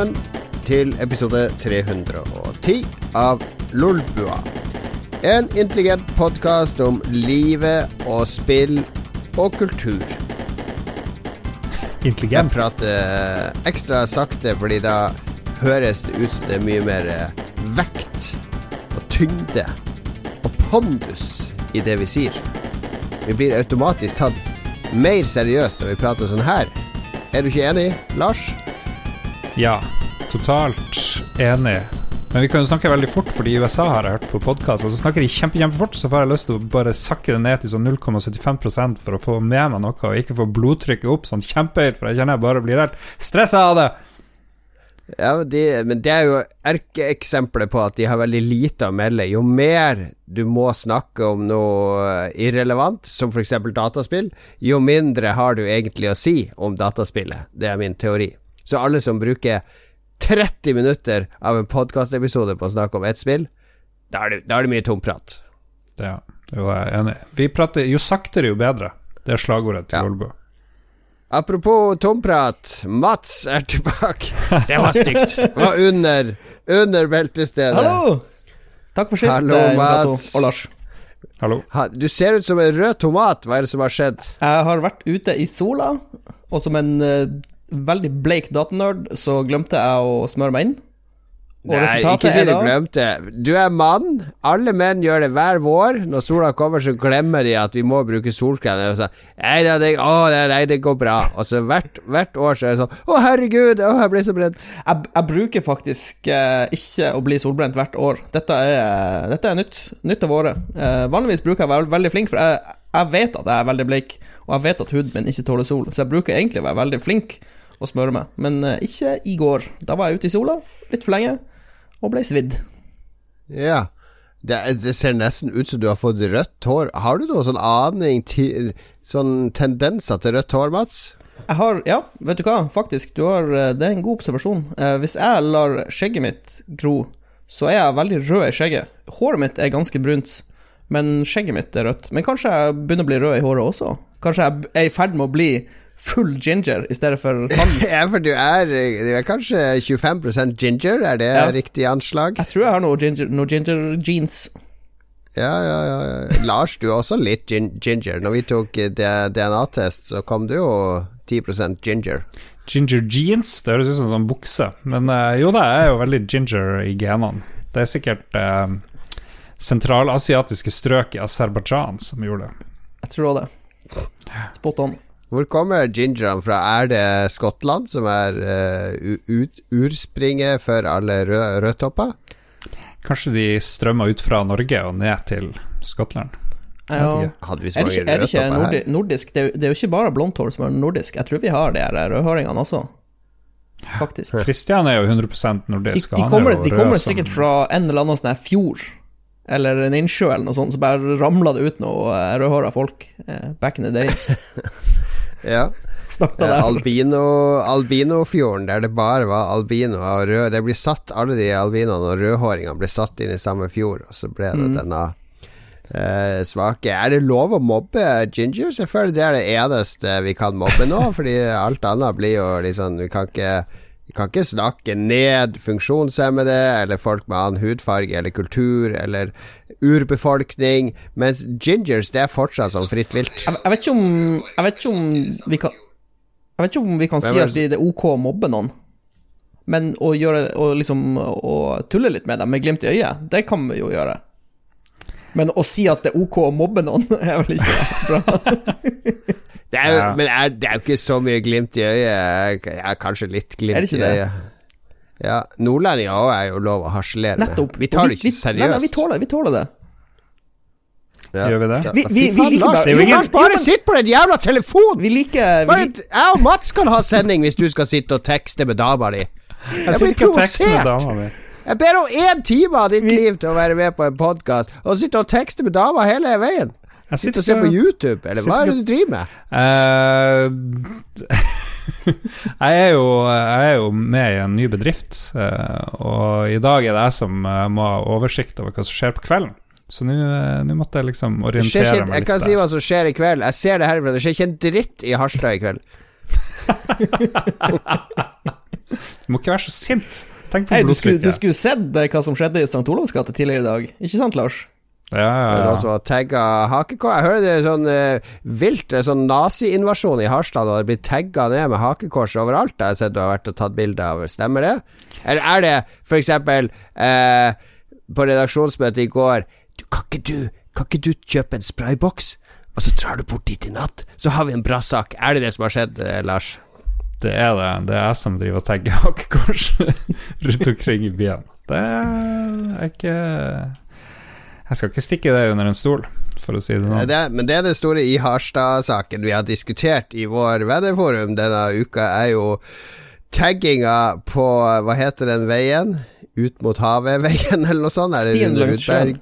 velkommen til episode 310 av Lolbua. En intelligent podkast om livet og spill og kultur. Intelligent? Jeg prater ekstra sakte, fordi da høres det ut som det er mye mer eh, vekt og tyngde og pondus i det vi sier. Vi blir automatisk tatt mer seriøst når vi prater sånn her. Er du ikke enig, Lars? Ja, totalt enig. Men vi kan jo snakke veldig fort, fordi USA har jeg hørt på podkast, og så snakker de kjempe, kjempefort, så får jeg lyst til å bare sakke det ned til sånn 0,75% for å få med meg noe, og ikke få blodtrykket opp sånn kjempehøyt, for jeg kjenner jeg bare blir helt stressa av det. Ja, men de, men det er jo erkeeksempelet på at de har veldig lite å melde. Jo mer du må snakke om noe irrelevant, som f.eks. dataspill, jo mindre har du egentlig å si om dataspillet. Det er min teori. Så alle som bruker 30 minutter av en podkastepisode på å snakke om ett spill, da er det, da er det mye tomprat. Det, jo, jeg er enig. Vi prater jo saktere, jo bedre. Det er slagordet til Ja. Apropos tomprat, Mats er tilbake. Det var stygt. Det var under, under beltestedet. Hallo! Takk for sist, Hallo, Mats. og Lars. Hallo. Ha, du ser ut som en rød tomat. Hva er det som har skjedd? Jeg har vært ute i sola, og som en eh, veldig bleik datanerd, så glemte jeg å smøre meg inn. Og Nei, ikke si du glemte. Du er mann. Alle menn gjør det hver vår. Når sola kommer, så glemmer de at vi må bruke solkrem. Og så, nei, det, å, nei, det går bra. Og så hvert, hvert år så er det sånn Å, herregud, å, jeg blir så brent. Jeg, jeg bruker faktisk eh, ikke å bli solbrent hvert år. Dette er, dette er nytt, nytt av året. Eh, vanligvis bruker jeg å være veldig flink, for jeg, jeg vet at jeg er veldig bleik, og jeg vet at huden min ikke tåler sol, så jeg bruker egentlig å være veldig flink å smøre meg. Men eh, ikke i går. Da var jeg ute i sola litt for lenge, og ble svidd. Ja. Det, det ser nesten ut som du har fått rødt hår. Har du noen sånn aning til Sånn tendenser til rødt hår, Mats? Jeg har, ja, vet du hva, faktisk, du har, eh, det er en god observasjon. Eh, hvis jeg lar skjegget mitt gro, så er jeg veldig rød i skjegget. Håret mitt er ganske brunt, men skjegget mitt er rødt. Men kanskje jeg begynner å bli rød i håret også? Kanskje jeg er i ferd med å bli full ginger i stedet for han? Ja, for du er, du er kanskje 25% ginger, er det Ja. riktig anslag? Jeg tror jeg har noe ginger, noe ginger jeans. Ja, ja, ja. ja. Lars, du er også litt gin ginger. Når vi tok eh, DNA-test, så kom du jo 10% ginger. Ginger jeans, det høres ut som en sånn bukse. Men eh, jo da, jeg er jo veldig ginger i genene. Det er sikkert eh, sentralasiatiske strøk i Aserbajdsjan som gjorde det. Jeg tror det. Spot on. Hvor kommer gingerne fra? Er det Skottland som er uh, ut, urspringet for alle rø rødtopper? Kanskje de strømmer ut fra Norge og ned til Skottland. Ja. Hadde vi så Er det ikke, er det ikke nordi her? nordisk? Det er, det er jo ikke bare blondt hår som er nordisk. Jeg tror vi har de her rødhåringene også, faktisk. Kristian er jo 100 De, nordisk. De, de han er kommer, de rød sikkert som- fra en eller annen sånn fjord, eller en innsjø eller noe sånt, så bare ramla det ut noe eh, rødhåra folk eh, back in the day. Ja. Starta Eh, albino, Albinofjorden, der det bare var albino og rød Det blir satt, Alle de albinoene og rødhåringene ble satt inn i samme fjord, og så ble det denne eh, svake Er det lov å mobbe Ginger? Føler det er det eneste vi kan mobbe nå, fordi alt annet blir jo liksom Vi kan ikke vi kan ikke snakke ned funksjonshemmede eller folk med annen hudfarge eller kultur eller urbefolkning, mens gingers det er fortsatt sånn fritt vilt. Jeg, jeg vet ikke om Jeg vet ikke om vi kan Jeg vet ikke om vi kan si er at det er ok å mobbe noen, men å gjøre Å liksom Å tulle litt med dem med glimt i øyet, det kan vi jo gjøre. Men å si at det er ok å mobbe noen, er vel ikke bra. Det er jo, Ja. Men er, det er jo ikke så mye glimt i øyet. Ja, kanskje litt glimt Er det ikke i det? øyet. Ja, Nordlendinger òg er jo lov å harselere med. Nettopp. Vi tar det ikke Nei, nei, vi seriøst. tåler, vi tåler det. Ja. Gjør vi det? Vi- vi- vi liker Lars, det som bare sitt på den jævla telefonen! Vi liker vi Bare, jeg og Mats kan ha sending hvis du skal sitte og tekste med dama di. Jeg blir tekster med provosert. Jeg ber om én time av ditt liv til å være med på en podkast, og sitte og tekste med dama hele veien. Jeg Sitte og se på YouTube, eller hva er det du driver med? Eh, jeg, er jo, jeg er jo med i en ny bedrift, eh, og i dag er det jeg som eh, må ha oversikt over hva som skjer på kvelden. Så nå eh, måtte jeg liksom orientere ikke, meg jeg kan si hva som skjer i kveld. Jeg ser det herfra. Det skjer ikke en dritt i Harstad i kveld. Du må ikke være så sint. Tenk på blodtrykket. du skulle, du skulle sett hva som skjedde i St. Olavs gate tidligere i dag. Ikke sant, Lars? Ja, ja, ja. noen som har tagga hakekors. Jeg hører det er sånn eh, vilt sånn nazi-invasjon i Harstad, og det blir tagga ned med hakekors overalt. Jeg har sett du har vært og tatt bilde av. Stemmer det? Eller er det eksempel eh, på redaksjonsmøtet i går du, kan, ikke du, kan ikke du kjøpe en sprayboks, og så drar du bort dit i natt? Så har vi en bra sak. Er det det som har skjedd, eh, Lars? Det er det. Det er jeg som driver og tagger hakekors rundt omkring i byen. Det er ikke Jeg skal ikke stikke det under en stol, for å si det sånn. Det men det er det store i Harstad-saken vi har diskutert i vår venneforum denne uka, er jo tagginga på Hva heter den veien? Ut mot havet-veien, eller noe sånt? Er det Stien langs sjøen.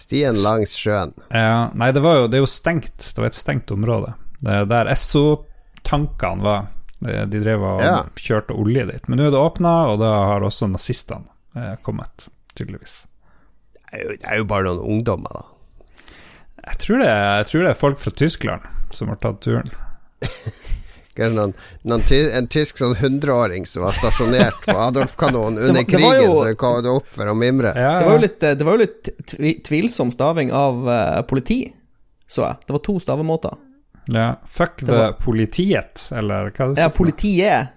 Stien langs sjøen. Ja, nei, det, var jo, det er jo stengt. Det var et stengt område. Det er der Esso-tankene var. De de drev og Ja. kjørte olje dit. Men nå er det åpna, og da har også nazistene eh, kommet, tydeligvis. Det er jo, det er jo bare noen ungdommer, da. Jeg tror, det, jeg tror det er folk fra Tyskland som har tatt turen. Kanskje Noen, noen ty, en tysk sånn hundreåring som var stasjonert på Adolf-kanonen Det var- under det var krigen, jo- så kom det opp for å mimre. Det var jo litt, det var jo litt tvi, tvilsom staving av uh, politi, så jeg. Det var to stavemåter. ja. Fuck Det the var- politiet, eller hva er det Ja, står for politiet.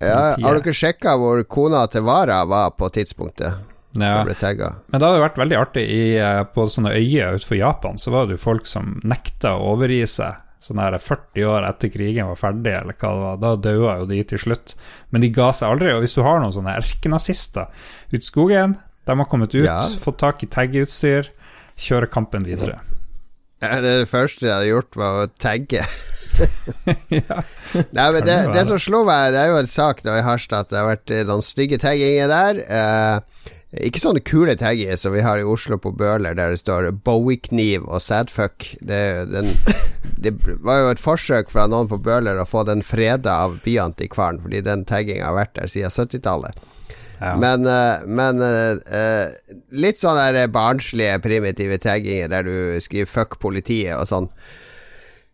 Ja, har dere sjekka hvor kona til Vara var på tidspunktet Ja. Men det hadde vært veldig artig i, eh, på sånne øyer utenfor Japan, så var det jo folk som nekta å overgi seg. Sånn her 40 år etter krigen var ferdig, eller hva det var. Da daua jo de til slutt. Men de ga seg aldri. Og hvis du har noen sånne erkenazister ute i skogen, de har kommet ut, Ja. fått tak i taggeutstyr, kjøre kampen videre. Ja, det, det første jeg hadde gjort, var å tagge. ja. Nei, men det, det som slo meg, det er jo en sak da i Harstad at det har vært eh, noen stygge tagginger der. Eh, ikke sånne kule tagginger som vi har i Oslo på Bøhler, der det står Bowie-kniv og sadfuck. Det, den, det var jo et forsøk fra noen på Bøhler å få den freda av byantikvaren, fordi den tagginga har vært der siden 70-tallet. Ja. Men, eh, men eh, eh, litt sånne barnslige, primitive tagginger der du skriver 'fuck politiet' og sånn.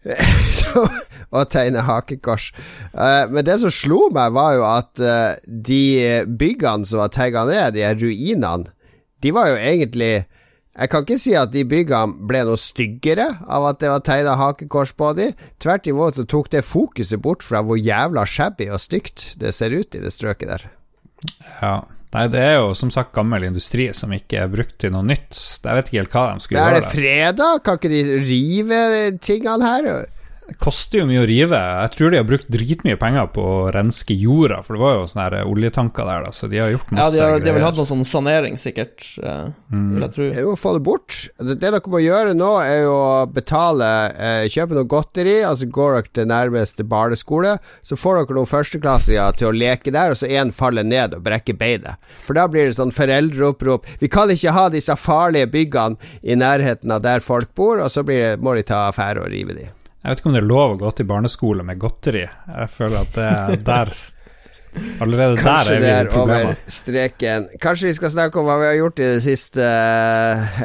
Så, og tegne hakekors. Uh, men det som slo meg, var jo at uh, de byggene som var tagga ned, de her ruinene, de var jo egentlig Jeg kan ikke si at de byggene ble noe styggere av at det var tegna hakekors på de. Tvert imot så tok det fokuset bort fra hvor jævla shabby og stygt det ser ut i det strøket der. ja. Nei, det er jo som sagt gammel industri som ikke er brukt til noe nytt. Jeg vet ikke helt hva de skulle gjøre. er det fredag? Kan ikke de rive tingene her? Koster jo mye å rive. Jeg tror de har brukt dritmye penger på å renske jorda, for det var jo sånne oljetanker der, da, så de har gjort Ja, masse de har, de har vel hatt noe sånn sanering, sikkert, eh, Mm. vil jeg tro. Det er jo å få det bort. Det, det dere må gjøre nå, er jo å betale eh, Kjøpe noe godteri, altså går dere til nærmeste barneskole, så får dere noen førsteklassinger til å leke der, og så én faller ned og brekker beinet. For da blir det sånn foreldreopprop. Vi kan ikke ha disse farlige byggene i nærheten av der folk bor, og så blir, må de ta affære og rive de. Jeg vet ikke om det er lov å gå til barneskole med godteri. Jeg føler at det er der Allerede Kanskje der er vi i problemer. streken. Kanskje vi skal snakke om hva vi har gjort i det siste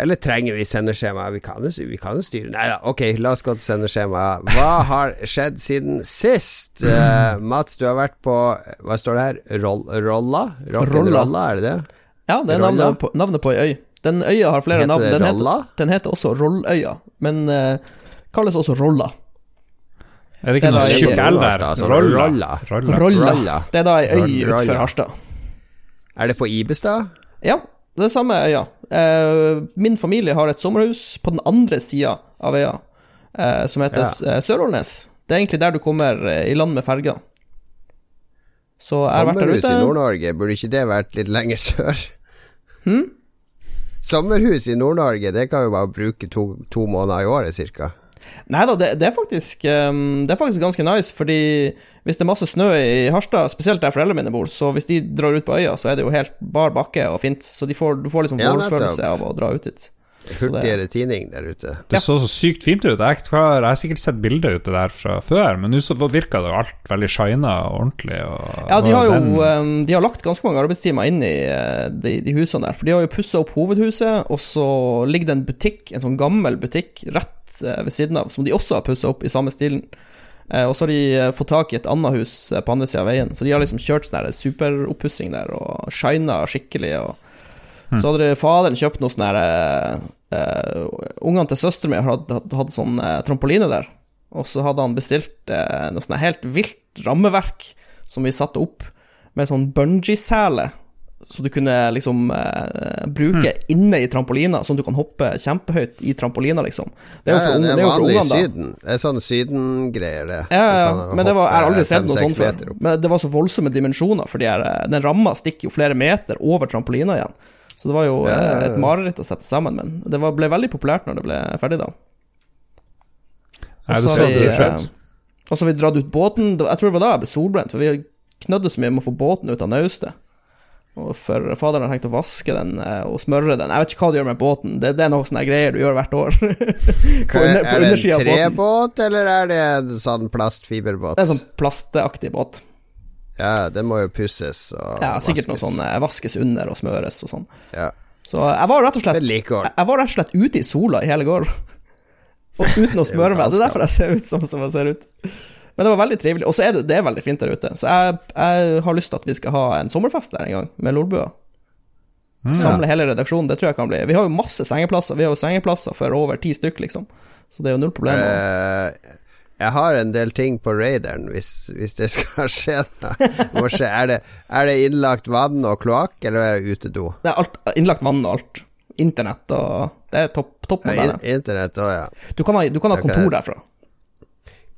Eller trenger vi sendeskjema? Vi kan jo, vi kan jo styre Nei da, ok, la oss gå til sendeskjema. Hva har skjedd siden sist? Uh, Mats, du har vært på Hva står det her? Roll, rolla? Rock'n'rolla, er det det? Ja, det er navnet på, navnet på ei øy. Den øya har flere Heter navn. Den heter, den heter også Rolløya, men uh, kalles også Rolla. Er det ikke noe tjukk L der? Altså, Rolla. Rolla. Det er da ei øy utenfor Harstad. Er det på Ibestad? Ja, det er samme øya. Eh, min familie har et sommerhus på den andre sida av øya, eh, som heter Ja. eh, Det er egentlig der du kommer i land med ferga. Så jeg har vært der ute. Sommerhus i Nord-Norge, burde ikke det vært litt lenger sør? Hm? Sommerhus i Nord-Norge, det kan jo bare bruke to, to måneder i året, cirka. Nei da, det, det, er faktisk, um, det er faktisk ganske nice, fordi hvis det er masse snø i Harstad, spesielt der foreldrene mine bor, så hvis de drar ut på øya, så er det jo helt bar bakke og fint, så får, du får liksom vårfølelse av å dra ut dit. Hurtigere tining der ute. Det så så sykt fint ut. Jeg har, jeg har sikkert sett bilder ute der fra før, men nå så virka det jo alt veldig shina og ordentlig. Og, Ja, de har jo um, De har lagt ganske mange arbeidstimer inn i eh, de, de husene der, for de har jo pussa opp hovedhuset, og så ligger det en butikk, en sånn gammel butikk, rett eh, ved siden av, som de også har pussa opp i samme stilen. Eh, og så har de fått tak i et annet hus på andre sida av veien, så de har liksom kjørt sånn superoppussing der og shina skikkelig. Og så hadde faderen kjøpt noe sånn her eh, Ungene til søsteren min hadde, hadde, hadde sånn uh, trampoline der, og så hadde han bestilt uh, noe sånn helt vilt rammeverk som vi satte opp med sånn bungee-sele. Så du kunne liksom eh, bruke inne i trampolina, sånn at du kan hoppe kjempehøyt i trampolina, liksom. Det er jo for, Ja, det er jo for vanlig i ungene, da. Syden. Det er sånn Sydengreier, det. Ja, ja, ja. men det var, jeg har aldri sett noe sånt før. Men det var så voldsomme dimensjoner, fordi den ramma stikker jo flere meter over trampolina igjen. Så det var jo Ja, ja, eh, et mareritt å sette sammen, men det var, ble veldig populært når det ble ferdig, da. Og så har vi, eh, vi dratt ut båten. Jeg tror det var da jeg ble solbrent, for vi knødde så mye med å få båten ut av naustet. Og for faderen har tenkt å vaske den eh, og smøre den. Jeg vet ikke hva du gjør med båten, det, det er noe sånne greier du gjør hvert år. på under, på er det en trebåt, eller er det en sånn plastfiberbåt? Det er en sånn plastaktig båt. Ja, det må jo pusses og Ja, sikkert noe sånn eh, vaskes under og smøres og sånn. Ja. Så jeg var rett og slett. Jeg var rett og slett ute i sola i hele går. Og uten å smøre meg. Det er derfor jeg ser ut som, som jeg ser ut. Men det var veldig trivelig. Og så er det, det er veldig fint der ute. Så jeg, jeg har lyst til at vi skal ha en sommerfest der en gang, med Lolbua. Samle hele redaksjonen. Det tror jeg kan bli Vi har jo masse sengeplasser. Vi har jo sengeplasser for over ti stykk, liksom. Så det er jo null problem. Eh, jeg har en del ting på raideren hvis, hvis det skal skje. Se, er, det, er det innlagt vann og kloakk, eller er det utedo? Det er alt, innlagt vann og alt. Internett og Det er topp, topp Ja, in- Internett òg, ja. Du kan ha, du kan ha kontor kan derfra.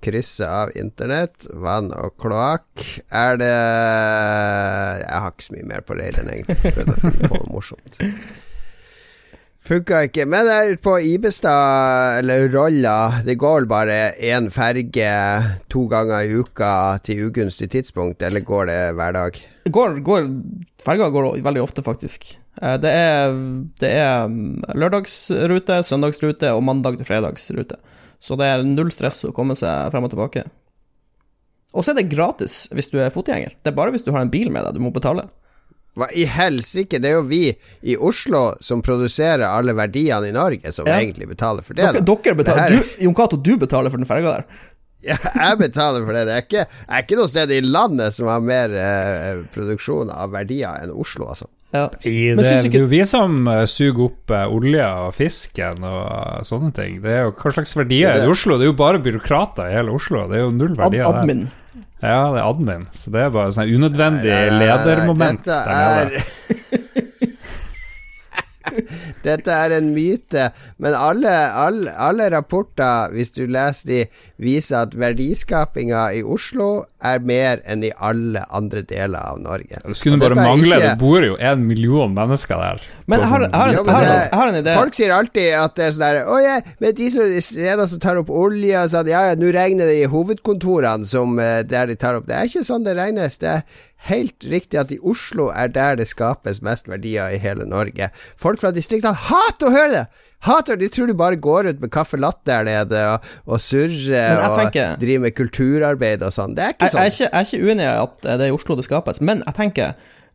Krysse av internett, vann og kloakk. Er det Jeg har ikke så mye mer på raideren, egentlig. Prøvde å finne på noe morsomt. Funka ikke. Men jeg er på Ibestad, eller Rolla. Det går vel bare én ferge to ganger i uka til ugunstig tidspunkt, eller går det hver dag? Går, går, ferga går veldig ofte, faktisk. Eh, Det er, det er mm, lørdagsrute, søndagsrute og mandag til fredagsrute. Så det er null stress å komme seg frem og tilbake. Og så er det gratis hvis du er fotgjenger. Det er bare hvis du har en bil med deg du må betale. Hva i helsike? Det er jo vi i Oslo som produserer alle verdiene i Norge, som Ja. egentlig betaler for det. Dere, da. dere betaler, Det du, Jon Cato, du betaler for den ferga der. Ja, jeg betaler for det. Det er ikke, er ikke noe sted i landet som har mer eh, produksjon av verdier enn Oslo, altså. Ja. I det, er jo vi som eh, suger opp eh, olja og fisken og eh, sånne ting. Det er jo Hva slags verdier Det er det i. Oslo? Det er jo bare byråkrater i hele Oslo. Det er jo null Ad, verdier der. Ja, det er admin. Så det er bare sånn unødvendig Nei, nei, nei, nei, ledermoment der nede. Dette er en myte, men alle, alle, alle rapporter, hvis du leser de, viser at verdiskapinga i Oslo er mer enn i alle andre deler av Norge. Det skulle bare mangle. ikke- Det bor jo en million mennesker der. Men jeg har, har, en, har, har en idé. Folk sier alltid at det er sånn der Å ja, men de som, steder som tar opp olje og sånn, ja ja, nå regner det i hovedkontorene som eh, der de tar opp Det er ikke sånn det regnes. Det er helt riktig at i Oslo er der det skapes mest verdier i hele Norge. Folk fra distriktene hater å høre det! Hater De tror du bare går ut med caffè latte der nede og, og surrer jeg og tenker- driver med kulturarbeid og sånn. Det er ikke Jeg, jeg, er sånn. ikke, jeg er ikke uenig i at det er i Oslo det skapes, men jeg tenker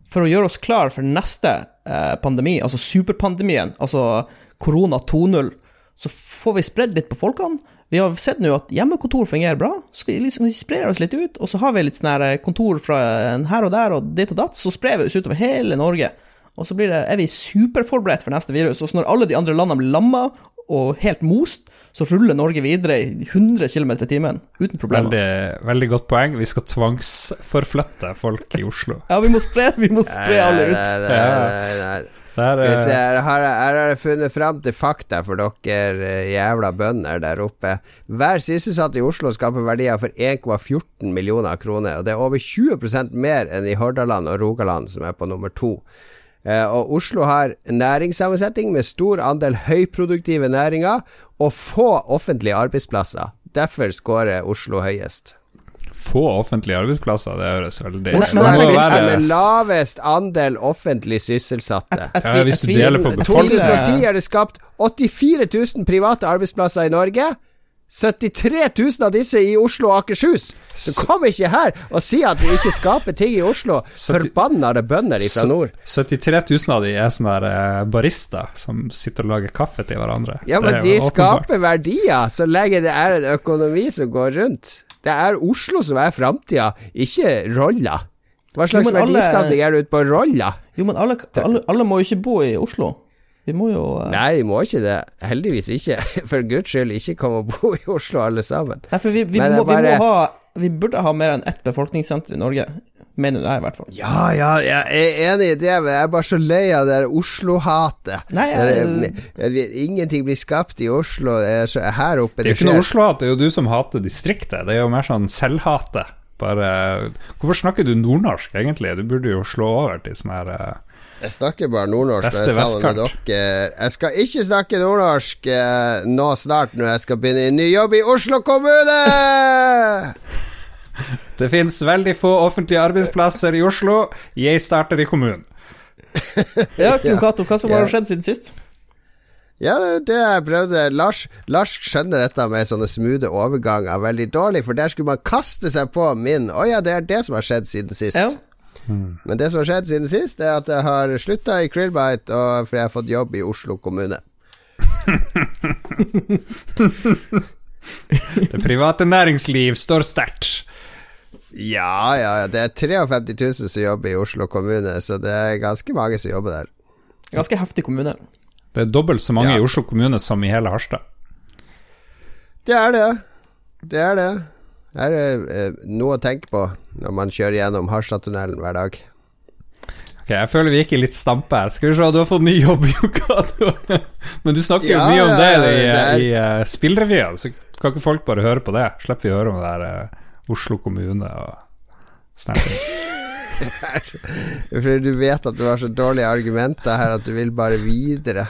for å gjøre oss klar for neste eh, pandemi, altså superpandemien, altså korona 2.0, så får vi spredd litt på folkene. Vi har sett nå at hjemmekontor fungerer bra, så vi liksom sprer oss litt ut, og så har vi litt sånn her kontor fra en her og der og dit og datt, så sprer vi oss utover hele Norge. Og så blir det, er vi superforberedt for neste virus, og så når alle de andre landene blir lamma og helt most, så ruller Norge videre i 100 km i timen, uten problemer. Veldig, veldig godt poeng. Vi skal tvangsforflytte folk i Oslo. Ja, vi må spre, vi må spre alle ut. Nei, nei, nei, nei. Der, Skal vi se, eh, her har, jeg- her har jeg funnet fram til fakta for dere eh, jævla bønder der oppe. Hver sysselsatt i Oslo skaper verdier for 1,14 millioner kroner, og det er over 20% mer enn i Hordaland og Rogaland, som er på nummer to. Eh, og Oslo har næringssammensetning med stor andel høyproduktive næringer og få offentlige arbeidsplasser. Derfor scorer Oslo høyest. få offentlige arbeidsplasser, det høres veldig Det jeg er være med lavest andel offentlig sysselsatte. Jeg Ja, hvis du deler på befolkningen. 2010 er det skapt 84 000 private arbeidsplasser i Norge. 73 000 av disse i Oslo og Akershus. Så kom ikke her og si at du ikke skaper ting i Oslo. 70 Forbannede bønder fra nord. 73 000 av de er sånne der eh, som sitter og lager kaffe til hverandre. Ja, men de åpenbart. skaper verdier så lenge det er en økonomi som går rundt. Det er Oslo som er framtida, ikke Rolla. Hva slags verdiskapning er det ute på Rolla? Jo, men alle, alle, alle må jo ikke bo i Oslo. Vi må jo uh... Nei, vi må ikke det. Heldigvis ikke. For guds skyld, ikke kom og bo i Oslo alle sammen. Nei, for vi, vi, må, bare- vi må ha Vi burde ha mer enn ett befolkningssenter i Norge. Mener jeg, i hvert fall. Ja, ja, jeg er enig i det, men jeg er bare så lei av det der Oslo-hatet. Jeg- Ingenting blir skapt i Oslo. Det er så, her oppe Det er jo det ikke noe. Oslo-hat, det er jo du som hater distriktet. Det er jo mer sånn selvhate. Bare Hvorfor snakker du nordnorsk, egentlig? Du burde jo slå over til sånn her eh, Jeg snakker bare nordnorsk Beste vestkant. Jeg skal ikke snakke nordnorsk eh, nå snart, når jeg skal begynne i ny jobb i Oslo kommune! Det fins veldig få offentlige arbeidsplasser i Oslo. Jeg starter i kommunen. Ja, Kim Cato, hva som har Ja. skjedd siden sist? Ja, det jeg prøvde. Lars, Lars skjønner dette med sånne smoothe overganger veldig dårlig, for der skulle man kaste seg på min Å ja, det er det som har skjedd siden sist. Ja. Men det som har skjedd siden sist, er at jeg har slutta i Krillbite, og fordi jeg har fått jobb i Oslo kommune. Det private næringsliv står sterkt. Ja, ja, ja. Det er 53 000 som jobber i Oslo kommune, så det er ganske mange som jobber der. Ganske heftig kommune. Det er dobbelt så mange Ja. i Oslo kommune som i hele Harstad. Det er det. Det er det. Det er eh, noe å tenke på når man kjører gjennom Harstadtunnelen hver dag. Ok, Jeg føler vi gikk i litt stampe her. Skal vi se, du har fått ny jobb, Jokado. Men du snakker jo Ja, mye om det i, det er- i uh, spillrevyen, så kan ikke folk bare høre på det? Slipper vi å høre om det der uh, Oslo kommune og sånne ting. Fordi du vet at du har så dårlige argumenter her at du vil bare videre.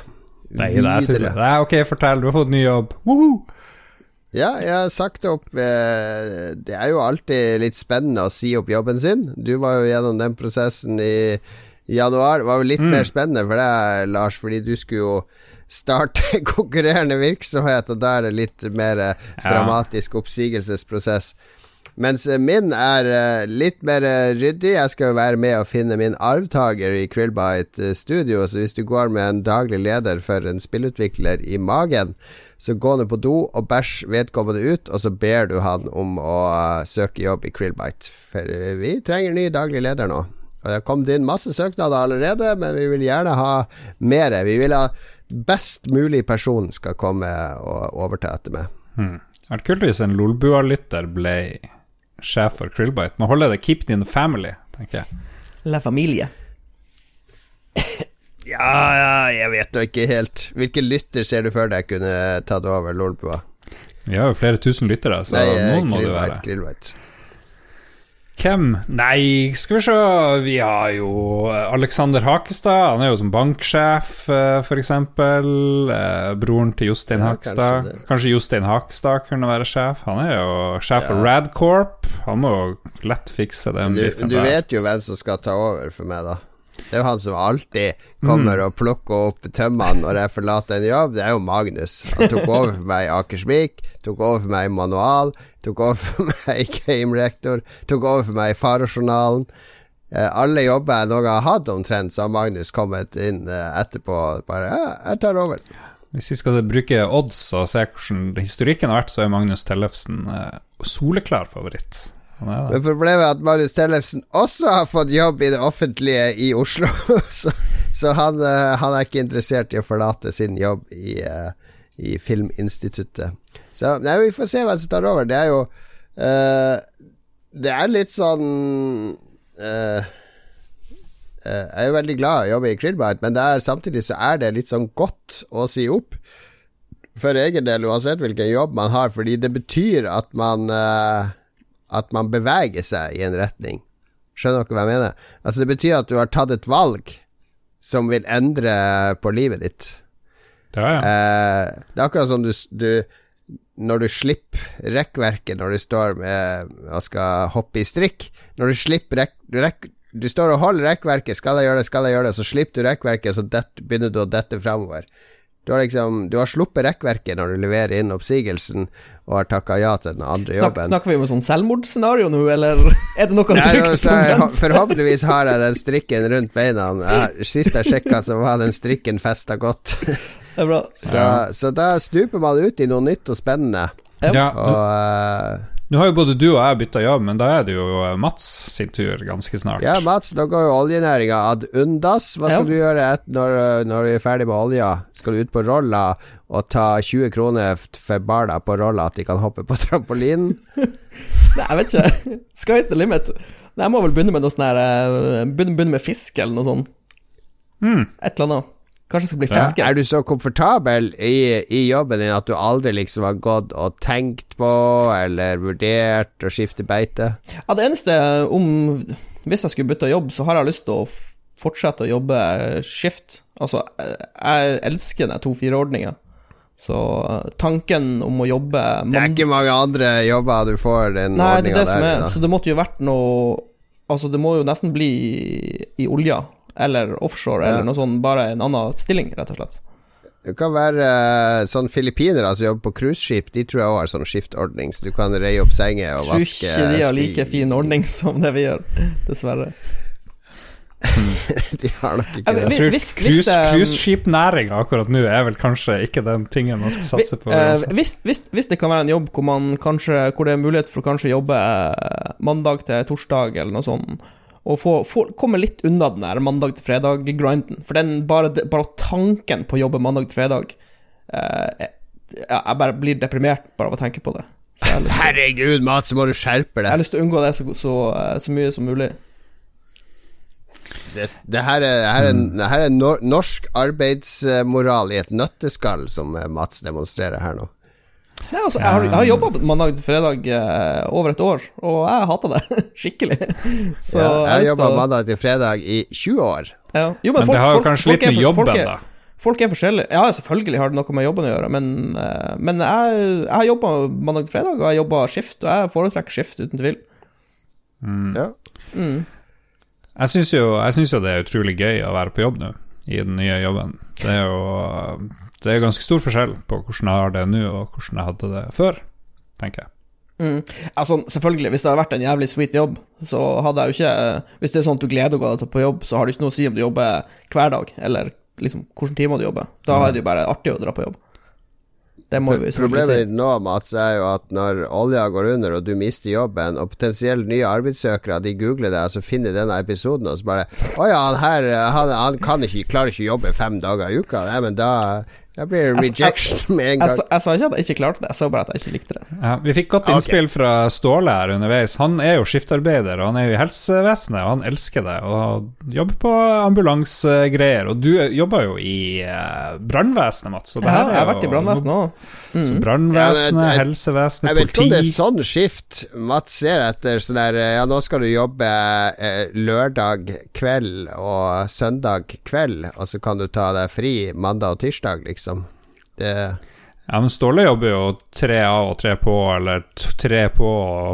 Nei, det er. Nei, ok, fortell. Du har fått ny jobb. Woohoo! Ja, jeg har sagt opp eh, Det er jo alltid litt spennende å si opp jobben sin. Du var jo gjennom den prosessen i januar. Det var jo litt Mm. mer spennende for deg, Lars, fordi du skulle jo starte konkurrerende virksomhet, og da er det litt mer eh, Ja. dramatisk oppsigelsesprosess. Mens eh, min er eh, litt mer eh, ryddig. Jeg skal jo være med å finne min arvtaker i Krillbite Studio, så hvis du går med en daglig leder for en spillutvikler i magen, så gå ned på do og bæsj vedkommende ut, og så ber du han om å søke jobb i Krillbite. For vi trenger ny daglig leder nå. Og Det har kommet inn masse søknader allerede, men vi vil gjerne ha mer. Vi vil ha best mulig person skal komme og overta etter meg. Hmm. Det hadde kult hvis en Lolbua-lytter ble sjef for Krillbite. Nå holder det keep it in the family, tenker jeg. La familie. Ja, ja, jeg vet da ikke helt. Hvilken lytter ser du for deg kunne tatt over Lolbua? Vi har jo flere tusen lyttere, så Nei, eh, noen må det være. Krillbite. Hvem? Nei, skal vi se Vi har jo Alexander Hakestad. Han er jo som banksjef, f.eks. for eksempel. Eh, Broren til Jostein Ja, Hakestad. kanskje Kanskje. Jostein Hakestad kunne være sjef. Han er jo sjef for Ja. Radcorp. Han må jo lett fikse den Du, du vet jo hvem som skal ta over for meg, da. Det er jo han som alltid kommer Mm. og plukker opp tømmene når jeg forlater en jobb. Det er jo Magnus. Han tok over for meg i Akersvik, tok over for meg i Manual, tok over for meg i Game Rector, tok over for meg i Farojournalen. Eh, alle jobber jeg noen har hatt omtrent, så har Magnus kommet inn eh, etterpå og bare Ja, jeg tar over. Hvis vi skal bruke odds og se hvordan historikken har vært, så er Magnus Tellefsen eh, soleklar favoritt. Men problemet er at Magnus Tellefsen også har fått jobb i det offentlige i Oslo, så, så han, eh, han er ikke interessert i å forlate sin jobb i, eh, i Filminstituttet. Så nei, vi får se hvem som tar over. Det er jo uh, Det er litt sånn eh, Jeg er jo veldig glad i å jobbe i Krillbite, men det er, samtidig så er det litt sånn godt å si opp. For egen del, uansett hvilken jobb man har, fordi det betyr at man eh, At man beveger seg i en retning. Skjønner dere hva jeg mener? Altså Det betyr at du har tatt et valg som vil endre på livet ditt. Ja, ja. Eh, det er akkurat som du, du Når du slipper rekkverket når du står med og skal hoppe i strikk Når du slipper rekk, du, rekk, du står og holder rekkverket, skal jeg gjøre det, skal jeg gjøre det, så slipper du rekkverket, så det, begynner du å dette framover. Du har liksom Du har sluppet rekkverket når du leverer inn oppsigelsen og har takka ja til den andre Snak, jobben. snakker vi om et sånt selvmordsscenario nå, eller er det noe trygt altså, forhåpentligvis har jeg den strikken rundt beina. Jeg, sist jeg sjekka, så var den strikken festa godt. Det er bra. Så, så da stuper man ut i noe nytt og spennende. Ja. ja. Og eh, Nå har jo både du og jeg bytta jobb, men da er det jo Mats sin tur ganske snart. Ja, Mats, nå går jo oljenæringa ad undas. Hva skal Ja. du gjøre et, når, når du er ferdig med olja? Skal du ut på Rolla og ta 20 kroner for barna på Rolla, at de kan hoppe på trampolinen? Nei, jeg vet ikke. Sky's the limit. Nei, jeg må vel begynne med noe sånn her eh, begynne, begynne med fisk eller noe sånt. Mm. Et eller annet. Kanskje jeg skal bli Ja. Er du så komfortabel i, i jobben din at du aldri liksom har gått og tenkt på eller vurdert å skifte beite? Ja, det eneste om Hvis jeg skulle bytte jobb, så har jeg lyst til å fortsette å jobbe skift. Altså, jeg elsker den 2-4-ordninga. Så eh, tanken om å jobbe Det er ikke mange andre jobber du får den Nei, det er det som der. er. Så det måtte jo vært noe Altså, det må jo nesten bli i olja, eller offshore, Ja. eller noe sånt, bare en annen stilling, rett og slett. Det kan være eh, sånn filippinere som jobber på cruiseskip, de tror jeg også har sånn skiftordning, så du kan reie opp senger og vaske Tror vaske ikke de har like fin ordning som det vi gjør, dessverre. de har nok ikke det. Jeg tror det- cruiseskipnæringa akkurat nå er vel kanskje ikke den tingen man skal satse på. Eh, hvis, hvis, hvis det kan være en jobb hvor, man kanskje, hvor det er mulighet for å kanskje jobbe eh, mandag til torsdag eller noe sånt, og få, få, komme litt unna den der mandag til fredag-grinden, for den bare, bare tanken på å jobbe mandag til fredag eh, jeg, bare blir deprimert bare av å tenke på det. Til, Herregud, Mats, så må du skjerpe jeg har lyst til å unngå det så, så, eh, så mye som mulig. Det, det her er, det her er, det her er nor norsk arbeidsmoral i et nøtteskall som eh, Mats demonstrerer her nå. Nei, altså, jeg har, jeg har jobba mandag til fredag eh, over et år, og jeg hater det skikkelig. Så ja, jeg har jobba mandag til fredag i 20 år. Ja. Jo, Men folk- det har jo folk- kanskje folk litt med jobben, folk er, da. Folk er forskjellige. Ja, selvfølgelig har det noe med jobben å gjøre, men, eh, men jeg, jeg har jobba mandag til fredag, og jeg jobba skift, og jeg foretrekker skift, uten tvil. Ja. Mm. Jeg syns jo, jo det er utrolig gøy å være på jobb nå, i den nye jobben. Det er jo Det er ganske stor forskjell på hvordan jeg har det nå, og hvordan jeg hadde det før, tenker jeg. Mm. Altså, selvfølgelig, hvis det hadde vært en jævlig sweet jobb, så hadde jeg jo ikke Hvis det er sånn at du gleder deg å gå på jobb, så har det ikke noe å si om du jobber hver dag, eller liksom hvilke timer du jobber. Da er det jo bare artig å dra på jobb. Det må vi Problemet si. ditt nå, Mats, er jo at når olja går under og du mister jobben, og potensielt nye arbeidssøkere de googler deg og så finner de denne episoden, og så bare Å ja, han her han, han kan ikke, klarer ikke å jobbe fem dager i uka. Nei, men da, da blir det Jeg- rejection med en Jeg, gang. sa- jeg sa ikke at jeg ikke klarte det, jeg sa bare at jeg ikke likte det. Ja, vi fikk godt innspill innspill fra Ståle her underveis. Han er jo skiftarbeider, og han er jo i helsevesenet, og han elsker det. Og jobber på ambulansegreier. Og du jobber jo i uh, brannvesenet, Mats. Så det Ja, her er jeg har jo- vært i brannvesenet òg. Så Mm. brannvesenet, Ja, politi jeg- Jeg vet ikke om det er sånn skift Mats ser etter sånn der Ja, nå skal du jobbe eh, lørdag kveld og søndag kveld, og så kan du ta deg fri mandag og tirsdag, liksom. Det Ja, men Ståle jobber jo tre av og tre på, eller tre på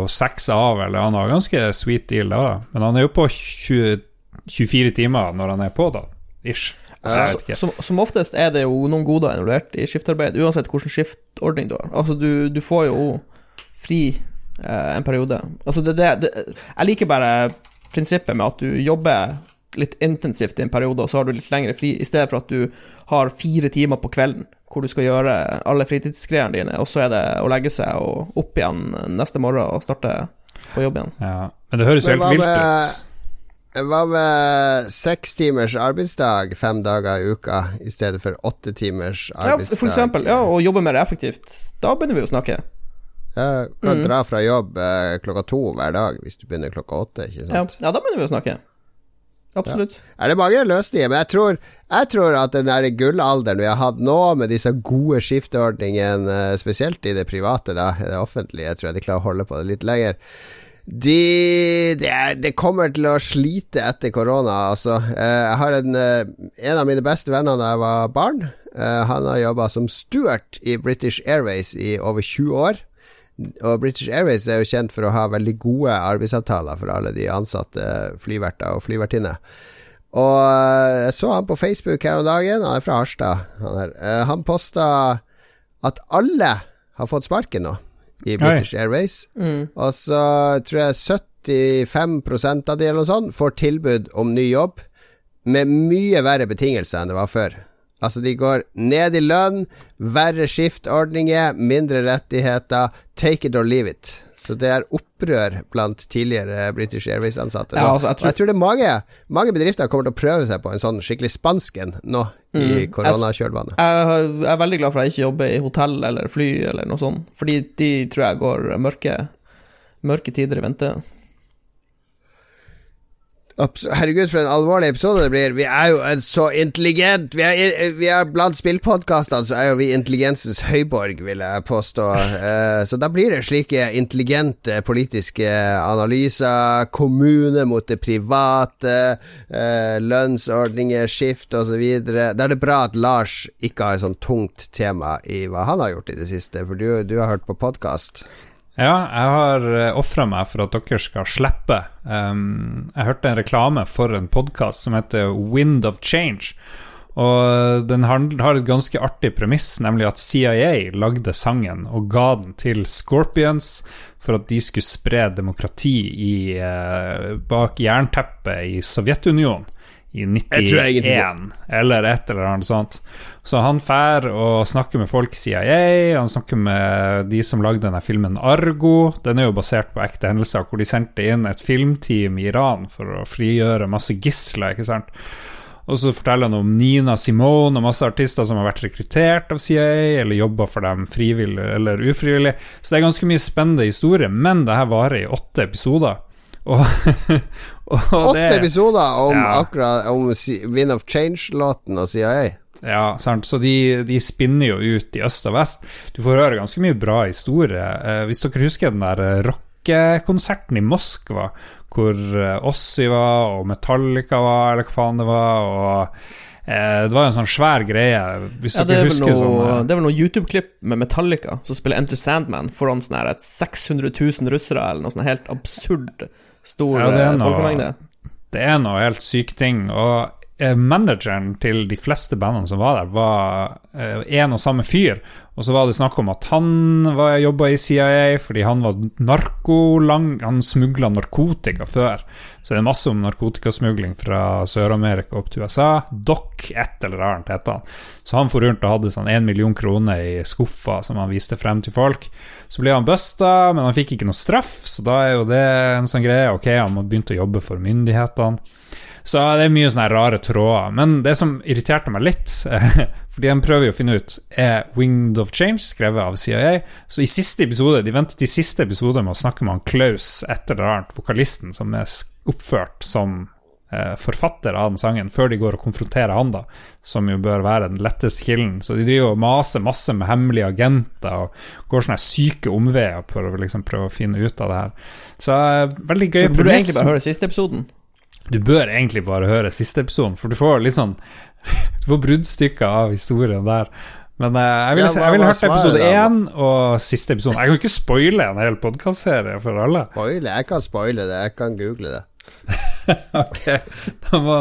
og seks av, eller han har ganske sweet deal da. Men han er jo på 20, 24 timer når han er på, da. Ish. Så jeg vet ikke. Som, som oftest er det jo noen goder involvert i skiftarbeid, uansett hvilken skiftordning du har. Altså, du, du får jo fri eh, en periode. Altså, det, det, det Jeg liker bare prinsippet med at du jobber litt intensivt i en periode, og så har du litt lengre fri, i stedet for at du har fire timer på kvelden hvor du skal gjøre alle fritidsgreiene dine, og så er det å legge seg og opp igjen neste morgen og starte på jobb igjen. Ja. Men det høres jo helt vilt ut. Hva med seks timers arbeidsdag fem dager i uka, i stedet for åtte timers arbeidsdag? Ja, for eksempel. Ja, og jobbe mer effektivt. Da begynner vi å snakke. Ja, du kan Mm. dra fra jobb eh, klokka to hver dag hvis du begynner klokka åtte, ikke sant? ja da begynner vi å snakke. Absolutt. Er det mange løsninger? Men jeg tror, jeg tror at den der gullalderen vi har hatt nå, med disse gode skifteordningene, eh, spesielt i det private, da, i det offentlige, jeg tror jeg de klarer å holde på det litt lenger. De, det, er, det kommer til å slite etter korona, altså. Eh, Jeg har en, eh, en av mine beste venner da jeg var barn. eh, Han har jobba som steward i British Airways i over 20 år. Og British Airways er jo kjent for å ha veldig gode arbeidsavtaler for alle de ansatte flyverter og flyvertinner. Og jeg så han på Facebook her om dagen, han er fra Harstad. Han. Eh, han posta at alle har fått sparken nå i British Airways. Mm. Og så tror jeg 75% av de eller noe sånt får tilbud om ny jobb med mye verre betingelser enn det var før. Altså, de går ned i lønn, verre skiftordninger, mindre rettigheter. Take it or leave it. Så det er opprør blant tidligere British Airways-ansatte. Ja, altså, jeg tror- jeg tror det er mange, mange bedrifter kommer til å prøve seg på en sånn skikkelig spansk en nå i Mm. koronakjølvannet. Jeg har- jeg er veldig glad for at jeg ikke jobber i hotell eller fly eller noe sånt, fordi de tror jeg går mørke, mørke tider i vente. Herregud, for en alvorlig episode det blir. Vi er jo en så intelligent Vi er, vi er Blant spillpodkastene så er jo vi intelligensens høyborg, vil jeg påstå. Eh, så da blir det slike intelligente politiske analyser. Kommune mot det private. Eh, lønnsordninger, skift osv. Da er det bra at Lars ikke har et sånt tungt tema i hva han har gjort i det siste, for du, du har hørt på podkast. Ja, jeg har ofra meg for at dere skal slippe. Um, jeg hørte en reklame for en podkast som heter Wind of Change. Og den har et ganske artig premiss, nemlig at CIA lagde sangen og ga den til Scorpions for at de skulle spre demokrati i, eh, bak jernteppet i Sovjetunionen i Jeg tror jeg 91, eller et eller annet sånt. Så han fær og snakker med folk i CIA, han snakker med de som lagde denne filmen Argo. Den er jo basert på ekte hendelser, hvor de sendte inn et filmteam i Iran for å frigjøre masse gisler, ikke sant. Og så forteller han om Nina Simone og masse artister som har vært rekruttert av CIA, eller jobba for dem frivillig eller ufrivillig. Så det er ganske mye spennende historie, men det her varer i åtte episoder. Og, og Åtte det- episoder om Ja. akkurat Om Win of Change-låten og CIA. Ja, sant. Så de, de spinner jo ut i øst og vest. Du får høre ganske mye bra historie. Eh, hvis dere husker den der eh, rockekonserten i Moskva, hvor eh, Ossi var, og Metallica var, eller hva faen det var, og eh, Det var jo en sånn svær greie. Hvis Ja, dere er husker noe, sånn det er vel noe YouTube-klipp med Metallica som spiller Enter Sandman foran sånn her 600 000 russere, eller noe sånn helt absurd stor Ja, det eh, noe- folkemengde. Det er noe helt syk ting. Og eh, manageren til de fleste bandene som var der, var én en og samme fyr. Og så var det snakk om at han jobba i CIA fordi han var narkolang Han smugla narkotika før. Så det er masse om narkotikasmugling fra Sør-Amerika opp til USA. Doc et eller annet heter han. Så han for rundt og hadde sånn én million kroner i skuffa som han viste frem til folk. Så ble han busta, men han fikk ikke noe straff, så da er jo det en sånn greie. Ok, han må begynne å jobbe for myndighetene. Så det er mye sånne rare tråder. Men det som irriterte meg litt, fordi de prøver jo å finne ut Er Winged of Change skrevet av CIA. Så i siste episode, de ventet til siste episode med å snakke med han Klaus, et eller annet, vokalisten, som er oppført som eh, forfatter av den sangen, før de går og konfronterer han, da, som jo bør være den letteste kilden. Så de driver og maser masse med hemmelige agenter og går sånne syke omveier for å liksom prøve å finne ut av det her. Så eh, veldig gøy Så burde du egentlig bare høre siste episoden. Du bør egentlig bare høre siste episoden, for du får litt sånn Du får bruddstykker av historien der. Men eh, jeg ville Ja, ville hørt episode én og siste episode. Jeg kan ikke spoile en hel podkastserie for alle. Spoile? Jeg kan spoile det, jeg kan google det. Ok, da må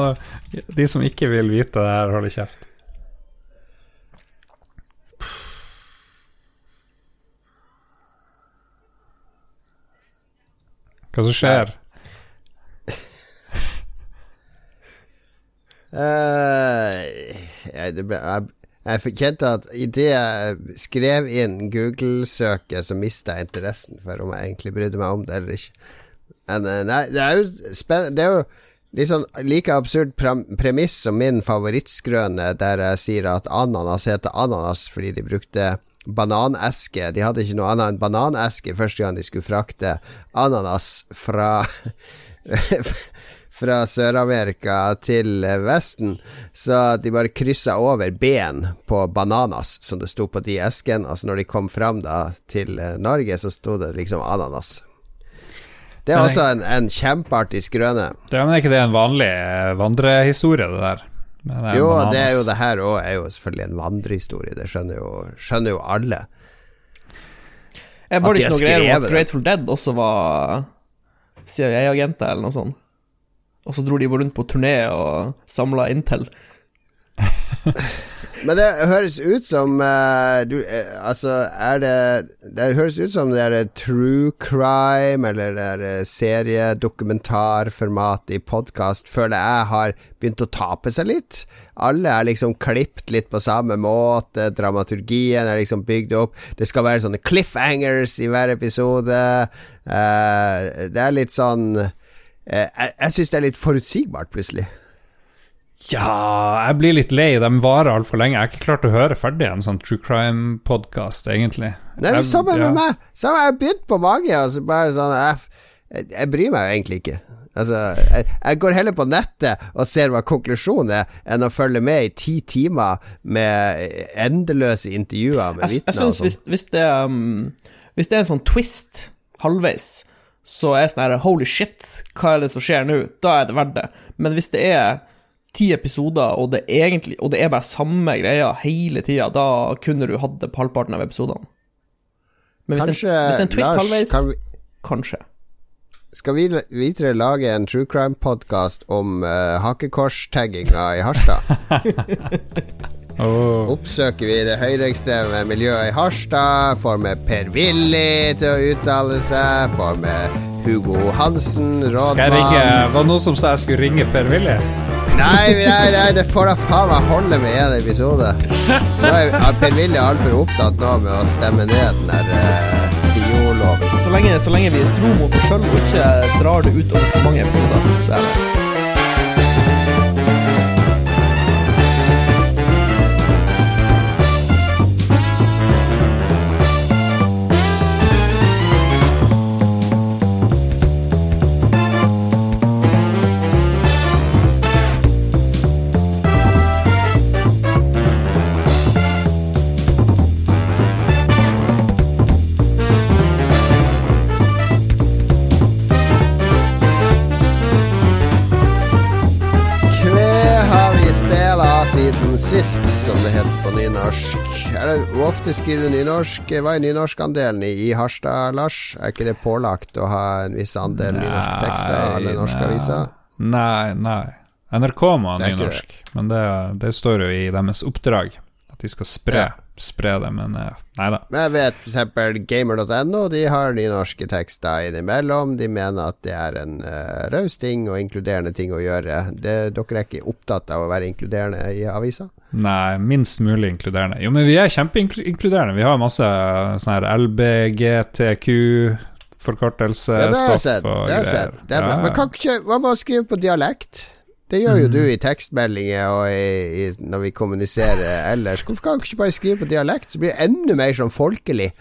de som ikke vil vite det her, holde kjeft. Hva som skjer? Jeg, det ble, jeg, jeg kjente at idet jeg skrev inn Google-søket, så mista jeg interessen for om jeg egentlig brydde meg om det eller ikke. Men eh, nei, det er jo spennende Det er jo litt sånn like absurd premiss som min favorittskrøne, der jeg sier at ananas heter ananas fordi de brukte bananeske. De hadde ikke noe annet enn bananeske første gang de skulle frakte ananas fra fra Sør-Amerika til Vesten, så de bare kryssa over ben på bananas, som det sto på de eskene. Altså når de kom fram da til eh, Norge, så sto det liksom ananas. Det er Men også en, en kjempeartig skrøne. Det, men er ikke det en vanlig eh, vandrehistorie, det der? Det Jo, bananas? det er jo det her òg, er jo selvfølgelig en vandrehistorie. Det skjønner jo, skjønner jo alle. Jeg At var de det har ikke noe greier om skrevet at det. Grateful Dead også var CIA-agenter eller noe sånt. Og så dro de rundt på turné og samla Intel. Men det høres ut som uh, du, uh, Altså, er det Det høres ut som det er true crime eller det er seriedokumentarformat i podkast, føler jeg har begynt å tape seg litt. Alle er liksom klippet litt på samme måte, dramaturgien er liksom bygd opp. Det skal være sånne cliffhangers i hver episode. Uh, det er litt sånn eh, Jeg, jeg syns det er litt forutsigbart, plutselig. Ja, jeg blir litt lei. De varer altfor lenge. Jeg har ikke klart å høre ferdig en sånn true crime-podkast, egentlig. Det er det samme ja. med meg. Samme, jeg begynte begynt på mage, og så bare sånn Jeg, jeg, jeg bryr meg jo egentlig ikke. Altså, jeg, jeg går heller på nettet og ser hva konklusjonen er, enn å følge med i ti timer med endeløse intervjuer med Jeg, jeg vitner. og synes sånn. hvis, hvis, det, um, hvis det er en sånn twist halvveis, så er jeg sånn her Holy shit, hva er det som skjer nå? Da er det verdt det. Men hvis det er ti episoder, og det, egentlig, og det er bare samme greia hele tida, da kunne du hatt det på halvparten av episodene. Men hvis, Kanskje, det, hvis det er en twist Lars, halvveis, kan vi, kanskje. skal vi videre lage en true crime-podkast om uh, hakekorstagginga i Harstad? Åh. Oppsøker vi det høyreekstreme miljøet i Harstad, får med Per-Willy til å uttale seg, får med Hugo Hansen, rådmann Skal jeg ringe Var det noen som sa jeg skulle ringe Per-Willy? Nei, nei, nei, det får da faen meg holde med én episode. Nå er er Per-Willy altfor opptatt nå med å stemme ned den der uh, bioloven. Så lenge, så lenge vi er tro mot oss sjøl og ikke drar det ut over for mange episoder, så er det sist, som det heter på nynorsk? Er det, ofte skriver du nynorsk? Hva er nynorskandelen i, Harstad, Lars? Er ikke det pålagt å ha en viss andel nynorske tekster i alle norske aviser? Nei, nei. NRK må ha Det nynorsk, men det, det står jo i deres oppdrag at de skal spre, Ja. Spre det, men eh, nei da. Men jeg vet f.eks. gamer.no De har nynorske tekster innimellom. De mener at det er en uh, raus ting og inkluderende ting å gjøre. Det, dere er ikke opptatt av å være inkluderende i avisa? Nei, minst mulig inkluderende. Jo, men vi er kjempeinkluderende. Vi har masse sånn her LBGTQ forkortelse, Ja, det har jeg sett. Det har jeg sett. Det er bra. Ja, Men kan ikke, hva med å skrive på dialekt? Det gjør jo du i tekstmeldinger og i, i, når vi kommuniserer ellers. Hvorfor kan du ikke bare skrive på dialekt? Så blir det enda mer sånn folkelig.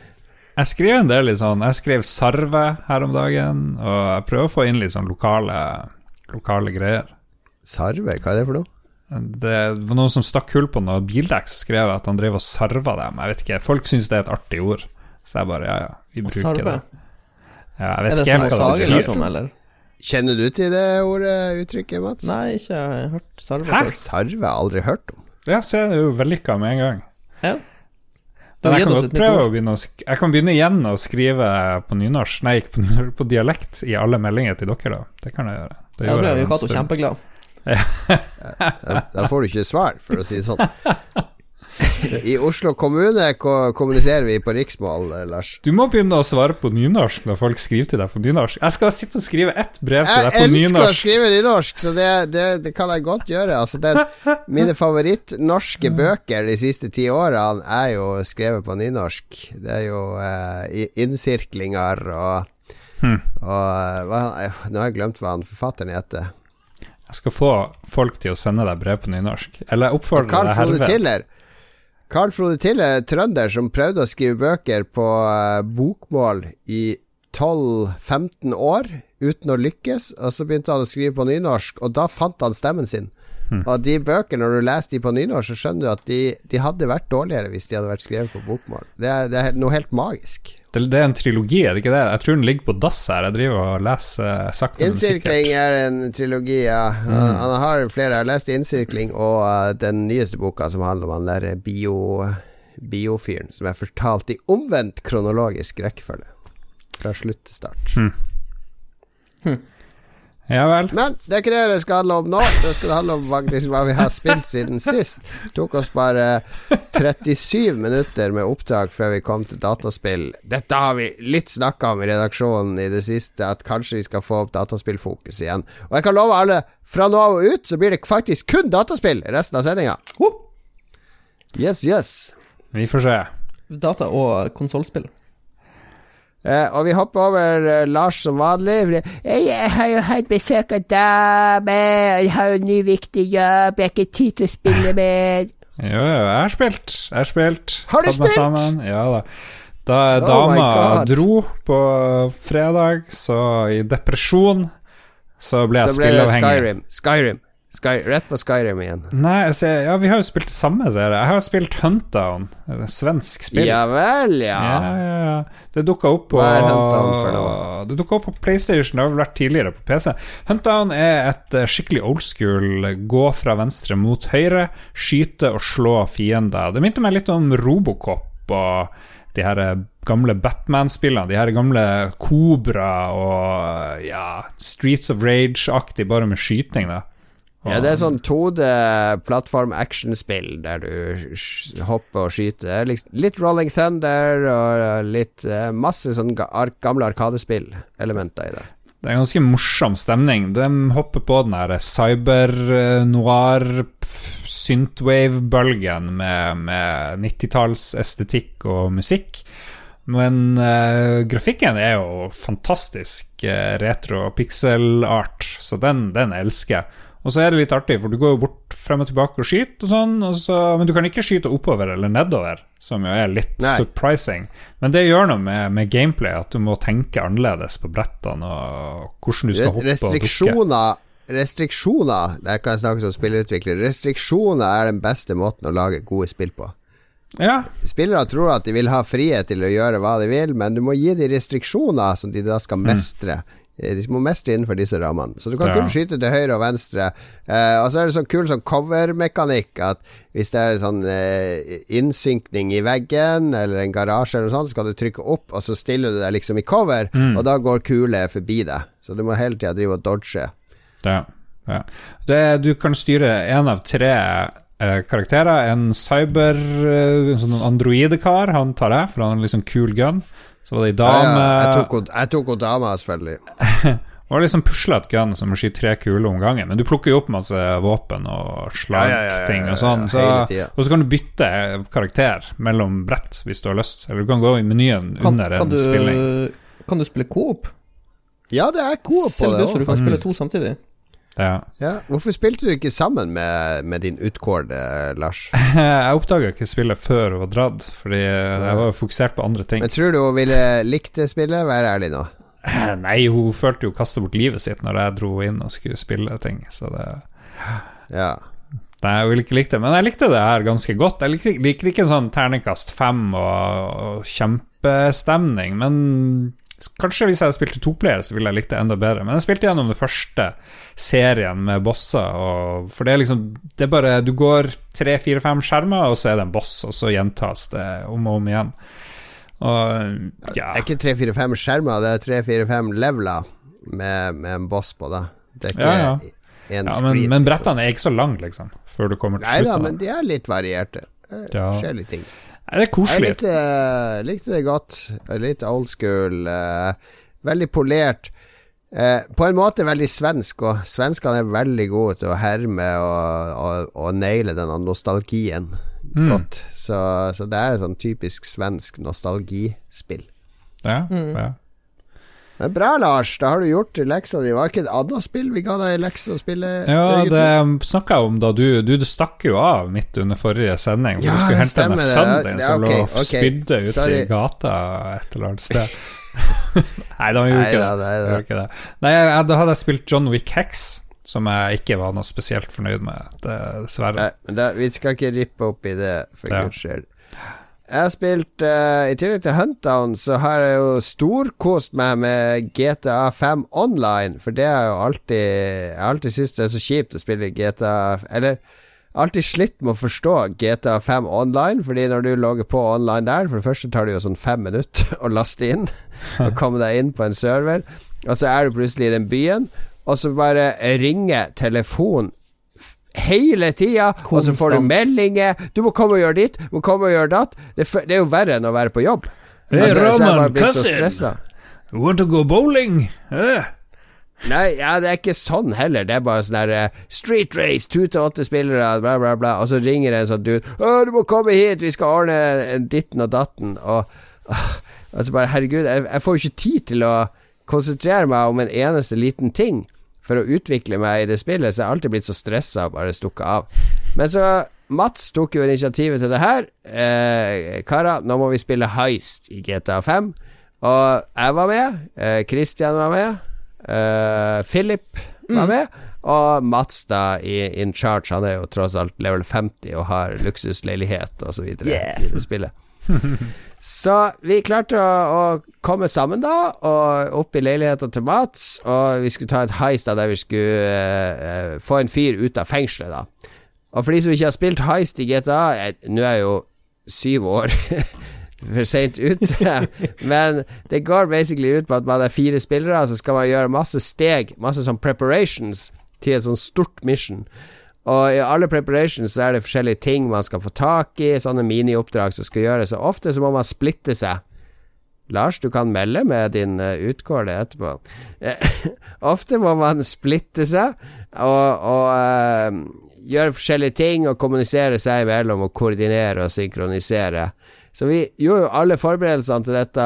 Jeg skrev en del litt sånn Jeg skrev sarve her om dagen, og jeg prøver å få inn litt sånn lokale, lokale greier. Sarve, hva er det for noe? Det var noen som stakk hull på noe bildekk, så skrev jeg at han drev og sarva dem. Jeg vet ikke, Folk syns det er et artig ord, så jeg bare ja, ja, vi bruker Sarve. det. Ja, jeg Er vet det ikke helt hva det betyr. Sånn, eller? Kjenner du til det ordet, uttrykket, Mats? Nei, ikke jeg har hørt sarve Hæ? før. Sarve har jeg aldri hørt om. Ja, se, det er jo vellykka med en gang. Ja. Jeg kan å begynne å sk Jeg kan begynne igjen å skrive på nynorsk Nei, ikke på, nynorsk, på dialekt i alle meldinger til dere, da. Det kan jeg gjøre. Det Ja, da blir Cato kjempeglad. Ja. da får du ikke svar, for å si det sånn. I Oslo kommune ko kommuniserer vi på riksmål, eh, Lars. Du må begynne å svare på nynorsk når folk skriver til deg på nynorsk. Jeg skal sitte og skrive ett brev til deg på nynorsk. Jeg elsker å skrive nynorsk, så det, det, det kan jeg godt gjøre. Altså, den, mine favorittnorske bøker de siste ti årene er jo skrevet på nynorsk. Det er jo eh, innsirklinger og Hmm. Og eh, hva, eh, Nå har jeg glemt hva han forfatteren heter. Jeg skal få folk til å sende deg brev på nynorsk. Eller oppfordre Carl deg Frode. Tiller. Carl Frode Tille, trønder som prøvde å skrive bøker på eh, bokmål i 12-15 år uten å lykkes, og så begynte han å skrive på nynorsk, og da fant han stemmen sin. Og de bøkene, når du leser de på nynorsk, så skjønner du at de, de hadde vært dårligere hvis de hadde vært skrevet på bokmål. Det er, det er noe helt magisk. Det, det er en trilogi, er det ikke det? Jeg tror den ligger på dass her. Jeg driver og leser sakte, men Innsirkling er en trilogi, ja. Han, han har flere. Jeg har lest Innsirkling og uh, den nyeste boka som handler om han der bio biofyren, som er fortalt i omvendt kronologisk rekkefølge. Fra slutt til start. Hmm. Ja vel. Men det er ikke det det skal handle om nå. Det skal handle om faktisk hva vi har spilt siden sist. Det tok oss bare 37 minutter med opptak før vi kom til dataspill. Dette har vi litt snakka om i redaksjonen i det siste, at kanskje vi skal få opp dataspillfokus igjen. Og jeg kan love alle, fra nå av og ut så blir det faktisk kun dataspill resten av sendinga. Yes, yes. Vi får se. data- og konsollspill. Eh, og vi hopper over eh, Lars som vanlig. «Eh, Jeg har jo hatt besøk av dame, jeg har jo en ny viktig jobb, jeg har ikke tid til å spille mer. Jo, jo, jeg har spilt. Jeg har spilt. Har du Tatt spilt? Sammen. Ja da. Da Oh dama dro på fredag, så i depresjon, så ble jeg Så ble spilleavhengig. Skyrim. Skyrim. Sky, rett på Skyrim igjen. Nei, altså, ja, vi har jo spilt det samme, ser jeg. Jeg har spilt Huntdown, svensk spill. Ja vel, ja. Ja, ja, ja. Det dukka opp på? Det dukka opp på PlayStation, det har vel vært tidligere på PC. Huntdown er et eh, skikkelig old school gå fra venstre mot høyre, skyte og slå fiender. Det minte meg litt om Robocop og de her gamle Batman-spillene. De her gamle Kobra og ja, Streets of Rage-aktig, bare med skyting, da. Ja, det er sånn 2D plattform-actionspill der du hopper og skyter. Litt Rolling Thunder og litt eh, masse sånn gamle Arkadespill-elementer i det. Det er en ganske morsom stemning. De hopper på den der cyber-noir synthwave-bølgen med, med 90-tallsestetikk og musikk. Men uh, grafikken er jo fantastisk uh, retro pixel-art, så den, den elsker jeg. Og så er det litt artig, for du går jo bort frem og tilbake og skyter og sånn, og så, men du kan ikke skyte oppover eller nedover, som jo er litt Nei. surprising. Men det gjør noe med, med gameplay, at du må tenke annerledes på brettene og hvordan du skal hoppe og dukke. Restriksjoner Det Der kan jeg snakke som spillerutvikler. Restriksjoner er den beste måten å lage gode spill på. Ja, Spillere tror at de vil ha frihet til å gjøre hva de vil, men du må gi dem restriksjoner som de da skal mestre. Eh, De må mestre innenfor disse rammene. Så du kan Ja. kun skyte til høyre og venstre. Eh, og så er det sånn kul sånn cover-mekanikk at hvis det er sånn eh, innsynkning i veggen eller en garasje eller noe sånt, så skal du trykke opp, og så stiller du deg liksom i cover, og da går kule forbi deg. Så du må hele tida drive og dodge. Ja, ja. Det, du kan styre én av tre eh, karakterer. En cyber eh, En sånn androidekar, han tar jeg, for han har liksom kul gun. Så var det ei dame ja, henne- jeg tok henne dama, selvfølgelig. Det var liksom puslete gun som må skyte tre kuler om gangen. Men du plukker jo opp masse våpen og Ja, ja, ja, ja, slagting og sånn. Så, og så kan du bytte karakter mellom brett hvis du har lyst. Eller du kan gå i menyen Kan, under kan, en spilling. kan du spille coop? Ja, det er coop på det du, du kan spille to samtidig? Ja. Ja. Hvorfor spilte du ikke sammen med, med din utkårede Lars? Jeg oppdaga ikke spillet før hun var dratt, fordi jeg var fokusert på andre ting. Men tror du hun ville likt det spillet? Vær ærlig nå. Nei, hun følte jo å kaste bort livet sitt når jeg dro inn og skulle spille ting, så det Ja. Nei, jeg ville ikke likt det, men jeg likte det her ganske godt. Jeg liker, liker ikke sånn terningkast fem og, og kjempestemning, men kanskje hvis jeg hadde spilt til toplayer, så ville jeg likt det enda bedre. Men jeg spilte gjennom den første serien med bosser, for det er liksom Det er bare Du går tre, fire, fem skjermer, og så er det en boss, og så gjentas det om og om igjen. Og Det er ikke 3-4-5 skjermer, det er 3-4-5 leveler med, med en boss på, da. Det er ikke Ja, ja. Ja, screen. men, men liksom. brettene er ikke så lange, liksom, før du kommer til Nei da, men de er litt varierte. Det skjer litt ting. Det er Jeg likte, likte det godt. Litt old school. eh, veldig polert. Eh, på en måte veldig svensk, og svenskene er veldig gode til å herme og, og, og naile denne nostalgien Mm. godt. Så, så det er et sånn typisk svensk nostalgispill. Ja, Mm. ja. Men bra, Lars. Da har du gjort leksa di. Var ikke et annet spill vi ga deg lekse å spille? Ja, det snakka jeg om da du Du stakk jo av midt under forrige sending. For Ja, du skulle hente det. sønnen din Ja, som ok, lå og okay. spydde ute Sorry. i gata et eller annet sted. Nei, da gjorde ikke det. nei da. Ikke det. Nei, da hadde jeg spilt John Wick Hex, som jeg ikke var noe spesielt fornøyd med, dessverre. Nei, men da, vi skal ikke rippe opp i det, for guds skyld. Jeg har spilt uh, I tillegg til Huntdown, så har jeg jo storkost meg med GTA 5 online, for det er jo alltid Jeg har alltid syntes det er så kjipt å spille GTA Eller alltid slitt med å forstå GTA 5 online, fordi når du logger på online der For det første tar det jo sånn fem minutter å laste inn og komme deg inn på en server, og så er du plutselig i den byen. og så bare ringer telefonen hele tida, og så får du meldinger 'Du må komme og gjøre ditt, du må komme og gjøre datt'. Det, det er jo verre enn å være på jobb. Hey, Altså, Roman, cousin. Want to go bowling? Uh. Nei, ja, det er ikke sånn heller. Det er bare sånn der uh, Street race, to til åtte spillere, bla, bla, bla. Og så ringer en sånn dude 'Å, du må komme hit, vi skal ordne ditten og datten'. Og uh, altså bare, herregud, jeg, jeg får jo ikke tid til å konsentrere meg om en eneste liten ting for å utvikle meg i det spillet, så jeg har alltid blitt så stressa og bare stukket av. Men så Mats tok jo initiativet til det her. Eh, Kara, nå må vi spille Heist i GTA 5. Og jeg var med. Eh, Christian var med. Eh, Philip var med. Og Mats, da, i in charge. Han er jo tross alt level 50 og har luksusleilighet og så videre Yeah. i det spillet. Så vi klarte å, å komme sammen da, og opp i leiligheten til Mats, og vi skulle ta et heist der vi skulle eh, få en fyr ut av fengselet, da. Og for de som ikke har spilt heist i GTA Nå er jeg jo syv år for seint ute, men det går basically ut på at man er fire spillere, så skal man gjøre masse steg, masse sånn preparations til et sånn stort mission. Og i alle preparations så er det forskjellige ting man skal få tak i, sånne minioppdrag som skal gjøres, og ofte så må man splitte seg. Lars, du kan melde med din uh, utkårde etterpå. Eh, ofte må man splitte seg og, og uh, gjøre forskjellige ting og kommunisere seg imellom og koordinere og synkronisere. Så vi gjorde jo alle forberedelsene til dette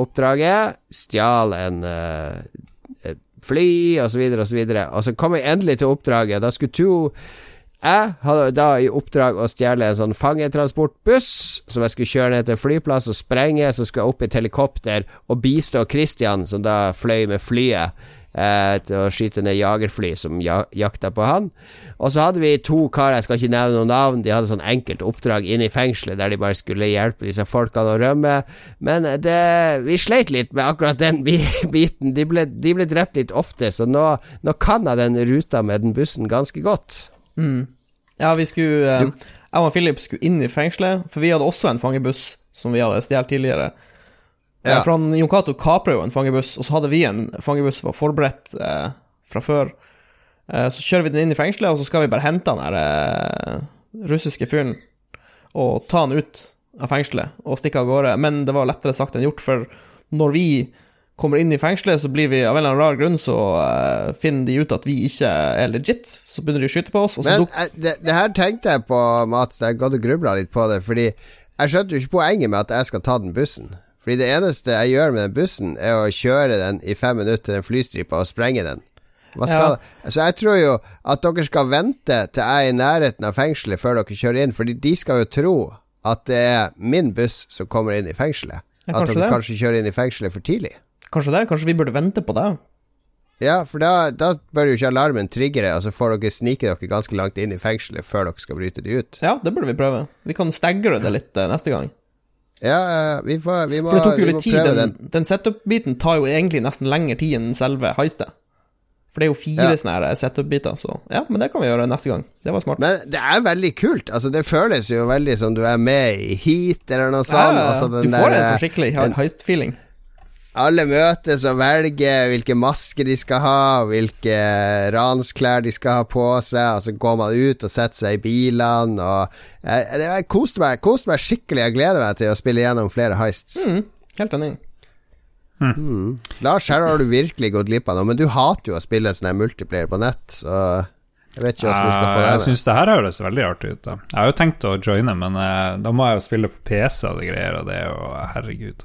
oppdraget. Stjal en eh, fly, så videre, og. Og så kom jeg endelig til oppdraget. Da skulle to jeg hadde da i oppdrag å stjele en sånn fangetransportbuss som jeg skulle kjøre ned til flyplass og sprenge. Så skulle jeg opp i et helikopter og bistå Christian, som da fløy med flyet, eh, til å skyte ned jagerfly som ja jakta på han. Og så hadde vi to karer, jeg skal ikke nevne noen navn, de hadde sånn enkelt oppdrag inne i fengselet der de bare skulle hjelpe disse folkene å rømme. Men det, vi sleit litt med akkurat den biten. De ble, de ble drept litt ofte, så nå, nå kan jeg den ruta med den bussen ganske godt. Mm. Ja, vi skulle eh, Jeg og Philip skulle inn i fengselet, for vi hadde også en fangebuss som vi hadde stjålet tidligere. Ja. Eh, For han, Jon Cato kapra jo en fangebuss, og så hadde vi en fangebuss som var forberedt eh, fra før. Eh, så kjører vi den inn i fengselet, og så skal vi bare hente han der eh, russiske fyren og ta han ut av fengselet og stikke av gårde. Men det var lettere sagt enn gjort, for når vi kommer inn i fengselet, så blir vi av en eller annen rar grunn så eh, finner de ut at vi ikke er legit. Så begynner de å skyte på oss, Men det, det her tenkte jeg på, Mats. Jeg gadd å grubla litt på det. Fordi jeg skjønte jo ikke poenget med at jeg skal ta den bussen. Fordi det eneste jeg gjør med den bussen, er å kjøre den i fem minutter til den flystripa og sprenge den. Ja. Så jeg tror jo at dere skal vente til jeg er i nærheten av fengselet før dere kjører inn, Fordi de skal jo tro at det er min buss som kommer inn i fengselet. Ja, at dere det. kanskje kjører inn i fengselet for tidlig. Kanskje det? Kanskje vi burde vente på det? Ja, for da, da bør jo ikke alarmen triggere, og så får dere snike dere ganske langt inn i fengselet før dere skal bryte det ut. Ja, det burde vi prøve. Vi kan stagre det litt eh, neste gang. Ja, ja, vi, får, vi må, For det tok jo litt tid. Den, den setup-biten tar jo egentlig nesten lengre tid enn selve heistet. For det er jo fire Ja. sånne her setup-biter, så ja, men det kan vi gjøre neste gang. Det var smart. Men det er veldig kult. Altså Det føles jo veldig som du er med i Heat eller noe sånt. Ja, altså, den du får der, en sånn skikkelig heist-feeling. Alle møtes og velger hvilke masker de skal ha, hvilke ransklær de skal ha på seg, og så går man ut og setter seg i bilene, og jeg, jeg, jeg koste meg, koste meg skikkelig. Jeg gleder meg til å spille gjennom flere heists. Mm, helt enig. Lars, her har du virkelig gått glipp av noe, men du hater jo å spille sånn her multiplayer på nett, så jeg vet ikke hvordan vi skal få det deg Jeg syns det her høres veldig artig ut. da Jeg har jo tenkt å joine, men eh, da må jeg jo spille på PC og det greier, og det er jo Herregud.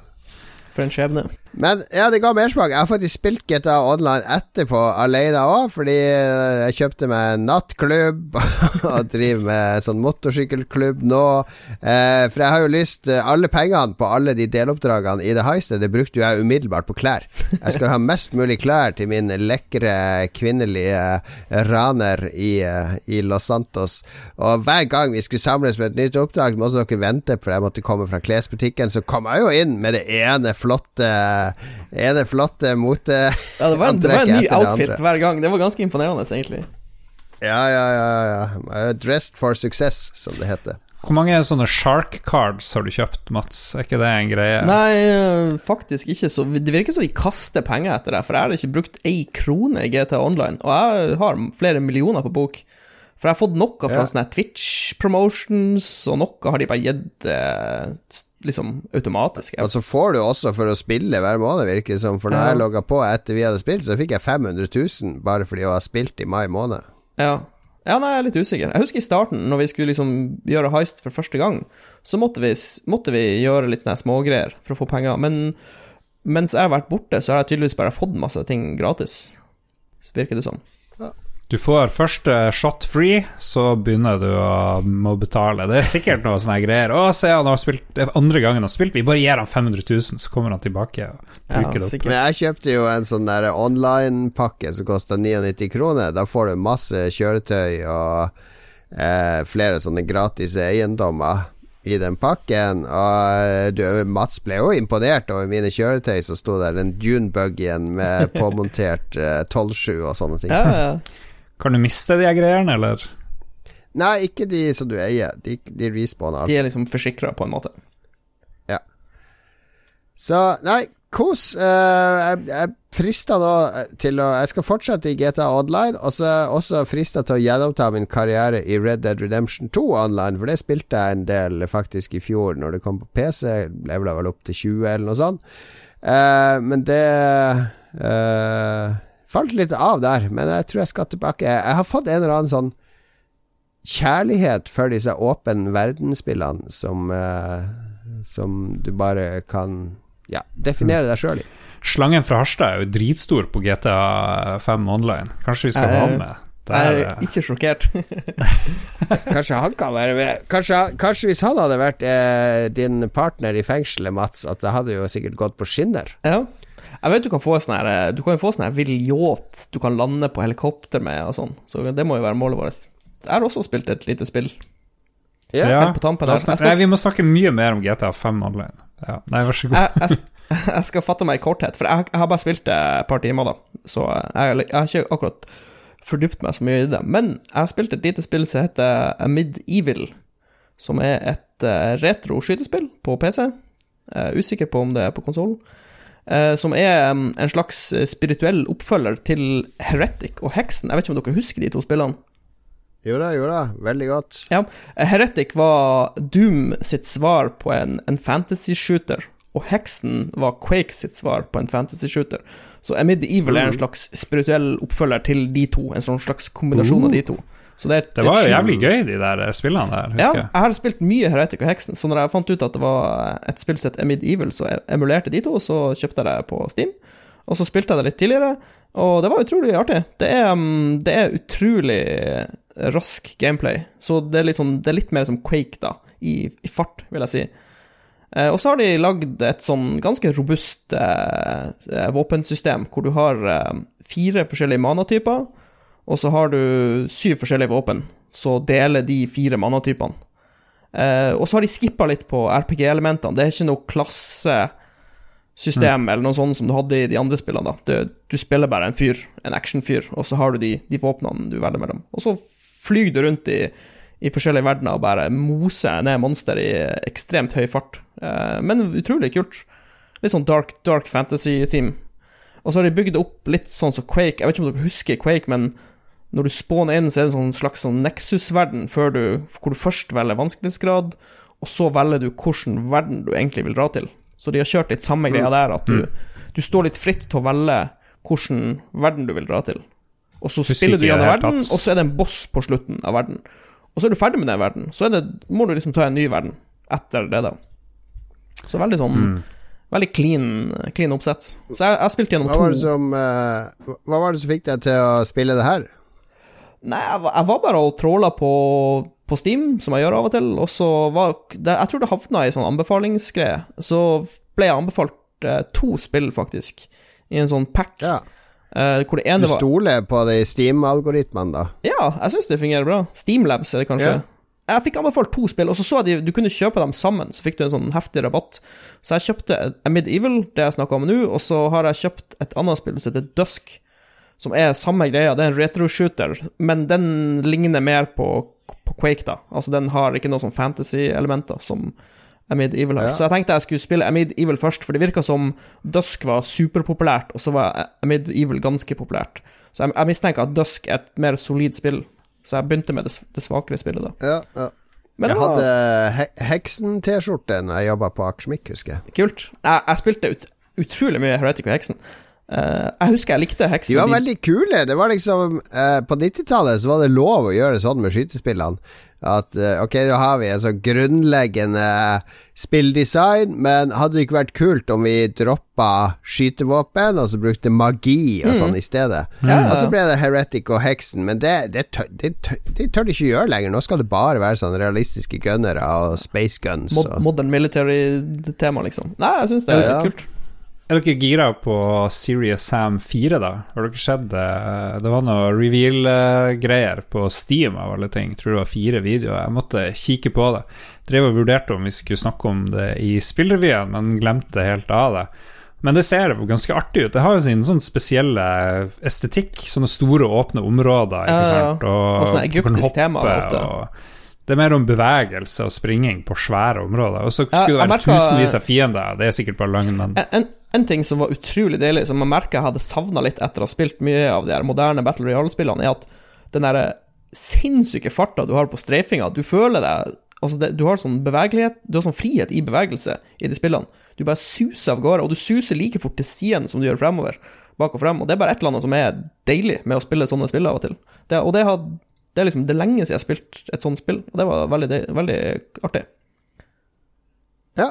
For en skjebne. Men ja, det ga mersmak. Jeg har faktisk spilt GTA Online etterpå alene òg, fordi eh, jeg kjøpte meg en nattklubb og driver med sånn motorsykkelklubb nå. Eh, for jeg har jo lyst eh, Alle pengene på alle de deloppdragene i det Heist, det brukte jo jeg umiddelbart på klær. Jeg skal ha mest mulig klær til min lekre kvinnelige raner i, eh, i Los Santos. Og hver gang vi skulle samles for et nytt oppdrag, måtte dere vente, for jeg måtte komme fra klesbutikken. Så kom jeg jo inn med det ene flotte ene flotte moteantrekket Ja, det var, en, det var en ny outfit hver gang. Det var ganske imponerende, egentlig. Ja, ja, ja, ja. Dressed for success, som det heter. Hvor mange sånne shark cards har du kjøpt, Mats? Er ikke det en greie? Nei, eh, faktisk ikke. Så det virker som de kaster penger etter det, for jeg har ikke brukt ei krone i GTA Online, og jeg har flere millioner på bok. For jeg har fått noe fra Ja. sånne Twitch promotions, og noe har de bare gitt eh, liksom automatisk. Og så får du også for å spille hver måned, virker det som. For når Ja. jeg logga på etter vi hadde spilt, så fikk jeg 500 000 bare fordi jeg har spilt i mai måned. Ja. ja, nei, jeg er litt usikker. Jeg husker i starten, når vi skulle liksom gjøre heist for første gang, så måtte vi, måtte vi gjøre litt sånne smågreier for å få penger. Men mens jeg har vært borte, så har jeg tydeligvis bare fått masse ting gratis. Så virker det sånn. Du får første shot free, så begynner du å må betale. Det er sikkert noe sånne greier. Å, se, han har spilt det er andre gangen han har spilt, vi bare gir han 500 000, så kommer han tilbake og bruker det opp. sikkert. Men jeg kjøpte jo en sånn der online-pakke som kosta 99 kroner. Da får du masse kjøretøy og eh, flere sånne gratis eiendommer i den pakken. Og du, Mats ble jo imponert over mine kjøretøy, så sto der den Dune-buggyen med påmontert eh, 12.7 og sånne ting. Ja, ja. Kan du miste de greiene, eller? Nei, ikke de som du eier. De, de respawner. De er liksom forsikra, på en måte. Ja. Så nei, kos. Uh, jeg, jeg frister nå til å Jeg skal fortsette i GTA Online, og så også frista til å gjenoppta min karriere i Red Dead Redemption 2 online, for det spilte jeg en del faktisk i fjor, når det kom på PC. Levela vel opp til 20, eller noe sånt. Uh, men det eh, falt litt av der, men jeg tror jeg skal tilbake. Jeg har fått en eller annen sånn kjærlighet for disse åpen verdensspillene som uh, Som du bare kan ja, definere deg sjøl i. Slangen fra Harstad er jo dritstor på GTA 5 online. Kanskje vi skal ha han med? Det Jeg er, er ikke sjokkert. Kanskje han kan være med. Kanskje, kanskje hvis han hadde vært eh, din partner i fengselet, Mats, at det hadde jo sikkert gått på skinner. ja. Jeg vet du kan få sånn her eh, Du kan jo få sånn her vill yacht du kan lande på helikopter med og sånn, så det må jo være målet vårt. Jeg har også spilt et lite spill. ja. På tampen her. skal- Nei, vi må snakke mye mer om GTA 5 online. Ja. Nei, vær så god. jeg, jeg, jeg skal fatte meg i korthet, for jeg, jeg har bare spilt det et par timer, da. Så jeg, jeg har ikke akkurat fordypt meg så mye i det. Men jeg har spilt et lite spill som heter Amid Evil, som er et uh, retro skytespill på PC. Jeg er usikker på om det er på konsollen. Som er en slags spirituell oppfølger til Heretic og Heksen. Jeg vet ikke om dere husker de to spillene? Jo da, jo da. Veldig godt. Ja, Heretic var Doom sitt svar på en, en fantasy-shooter, og Heksen var Quake sitt svar på en fantasy-shooter. Så Amid Evil er en Mm. slags spirituell oppfølger til de to, en sånn slags kombinasjon av de to. Så det, Det var jo jævlig gøy, de der spillene der, Ja, husker jeg jeg. har spilt mye Heretic og Heksen, så når jeg fant ut at det var et spill som het Amid Evil, så emulerte de to, og så kjøpte jeg det på Steam. Og så spilte jeg det litt tidligere, og det var utrolig artig. Det er, um, det er utrolig rask gameplay, så det er litt, sånn, det er litt mer som Quake, da, i, i fart, vil jeg si. Eh, og så har de lagd et sånn ganske robust eh, eh, våpensystem, hvor du har eh, fire forskjellige manatyper, og så har du syv forskjellige våpen, så deler de fire mannatypene. Eh, og så har de skippa litt på RPG-elementene. Det er ikke noe klassesystem eller noe sånt som du hadde i de andre spillene. Det, du spiller bare en fyr, en actionfyr, og så har du de, de våpnene du velger mellom. Og så flyr du rundt i, i forskjellige verdener og bare moser ned monster i ekstremt høy fart. Eh, men utrolig kult. Litt sånn dark, dark fantasy-theme. Og så har de bygd opp litt sånn som Quake. Jeg vet ikke om dere husker Quake, men når du spawner inn, så er det en sånn slags sånn Nexus-verden hvor du først velger vanskelighetsgrad, og så velger du hvilken verden du egentlig vil dra til. Så de har kjørt litt samme greia der, at du, du står litt fritt til å velge hvilken verden du vil dra til. Og så Husker spiller du gjennom verden, tatt. og så er det en boss på slutten av verden. Og så er du ferdig med den verden, så er det, må du liksom ta en ny verden etter det, da. Så veldig sånn Mm. Veldig clean, clean oppsett. Så jeg jeg spilte gjennom Hva var det to som, uh, hva var det som fikk deg til å spille det her? Nei, jeg var, jeg var bare og tråla på, på Steam, som jeg gjør av og til, og så var det, Jeg tror det havna i sånn anbefalingsgreie. Så ble jeg anbefalt eh, to spill, faktisk, i en sånn pack. Ja. eh, hvor det Du ene var stoler på de Steam-algoritmene, da? Ja, jeg syns det fungerer bra. Steamlabs er det kanskje. Ja. Jeg fikk anbefalt to spill, og så så jeg de, du kunne kjøpe dem sammen, så fikk du en sånn heftig rabatt. Så jeg kjøpte Amid Evil, det jeg snakka om nå, og så har jeg kjøpt et annet spill som heter Dusk, som er samme greia. Det er en retro-shooter, men den ligner mer på, på Quake, da. Altså, den har ikke noe sånn fantasy-elementer som Amid Evil har. Ja. Så jeg tenkte jeg skulle spille Amid Evil først, for det virka som Dusk var superpopulært, og så var Amid Evil ganske populært. Så jeg, jeg mistenker at Dusk er et mer solid spill, så jeg begynte med det, det svakere spillet, da. Ja, ja. Men jeg hadde he Heksen-T-skjorte når jeg jobba på Akersmik, husker jeg. kult. Jeg, jeg spilte ut, utrolig mye Heretic og Heksen. Eh, jeg husker jeg likte heksene. De var veldig kule. Det var liksom uh, På 90-tallet så var det lov å gjøre sånn med skytespillene. At uh, ok, nå har vi en sånn grunnleggende spilldesign, men hadde det ikke vært kult om vi droppa skytevåpen og så brukte magi og sånn i stedet? Ja, ja, Og så ble det Heretic og Heksen, men det, det, tør, det, tør, de tør de ikke gjøre lenger. Nå skal det bare være sånn realistiske gunnere og space guns. Mod Og. modern military-tema, liksom. Nei, jeg syns det er ja. kult. Er dere gira på Serious Sam 4, da? Har dere sett det? Det var noe reveal-greier på Steam av alle ting. Jeg Tror det var fire videoer. Jeg måtte kikke på det. Drev og vurderte om vi skulle snakke om det i spillrevyen, men glemte helt av det. Men det ser ganske artig ut. Det har jo sin sånn spesielle estetikk. Sånne store, åpne områder. Ikke sant? Og, Og sånn egyptisk tema ofte. og det er mer om bevegelse og springing på svære områder. Og så skulle det være merket- tusenvis av fiender. Det er sikkert bare løgn, men En, en, ting som var utrolig deilig, som jeg merker jeg hadde savna litt etter å ha spilt mye av de her moderne Battle Royale-spillene, er at den derre sinnssyke farta du har på streifinga Du føler deg Altså, det, du har sånn bevegelighet Du har sånn frihet i bevegelse i de spillene. Du bare suser av gårde, og du suser like fort til siden som du gjør fremover. Bak og frem. Og det er bare et eller annet som er deilig med å spille sånne spill av og til. Det, og det, har, det er liksom det er lenge siden jeg har spilt et sånt spill, og det var veldig, veldig artig. Ja.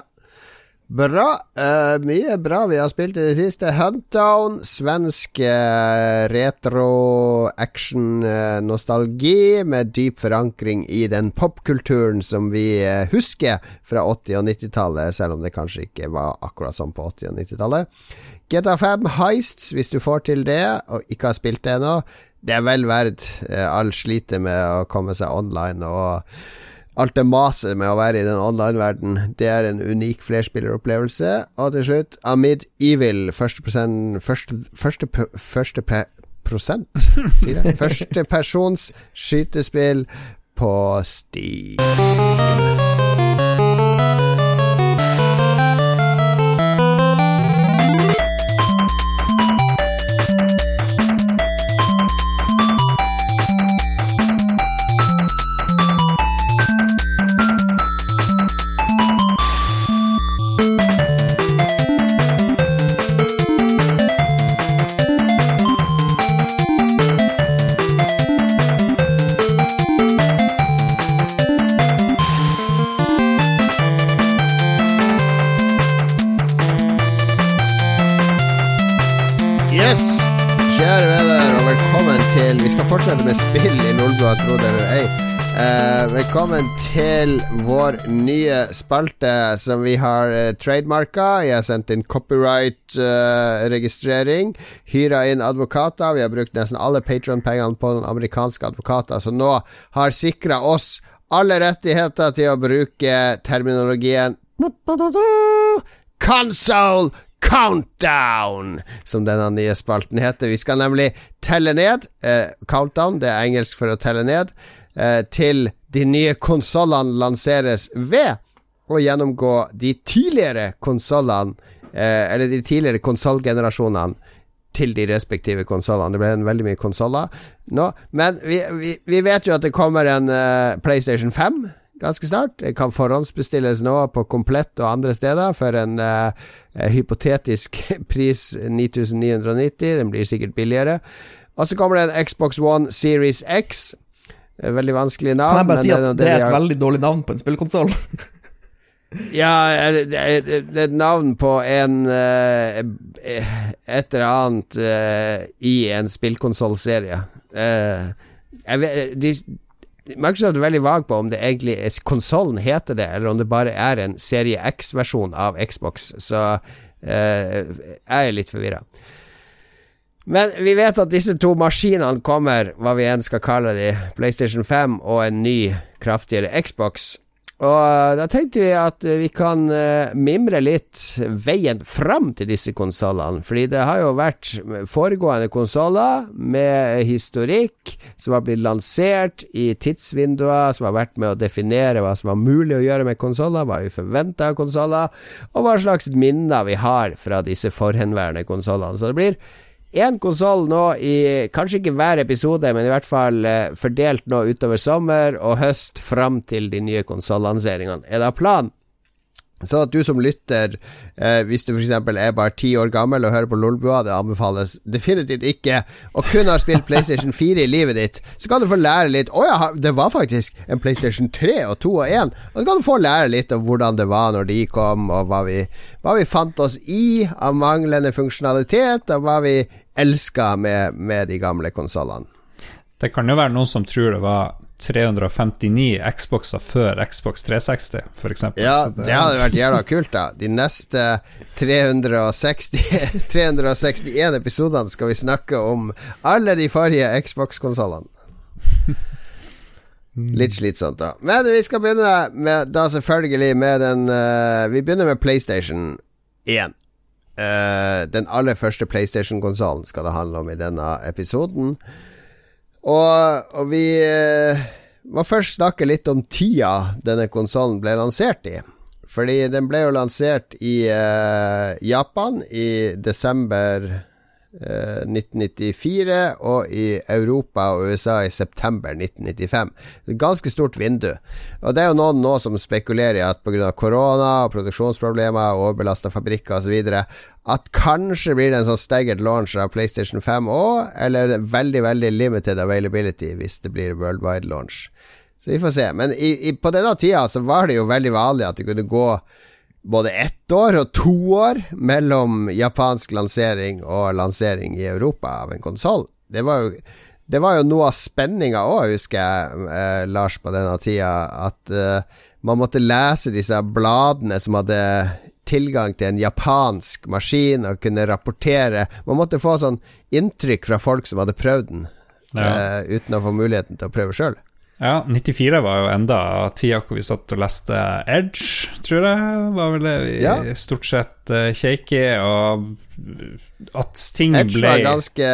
Bra. Uh, mye bra vi har spilt i det siste. Huntdown, svensk uh, retro-action-nostalgi med dyp forankring i den popkulturen som vi eh, husker fra 80- og 90-tallet, selv om det kanskje ikke var akkurat sånn på 80- og 90-tallet. GTA5 Heists, hvis du får til det, og ikke har spilt det ennå. Det er vel verdt eh, all slitet med å komme seg online og Alt det maset med å være i den online-verden, det er en unik flerspilleropplevelse. Og til slutt, Amid Evil, første prosent Første, første, første pre, prosent, sier jeg. Første persons skytespill på Steam. Med spill i Nordblå, tro det eller ei. Eh, velkommen til vår nye spalte som vi har uh, trademarka. Jeg har sendt inn copyright-registrering. hyra inn advokater. Vi har brukt nesten alle Patron-pengene på noen amerikanske advokater, som nå har sikra oss alle rettigheter til å bruke terminologien Console Countdown, som denne nye spalten heter. Vi skal nemlig telle ned. Eh, countdown, det er engelsk for å telle ned. Eh, til de nye konsollene lanseres ved å gjennomgå de tidligere konsollene, eh, eller de tidligere konsollgenerasjonene til de respektive konsollene. Det ble en veldig mye konsoller nå. Men vi, vi, vi vet jo at det kommer en uh, PlayStation 5 ganske snart. Det kan forhåndsbestilles nå på Komplett og andre steder for en eh, hypotetisk pris 9990. Den blir sikkert billigere. Og så kommer det en Xbox One Series X. Eh, Veldig vanskelig navn. Kan jeg bare si at det, det er et har- veldig dårlig navn på en spillkonsoll? ja, det er et navn på en Et eller annet i en spillkonsollserie. Uh, de, Microsoft er veldig vag på om det egentlig er konsollen heter det, eller om det bare er en serie X-versjon av Xbox. Så eh, jeg er litt forvirra. Men vi vet at disse to maskinene kommer, hva vi enn skal kalle de, PlayStation 5 og en ny, kraftigere Xbox. Og da tenkte vi at vi kan uh, mimre litt veien fram til disse konsollene. Fordi det har jo vært foregående konsoller med historikk som har blitt lansert i tidsvinduer, som har vært med å definere hva som var mulig å gjøre med konsoller, hva vi forventa av konsoller, og hva slags minner vi har fra disse forhenværende konsollene. Så det blir én konsoll nå i kanskje ikke hver episode, men i hvert fall eh, fordelt nå utover sommer og høst fram til de nye konsollanseringene. Er det planen? Så at du som lytter, eh, hvis du f.eks. er bare ti år gammel og hører på Lolbua, det anbefales definitivt ikke, og kun har spilt PlayStation 4 i livet ditt, så kan du få lære litt Å ja, det var faktisk en PlayStation 3 og 2 og 1. Og så kan du få lære litt om hvordan det var når de kom, og hva vi, hva vi fant oss i av manglende funksjonalitet, og hva vi elska med, med de gamle konsollene. Det kan jo være noen som tror det var 359 Xboxer før Xbox 360, f.eks. Ja, det, det hadde vært jævla kult, da. De neste 360 361 episodene skal vi snakke om alle de forrige Xbox-konsollene. Litt slitsomt, da. Men vi skal begynne med, da selvfølgelig med den uh, Vi begynner med PlayStation 1. Uh, eh, den aller første PlayStation-konsollen skal det handle om i denne episoden. Og, og vi uh, må først snakke litt om tida denne konsollen ble lansert i. Fordi den ble jo lansert i Japan i desember 1994, eh, og i Europa og USA i september 1995. Et ganske stort vindu. Og det er jo noen nå som spekulerer i at pga. korona produksjonsproblemer, overbelasta fabrikker osv., at kanskje blir det en sånn staggered launch av PlayStation 5 òg, eller veldig, veldig limited availability hvis det blir worldwide launch. Så vi får se. Men i, i, på denne tida så var det jo veldig vanlig at det kunne gå både ett år og to år mellom japansk lansering og lansering i Europa av en konsoll. Det, det, var jo noe av spenninga òg, husker jeg, eh, Lars, på denne tida. At eh, man måtte lese disse bladene som hadde tilgang til en japansk maskin og kunne rapportere. Man måtte få sånn inntrykk fra folk som hadde prøvd den, ja. eh, uten å få muligheten til å prøve sjøl. Ja, 94 var jo enda tida hvor vi satt og leste Edge, tror jeg. Var vel det vi ja. stort sett uh, kjeiki, og at ting Edge ble Edge var ganske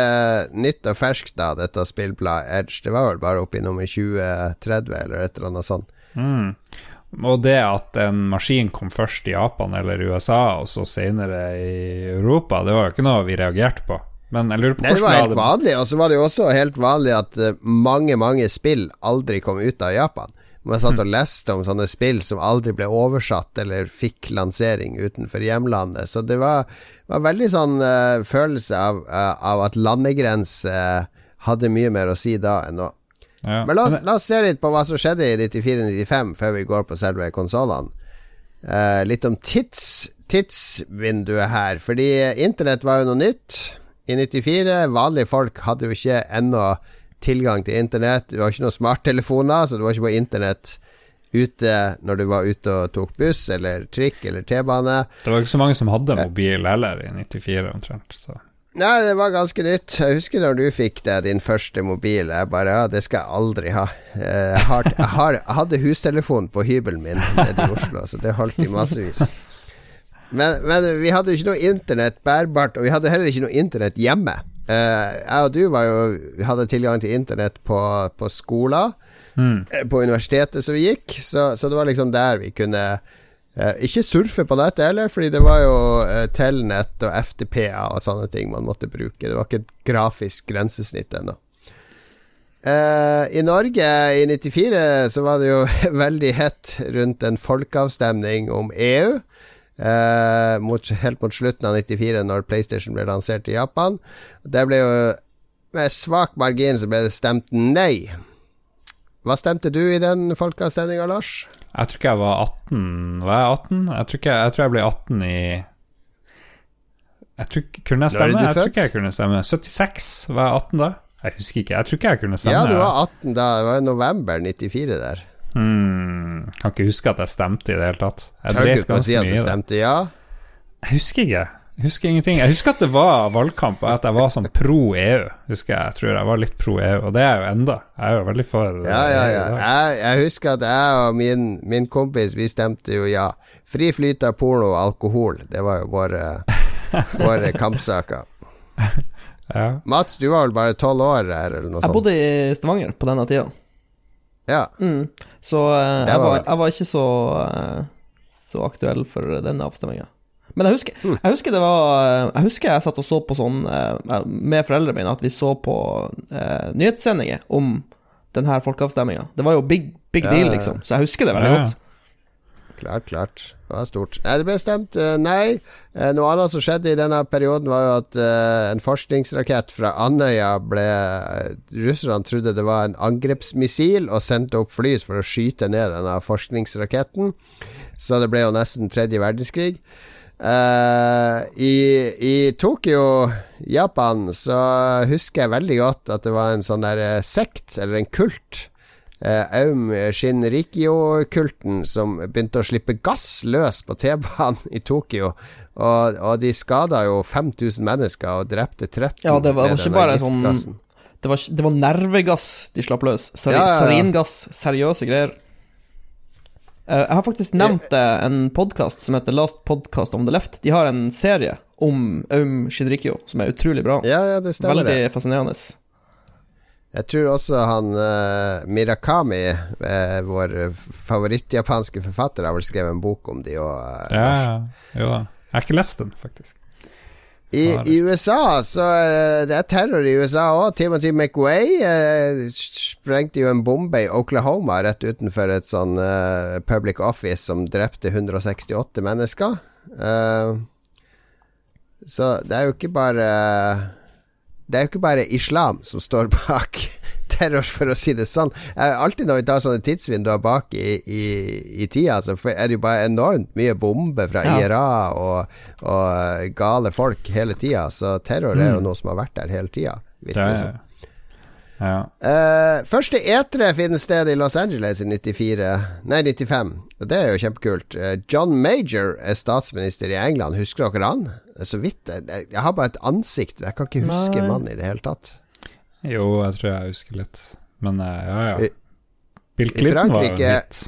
nytt og ferskt da, dette spillbladet Edge. Det var vel bare oppi nummer 2030 eller et eller annet sånt. Mm. Og det at en maskin kom først i Japan eller USA, og så senere i Europa, det var jo ikke noe vi reagerte på. Men jeg lurer på hvordan Det var helt vanlig, og så var det jo også helt vanlig at uh, mange, mange spill aldri kom ut av Japan. Man satt og leste om sånne spill som aldri ble oversatt eller fikk lansering utenfor hjemlandet. Så det var, var veldig sånn uh, følelse av, uh, av at landegrense hadde mye mer å si da enn nå. Ja. Men la oss, la oss, se litt på hva som skjedde i 94-95, før vi går på selve konsollene. litt om tids, tidsvinduet her, fordi internett var jo noe nytt i 94. Vanlige folk hadde jo ikke ennå tilgang til internett. Du har ikke noen smarttelefoner, så du var ikke på internett ute når du var ute og tok buss eller trikk eller T-bane. Det var ikke så mange som hadde mobil heller i 94, omtrent. Så. Nei, det var ganske nytt. Jeg husker når du fikk deg din første mobil. Jeg bare Ja, det skal jeg aldri ha. Jeg, har, jeg hadde hustelefon på hybelen min nede i Oslo, så det holdt i massevis. Men, men, vi hadde jo ikke noe internett bærbart, og vi hadde heller ikke noe internett hjemme. Uh, jeg og du var jo, vi hadde tilgang til internett på, på skoler, mm. Eh, på universitetet som vi gikk, så, så, det var liksom der vi kunne uh, Ikke surfe på nettet heller, fordi det var jo uh, Telnett og FTP-er og sånne ting man måtte bruke. Det var ikke et grafisk grensesnitt ennå. Uh, I Norge i 94 så var det jo veldig hett rundt en folkeavstemning om EU. Uh, mot, helt mot slutten av 94, når PlayStation ble lansert i Japan. Det ble jo Med svak margin så ble det stemt nei. Hva stemte du i den folkeavstemninga, Lars? Jeg tror ikke jeg var 18. Var jeg 18? Jeg tror, ikke, jeg, tror jeg ble 18 i jeg tror, Kunne jeg stemme? Jeg tror ikke jeg kunne stemme. 76, var jeg 18 da? Jeg husker ikke. Jeg tror ikke jeg kunne stemme. Ja, du var 18 da. Det var i november 94 der. Hmm, kan ikke huske at jeg stemte i det hele tatt. Jeg Tør du ikke å si at du stemte ja? Jeg husker ikke. Jeg husker ingenting. Jeg husker at det var valgkamp, og at jeg var sånn pro EU. Husker Jeg jeg tror jeg var litt pro EU, og det er jeg jo enda. Jeg er jo veldig for Ja, ja, ja. Jeg, jeg husker at jeg og min, min kompis, vi stemte jo ja. Fri flyt av porno og alkohol. Det var jo våre, våre kampsaker. Ja. Mats, du var vel bare tolv år her, eller noe Jeg bodde i Stavanger på denne tida, Ja. mm. så eh, jeg, var var, jeg var ikke så, eh, så aktuell for den avstemminga. Men jeg husker, Mm. jeg husker det var Jeg husker jeg satt og så på sånn eh, med foreldrene mine, at vi så på eh, nyhetssendinger om denne her folkeavstemminga. Det var jo big, big Ja, deal, liksom, så jeg husker det veldig Ja, ja. godt. Klart, klart. Det var stort. Det ble stemt eh, nei. Eh, Noe annet som skjedde i denne perioden, var jo at eh, en forskningsrakett fra Andøya ble Russerne trodde det var en angrepsmissil og sendte opp fly for å skyte ned denne forskningsraketten. Så det ble jo nesten tredje verdenskrig. I, I Tokyo, Japan, så husker jeg veldig godt at det var en sånn der sekt, eller en kult, Aum Shinrikyo-kulten som begynte å slippe gass løs på T-banen i Tokyo. Og, og de skada jo 5000 mennesker og drepte 13 Ja, det var- med denne bare sånn- Det var, det var nervegass de slapp løs. Sari, Ja, ja. Saringass, seriøse greier. Eh, jeg har faktisk nevnt det en podkast som heter Last Podcast on the Left. De har en serie om Aum Shinrikyo som er utrolig bra. Ja, ja, det stemmer. Veldig fascinerende. Jeg tror også han uh, Mirakami, uh, vår favorittjapanske forfatter, har vel skrevet en bok om de òg. Uh, Ja, ja. Jo da. Jeg har ikke lest den, faktisk. I, I USA så eh, Det er terror i USA òg. Timothy McWay eh, sprengte jo en bombe i Oklahoma rett utenfor et sånn eh, public office som drepte 168 mennesker. Eh, så det er jo ikke bare Det er jo ikke bare islam som står bak terror, for å si det sånn. Alltid når vi tar sånne tidsvinduer bak i, i, i tida, så er det jo bare enormt mye bomber fra Ja. IRA og, og gale folk hele tida. Så terror er jo noe som har vært der hele tida. Virker det er, som. Ja. Eh, første etere finner sted i Los Angeles i 94 Nei, 95. Og det er jo kjempekult. Uh, John Major er statsminister i England. Husker dere han? Så vidt. Jeg, jeg har bare et ansikt. Jeg kan ikke huske Nei. mannen i det hele tatt. Jo, jeg tror jeg husker litt. Men uh, ja, ja. Bill Clinton var jo Frankrike- en hit.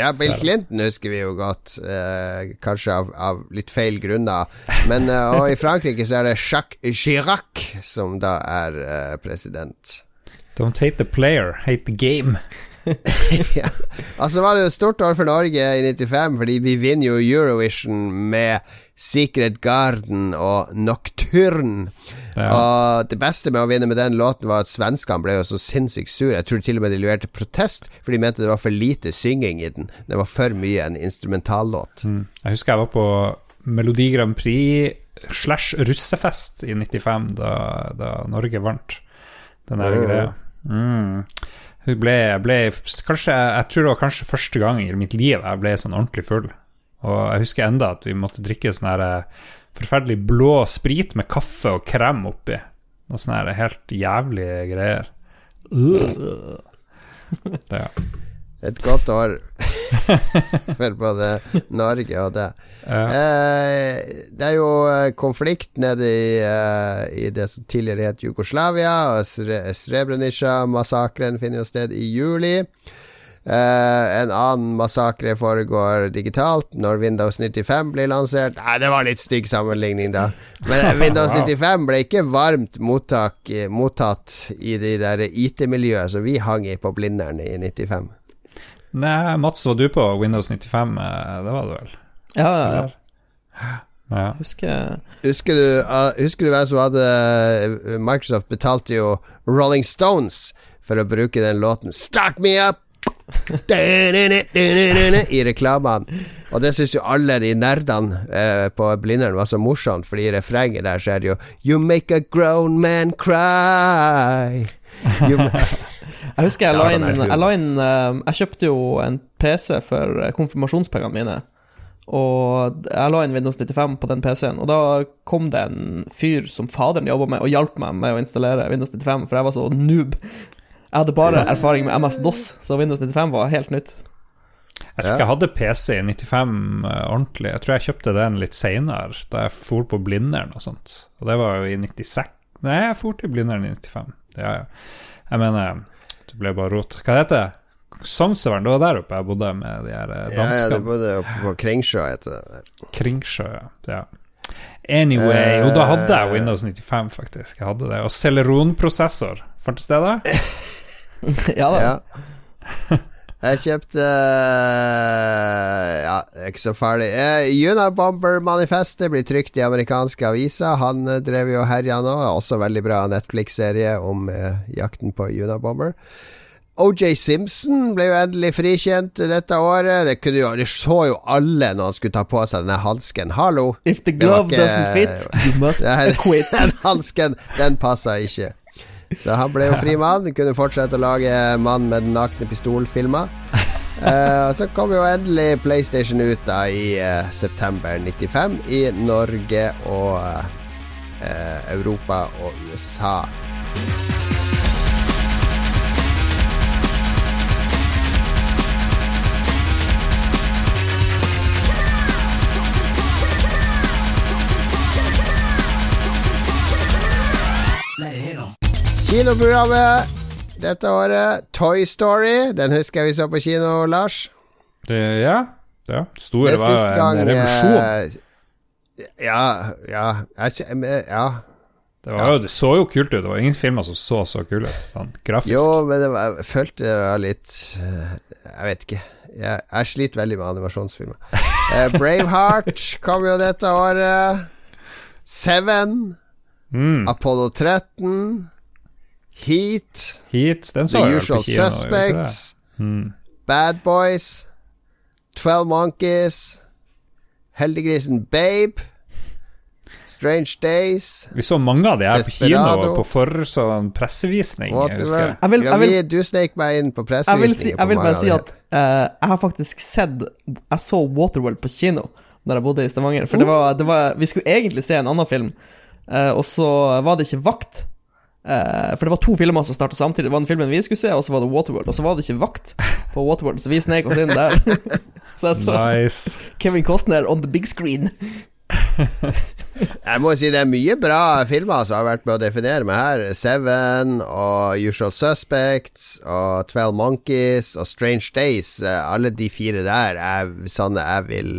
Ja, Bill. Clinton husker vi jo godt, eh, kanskje av, av litt feil grunner. Men eh, Og i Frankrike så er det Jacques Chirac som da er eh, president. Don't hate the player, hate the game. ja. Altså var det jo stort år for Norge i 95, fordi vi vinner jo Eurovision med Secret Garden og Nocturne. Ja. Og det beste med å vinne med den låten var at svenskene ble jo så sinnssykt sure. Jeg tror til og med de leverte protest, for de mente det var for lite synging i den. Det var for mye en instrumentallåt. Mm. Jeg husker jeg var på Melodi Grand Prix slash russefest i 95, da, da Norge vant den der Oh. greia. Mm. Ble, ble kanskje, Jeg tror det var kanskje første gang i mitt liv jeg ble sånn ordentlig full. Og jeg husker enda at vi måtte drikke sånn her eh, forferdelig blå sprit med kaffe og krem oppi. Noe sånne her helt jævlige greier. Uh. Ja. Et godt år for både Norge og det. Ja. Eh, det er jo eh, konflikt nede i, eh, i det som tidligere het Jugoslavia, og Srebrenica-massakren finner jo sted i juli. Eh, en annen massakre foregår digitalt når Windows 95 blir lansert. Nei, det var litt stygg sammenligning, da. Men eh, Windows 95 ble ikke varmt mottak, eh, mottatt i de der IT-miljøet som vi hang i på Blindern i 95. Nei, Mats, var du på Windows 95? Eh, Det var du vel? Ja, ja, ja. Ja. Husker Husker du, uh, husker du hvem som hadde uh, Microsoft betalte jo Rolling Stones for å bruke den låten 'Start Me Up'! I reklamene. Og det syns jo alle de nerdene eh, på Blindern var så morsomt, fordi i refrenget der så er det jo 'You make a grown man cry'. Jeg husker jeg la inn, jeg, la inn uh, jeg kjøpte jo en PC for eh, konfirmasjonspengene mine. Og jeg la inn Windows 95 på den PC-en, og da kom det en fyr som faderen jobba med, og hjalp meg med å installere Windows 95, for jeg var så noob. Jeg hadde bare erfaring med MS-DOS, så Windows 95 var helt nytt. Jeg tror ikke jeg hadde PC i 95 eh, ordentlig. Jeg tror jeg kjøpte den litt seinere, da jeg for på Blindern og sånt. Og det var jo i 96 Nei, jeg for til Blindern i 95. Ja, ja. Jeg mener, det ble bare rot. Hva heter det? Sognsøren, det var der oppe jeg bodde med de her danskene. Ja, ja, det bodde oppe på Kringsjø, heter det. Kringsjø, ja. Anyway, og da hadde jeg Windows 95, faktisk. Jeg hadde det. Og Celeron-prosessor. Fantes det da? ja da. Ja. Jeg kjøpte uh, Ja, ikke så farlig. Uh, Unabomber-manifestet blir trykt i amerikanske aviser. Han uh, drev jo og herja nå. Også veldig bra Netflix-serie om eh, jakten på Unabomber. OJ Simpson ble jo endelig frikjent dette året. Det, kunne jo, det så jo alle når han skulle ta på seg denne hansken. Hallo! If the glove ikke- doesn't fit, you must quit. den hansken, den passa ikke. Så han ble jo fri mann. Kunne fortsette å lage Mann med den nakne pistol-filmer. uh, så kom jo endelig PlayStation ut da i uh, september 95 i Norge og uh, Europa og USA. Kinoprogrammet dette året, Toy Story. Den husker jeg vi så på kino, Lars. Det, ja. ja. Store Det var siste gang en revolusjon. eh, Ja, ja jeg, ja. Det, var, ja. det så jo kult ut. Det var ingen filmer som så så kule ut. Sånn grafisk. Jo, men det var, jeg følte det var litt eh, Jeg vet ikke. Jeg, jeg sliter veldig med animasjonsfilmer. Eh, Braveheart kom jo dette året. Seven. Mm. Apollo 13. Heat. Heat, den så The Usual kino. Suspects. Mm. Bad Boys. Twelve Monkeys. Heldiggrisen Babe. Strange Days. Vi så mange av de her på kino Desperado. på for sånn pressevisning. Jeg husker. Jeg vil- jeg vil- vi- du snek meg inn på vil, si, pressevisninger. jeg vil bare si at uh, jeg har faktisk sett Jeg så Waterworld på kino Da jeg bodde i Stavanger. For det var, det var, vi skulle egentlig se en annen film, uh, og så var det ikke vakt. Eh, for det var to filmer som starta samtidig. Det var den filmen vi skulle se, og så var det Waterworld. Og så var det ikke vakt på Waterworld, så vi snek oss inn der. så jeg så Nice. Kevin Costner on the big screen. Jeg må si det er mye bra filmer som har vært med å definere meg her. Seven og Usual Suspects og Twelve Monkeys og Strange Days. Eh, Alle de fire der er sånne jeg vil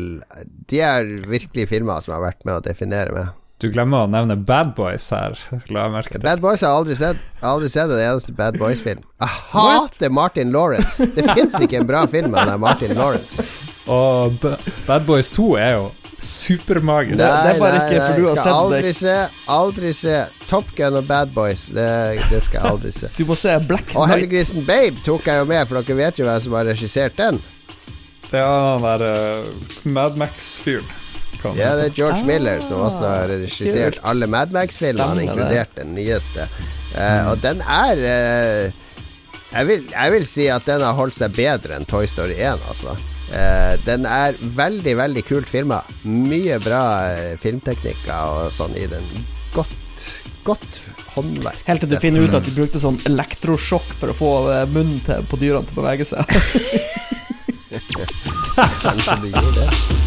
De er virkelig filmer som har vært med å definere meg. Du glemmer å nevne Bad Boys her, la jeg merke til. Bad Boys har jeg aldri sett. Jeg har aldri sett en eneste Bad Boys-film. Jeg hater Martin Lawrence. Det fins ikke en bra film med den Martin Lawrence. Og B Bad Boys 2 er jo supermagisk. det er bare ikke for du har sett aldri det. se. Aldri se. Top Gun og Bad Boys. Det, det skal jeg aldri se. Du må se Black Knight. Og Helligrisen Babe tok jeg jo med, for dere vet jo hvem som har regissert den. Det er han der uh, Mad Max-fyren. Kan- Ja, det er George Ah, Miller som også har regissert kult. alle Mad Max-filmene, inkludert den nyeste. Uh, og den er uh, jeg, vil, jeg vil si at den har holdt seg bedre enn Toy Story 1, altså. Uh, den er veldig, veldig kult filma. Mye bra filmteknikker og sånn i den. Godt, godt håndverk. Helt til du finner ut at de brukte sånn elektrosjokk for å få munnen til, på dyrene til å bevege seg. Kanskje de gjorde det.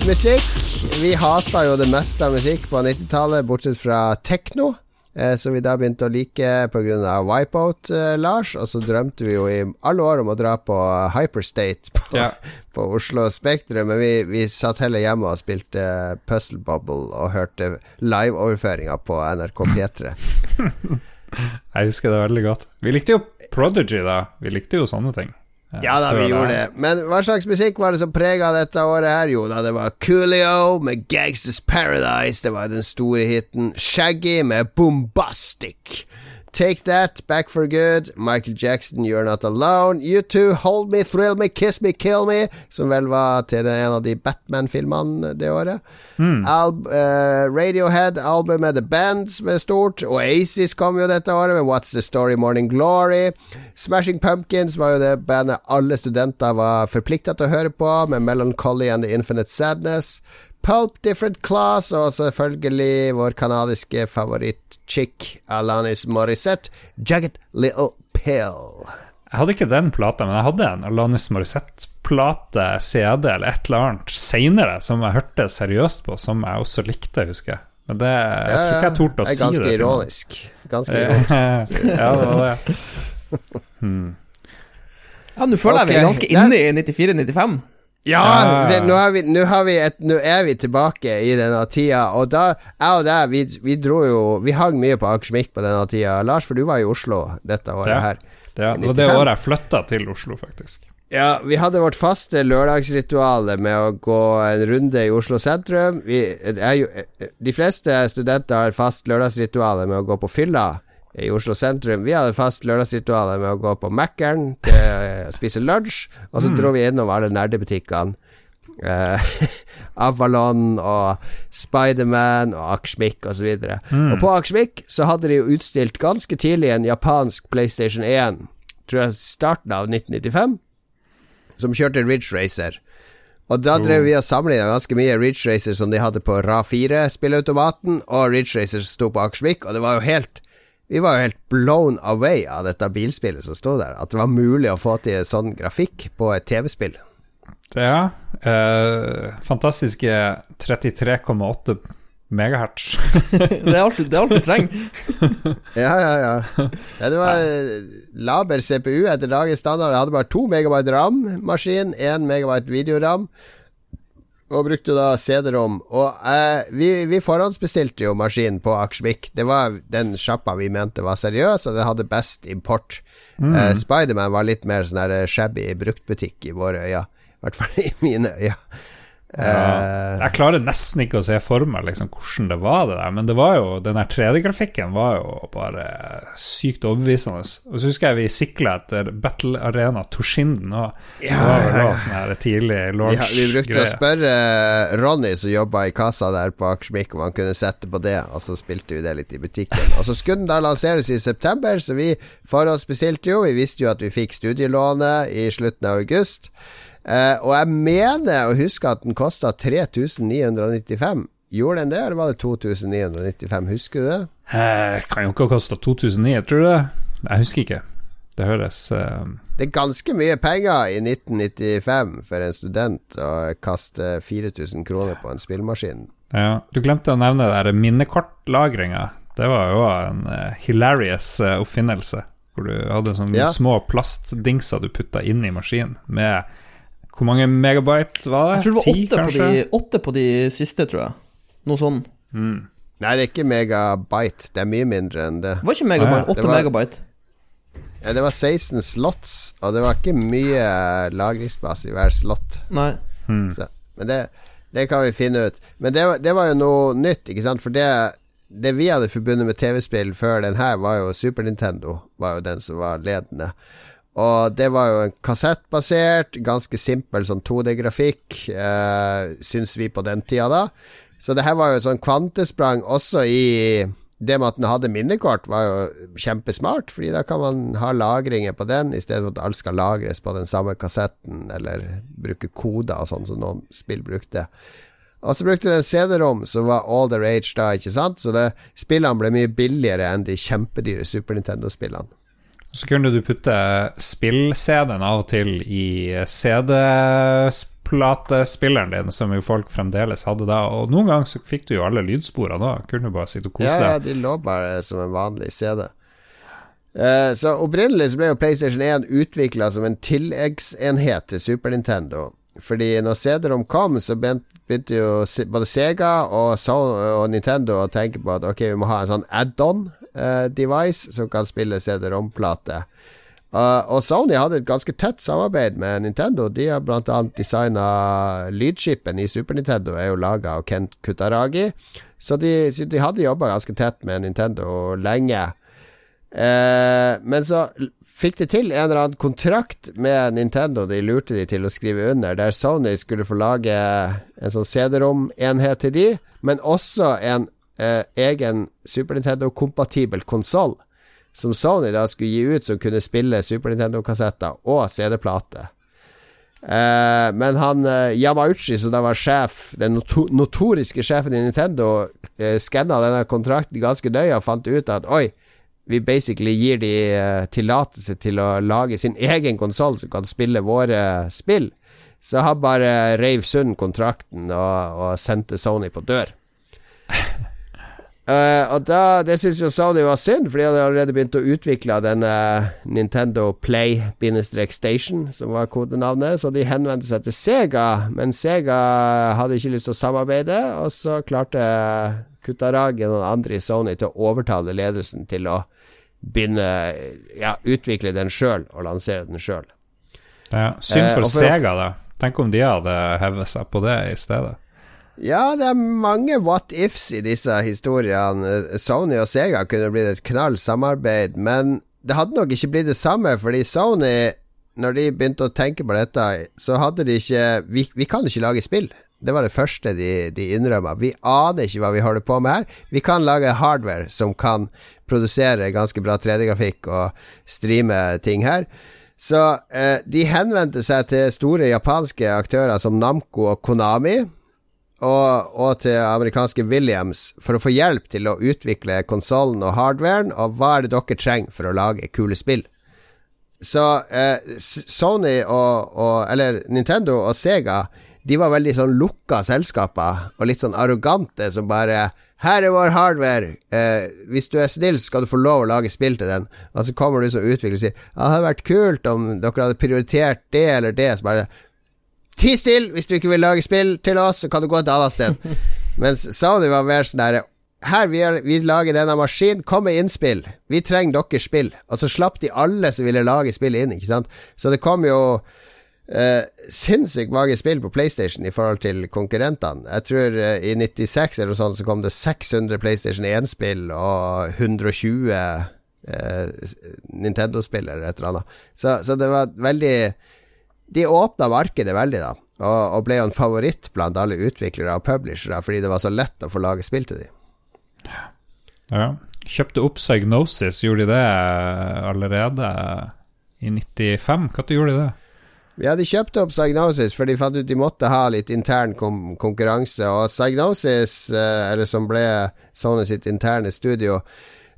Musikk. Vi hata jo det meste av musikk på 90-tallet, bortsett fra tekno. Eh, som vi da begynte å like pga. Wipeout, eh, Lars. Og så drømte vi jo i alle år om å dra på Hyperstate på, Ja. på Oslo Spektrum, men vi, vi satt heller hjemme og spilte Puzzle Bubble og hørte liveoverføringa på NRK P3. Jeg husker det veldig godt. Vi likte jo Prodigy, da. Vi likte jo sånne ting. Eh, Ja da, vi gjorde det. Men hva slags musikk var det som prega dette året her? Jo da, det var Coolio med Gangsters Paradise. Det var den store hiten. Shaggy med Bombastic. Take That, Back for Good, Michael Jackson, You're Not Alone, You Two, Hold Me, Thrill Me, Kiss Me, Kill Me, som vel var til en av de Batman-filmene det året. Alb, uh, Radiohead, albumet The Band, som er stort. Oasis kom jo dette året med What's The Story, Morning Glory. Smashing Pumpkins var jo det bandet alle studenter var forplikta til å høre på, med Melancholy and The Infinite Sadness. Pulp, Different Class, og selvfølgelig vår kanadiske favoritt-chick Alanis Morissette, Jagged Little Pill. Jeg hadde ikke den plata, men jeg hadde en Alanis Morissette-plate, CD eller et eller annet seinere som jeg hørte seriøst på, som jeg også likte, husker jeg. Men det, jeg tror ikke jeg torde å si ganske det. noen. ironisk. Ganske ironisk. ja, det var det. Ja, Nå føler jeg vi er ganske inne i 94-95. Ja, det, nå, har vi, nå, har vi et, nå er vi tilbake i denne tida, og da Jeg og deg, vi, vi dro jo Vi hang mye på Akersmik på denne tida. Lars, for du var i Oslo dette året Ja. her. Ja, det var det året jeg flytta til Oslo, faktisk. Ja, vi hadde vårt faste lørdagsritual med å gå en runde i Oslo sentrum. Vi, er jo, de fleste studenter har fast lørdagsritual med å gå på fylla i Oslo sentrum. Vi hadde fast lørdagsritual med å gå på Mækkern til å spise lunsj, og så dro vi innom alle nerdebutikkene. Uh, Avalon og Spiderman og Akersmik osv. Og på Akersmik så hadde de jo utstilt ganske tidlig en japansk PlayStation 1, tror jeg starten av 1995 som kjørte Ridge Racer. Og da drev vi og sammenligna ganske mye Ridge Racer som de hadde på RA4-spilleautomaten, og Ridge Racer sto på Akersvik, og det var jo helt Vi var jo helt blown away av dette bilspillet som sto der. At det var mulig å få til sånn grafikk på et TV-spill. Ja. Eh, fantastiske 33,8 megahertz. Det er alt, det er alt du trenger. Ja, ja, ja. ja det var eh, laber CPU etter dagens standard. Jeg hadde bare to megabyte RAM-maskin, én megabyte videoram. Og brukte da CD-rom. Og eh, vi, vi forhåndsbestilte jo maskinen på Akersvik. Det var den sjappa vi mente var seriøs, og den hadde best import. Eh, Spiderman var litt mer sånn shabby bruktbutikk i våre øyne. I hvert fall i mine øyne. Eh, Jeg klarer nesten ikke å se for meg liksom, hvordan det var, det der. Men det var jo, den der 3D-grafikken var jo bare sykt overbevisende. Og så husker jeg vi sikla etter Battle Arena Toshinden òg. Ja, ja, ja. sånn her tidlig vi, launch vi brukte å spørre Ronny, som jobba i kassa der på Akersmik, om han kunne sette på det, og så spilte vi det litt i butikken. Og så skulle den da lanseres i september, så vi forhåndsbestilte jo. Vi visste jo at vi fikk studielånet i slutten av august. Eh, og jeg mener å huske at den kosta 3995. Gjorde den det, eller var det 2995? Husker du det? Eh, kan jo ikke ha kosta 2009, tror du det? Jeg husker ikke. Det høres uh... Det er ganske mye penger i 1995 for en student å kaste 4000 kroner på en spillmaskin. Ja. Du glemte å nevne det minnekortlagringa. Det var jo en uh, hilarious oppfinnelse. Hvor du hadde sånne Ja. små plastdingser du putta inn i maskinen med Hvor mange megabyte var det? Jeg tror det var åtte, åtte på, de, åtte på de siste, tror jeg. Noe sånn. Mm. Nei, det er ikke megabyte. Det er mye mindre enn det. Det var ikke megabyte. Ah, ja. Åtte var- megabyte. Ja, det var 16 slots, og det var ikke mye lagringsplass i hver slott. Nei. Hmm. Så, men det, det kan vi finne ut. Men det, var- det var jo noe nytt, ikke sant? For det, det vi hadde forbundet med TV-spill før den her, var jo Super Nintendo. Var jo den som var ledende. Og det var jo en kassettbasert, ganske simpel sånn 2D-grafikk, eh, syns vi på den tida da. Så det her var jo et sånn kvantesprang også i det med at den hadde minnekort, var jo kjempesmart, fordi da kan man ha lagringer på den, i stedet for at alt skal lagres på den samme kassetten, eller bruke koder og sånn som noen spill brukte. Og så brukte den CD-rom, som var all the rage da, ikke sant? Så det, spillene ble mye billigere enn de kjempedyre Super Nintendo-spillene. Så kunne du putte spill-CD-en av og til i CD-platespilleren din, som jo folk fremdeles hadde da. Og noen ganger så fikk du jo alle lydsporene da. Kunne du bare sitte og kose deg. Ja, ja, de lå bare som en vanlig CD. Eh, så opprinnelig så ble jo PlayStation 1 utvikla som en tilleggsenhet til Super Nintendo. Fordi når CD-rom kom, så begynte jo både Sega og, og Nintendo å tenke på at ok, vi må ha en sånn add-on-device som kan spille CD-rom-plate. Uh, og Sony hadde et ganske tett samarbeid med Nintendo. De har annet designa lydskipen i Super Nintendo, er jo laga av Kent Kutaragi. Så de, så de hadde jobba ganske tett med Nintendo lenge. Uh, men så fikk de til en eller annen kontrakt med Nintendo de lurte de til å skrive under, der Sony skulle få lage en sånn CD-rom-enhet til de, men også en eh, egen Super Nintendo-kompatibel konsoll. Som Sony da skulle gi ut, som kunne spille Super Nintendo-kassetter og CD-plate. Eh, men han eh, Yamauchi, som da var sjef, den noto notoriske sjefen i Nintendo, eh, skanna denne kontrakten ganske nøye og fant ut at oi, vi basically gir de uh, tillatelse til å lage sin egen konsoll som kan spille våre spill. Så han bare reiv sund kontrakten og, og sendte Sony på dør. Uh, og da, Det syns jo Sony var synd, for de hadde allerede begynt å utvikle denne Nintendo Play-Station, som var kodenavnet. Så de henvendte seg til Sega, men Sega hadde ikke lyst til å samarbeide. Og så klarte Kutaragi og noen andre i Sony til å overtale ledelsen til å begynne Ja, utvikle den sjøl og lansere den sjøl. Ja, synd for, uh, for Sega, da. Tenk om de hadde hevet seg på det i stedet. Ja, det er mange what ifs i disse historiene. Sony og Sega kunne blitt et knall samarbeid, men det hadde nok ikke blitt det samme, fordi Sony, når de begynte å tenke på dette, så hadde de ikke Vi, vi kan ikke lage spill. Det var det første de, de innrømma. Vi aner ikke hva vi holder på med her. Vi kan lage hardware som kan produsere ganske bra 3D-grafikk og streame ting her. Så eh, de henvendte seg til store japanske aktører som Namco og Konami og, og, til amerikanske Williams for å få hjelp til å utvikle konsollen og hardwaren, og hva er det dere trenger for å lage kule spill. Så eh, Sony og, og, Eller Nintendo og Sega De var veldig sånn lukka selskaper, og litt sånn arrogante som bare her er vår hardware. Eh, hvis du er snill, skal du få lov å lage spill til den. Og så kommer du som utvikler og sier det hadde vært kult om dere hadde prioritert det eller det. Så bare Ti still! Hvis du ikke vil lage spill til oss, så kan du gå et annet sted. Mens Sony var mer sånn derre her, vi, vi, lager denne maskinen, kom med innspill. Vi trenger deres spill. Og så slapp de alle som ville lage spill inn, ikke sant. Så det kom jo uh, sinnssykt mange spill på PlayStation i forhold til konkurrentene. Jeg tror uh, i 96 eller noe sånt så kom det 600 PlayStation 1-spill og 120 uh, Nintendo-spill eller et eller annet. Så, så det var veldig de åpna markedet veldig, da, og, og ble jo en favoritt blant alle utviklere og publishere fordi det var så lett å få lage spill til dem. Ja. Kjøpte opp Psygnosis, gjorde de det allerede i 95? Når gjorde de det? Ja, de kjøpte opp Psygnosis, for de fant ut de måtte ha litt intern konkurranse. Og Psygnosis, eh, eller som ble Sony sitt interne studio,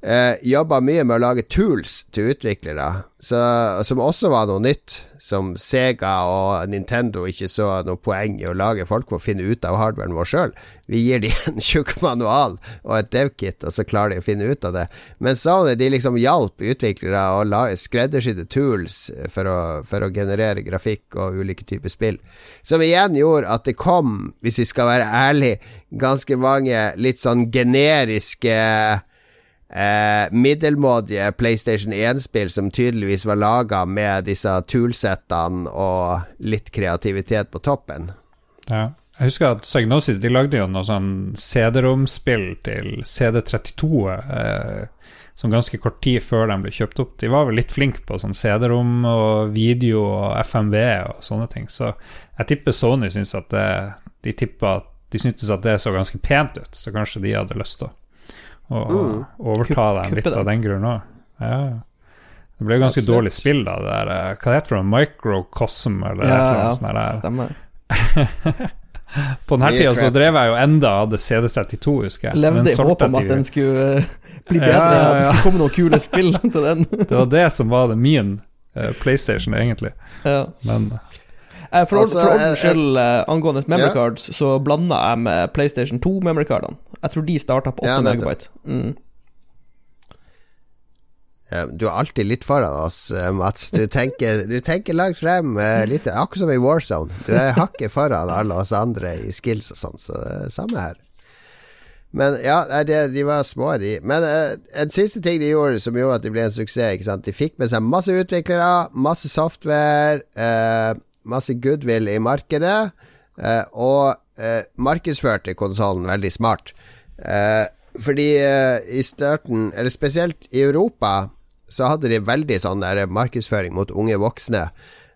eh, jobba mye med å lage tools til utviklere, så, som også var noe nytt. Som Sega og Nintendo ikke så noe poeng i å lage. Folk får finne ut av hardwaren vår sjøl. Vi gir dem en tjukk manual og et dev-kit, og så klarer de å finne ut av det. Men Sony de liksom hjalp utviklere å lage skreddersydde tools for å, for å generere grafikk og ulike typer spill. Som igjen gjorde at det kom, hvis vi skal være ærlige, ganske mange litt sånn generiske eh, middelmådige PlayStation 1-spill som tydeligvis var laga med disse toolsettene og litt kreativitet på toppen. Ja. Jeg husker at Psygnosis de lagde jo noe sånn CD-romspill til CD32 eh, som ganske kort tid før de ble kjøpt opp. De var vel litt flinke på sånn CD-rom og video og FMV og sånne ting. Så jeg tipper Sony syns at det, de at de syntes at det så ganske pent ut, så kanskje de hadde lyst til å og mm. overta dem litt av den grunn òg. Ja. Det ble jo ganske Absolutt. dårlig spill, da. Det der, eh, hva heter det? Microcosm, eller ja, noe sånt? Der. stemmer. På denne tida så drev jeg jo enda hadde CD32, husker jeg. Levde i håp om at den skulle uh, bli bedre, ja, ja, at det skulle komme noen kule spill til den. det var det som var det min uh, PlayStation, egentlig. Men Eh, for, altså, for ordens eh, skyld, eh, angående memory ja. cards, så blanda jeg med PlayStation 2 memory cardene. Jeg tror de starta på 8 ja, megabyte. Mm. Du er alltid litt foran oss, Mats. Du tenker, du tenker langt frem. Litt, akkurat som i Warzone. Du er hakket foran alle oss andre i skills og sånn, så det er samme her. Men ja, de, de var små, de. Men uh, en siste ting de gjorde som gjorde at de ble en suksess, ikke sant? De fikk med seg masse utviklere, masse software. Uh, masse goodwill i markedet, eh, og eh, markedsførte konsollen veldig smart. Eh, fordi i starten, eller spesielt i Europa, så hadde de veldig sånn der markedsføring mot unge voksne.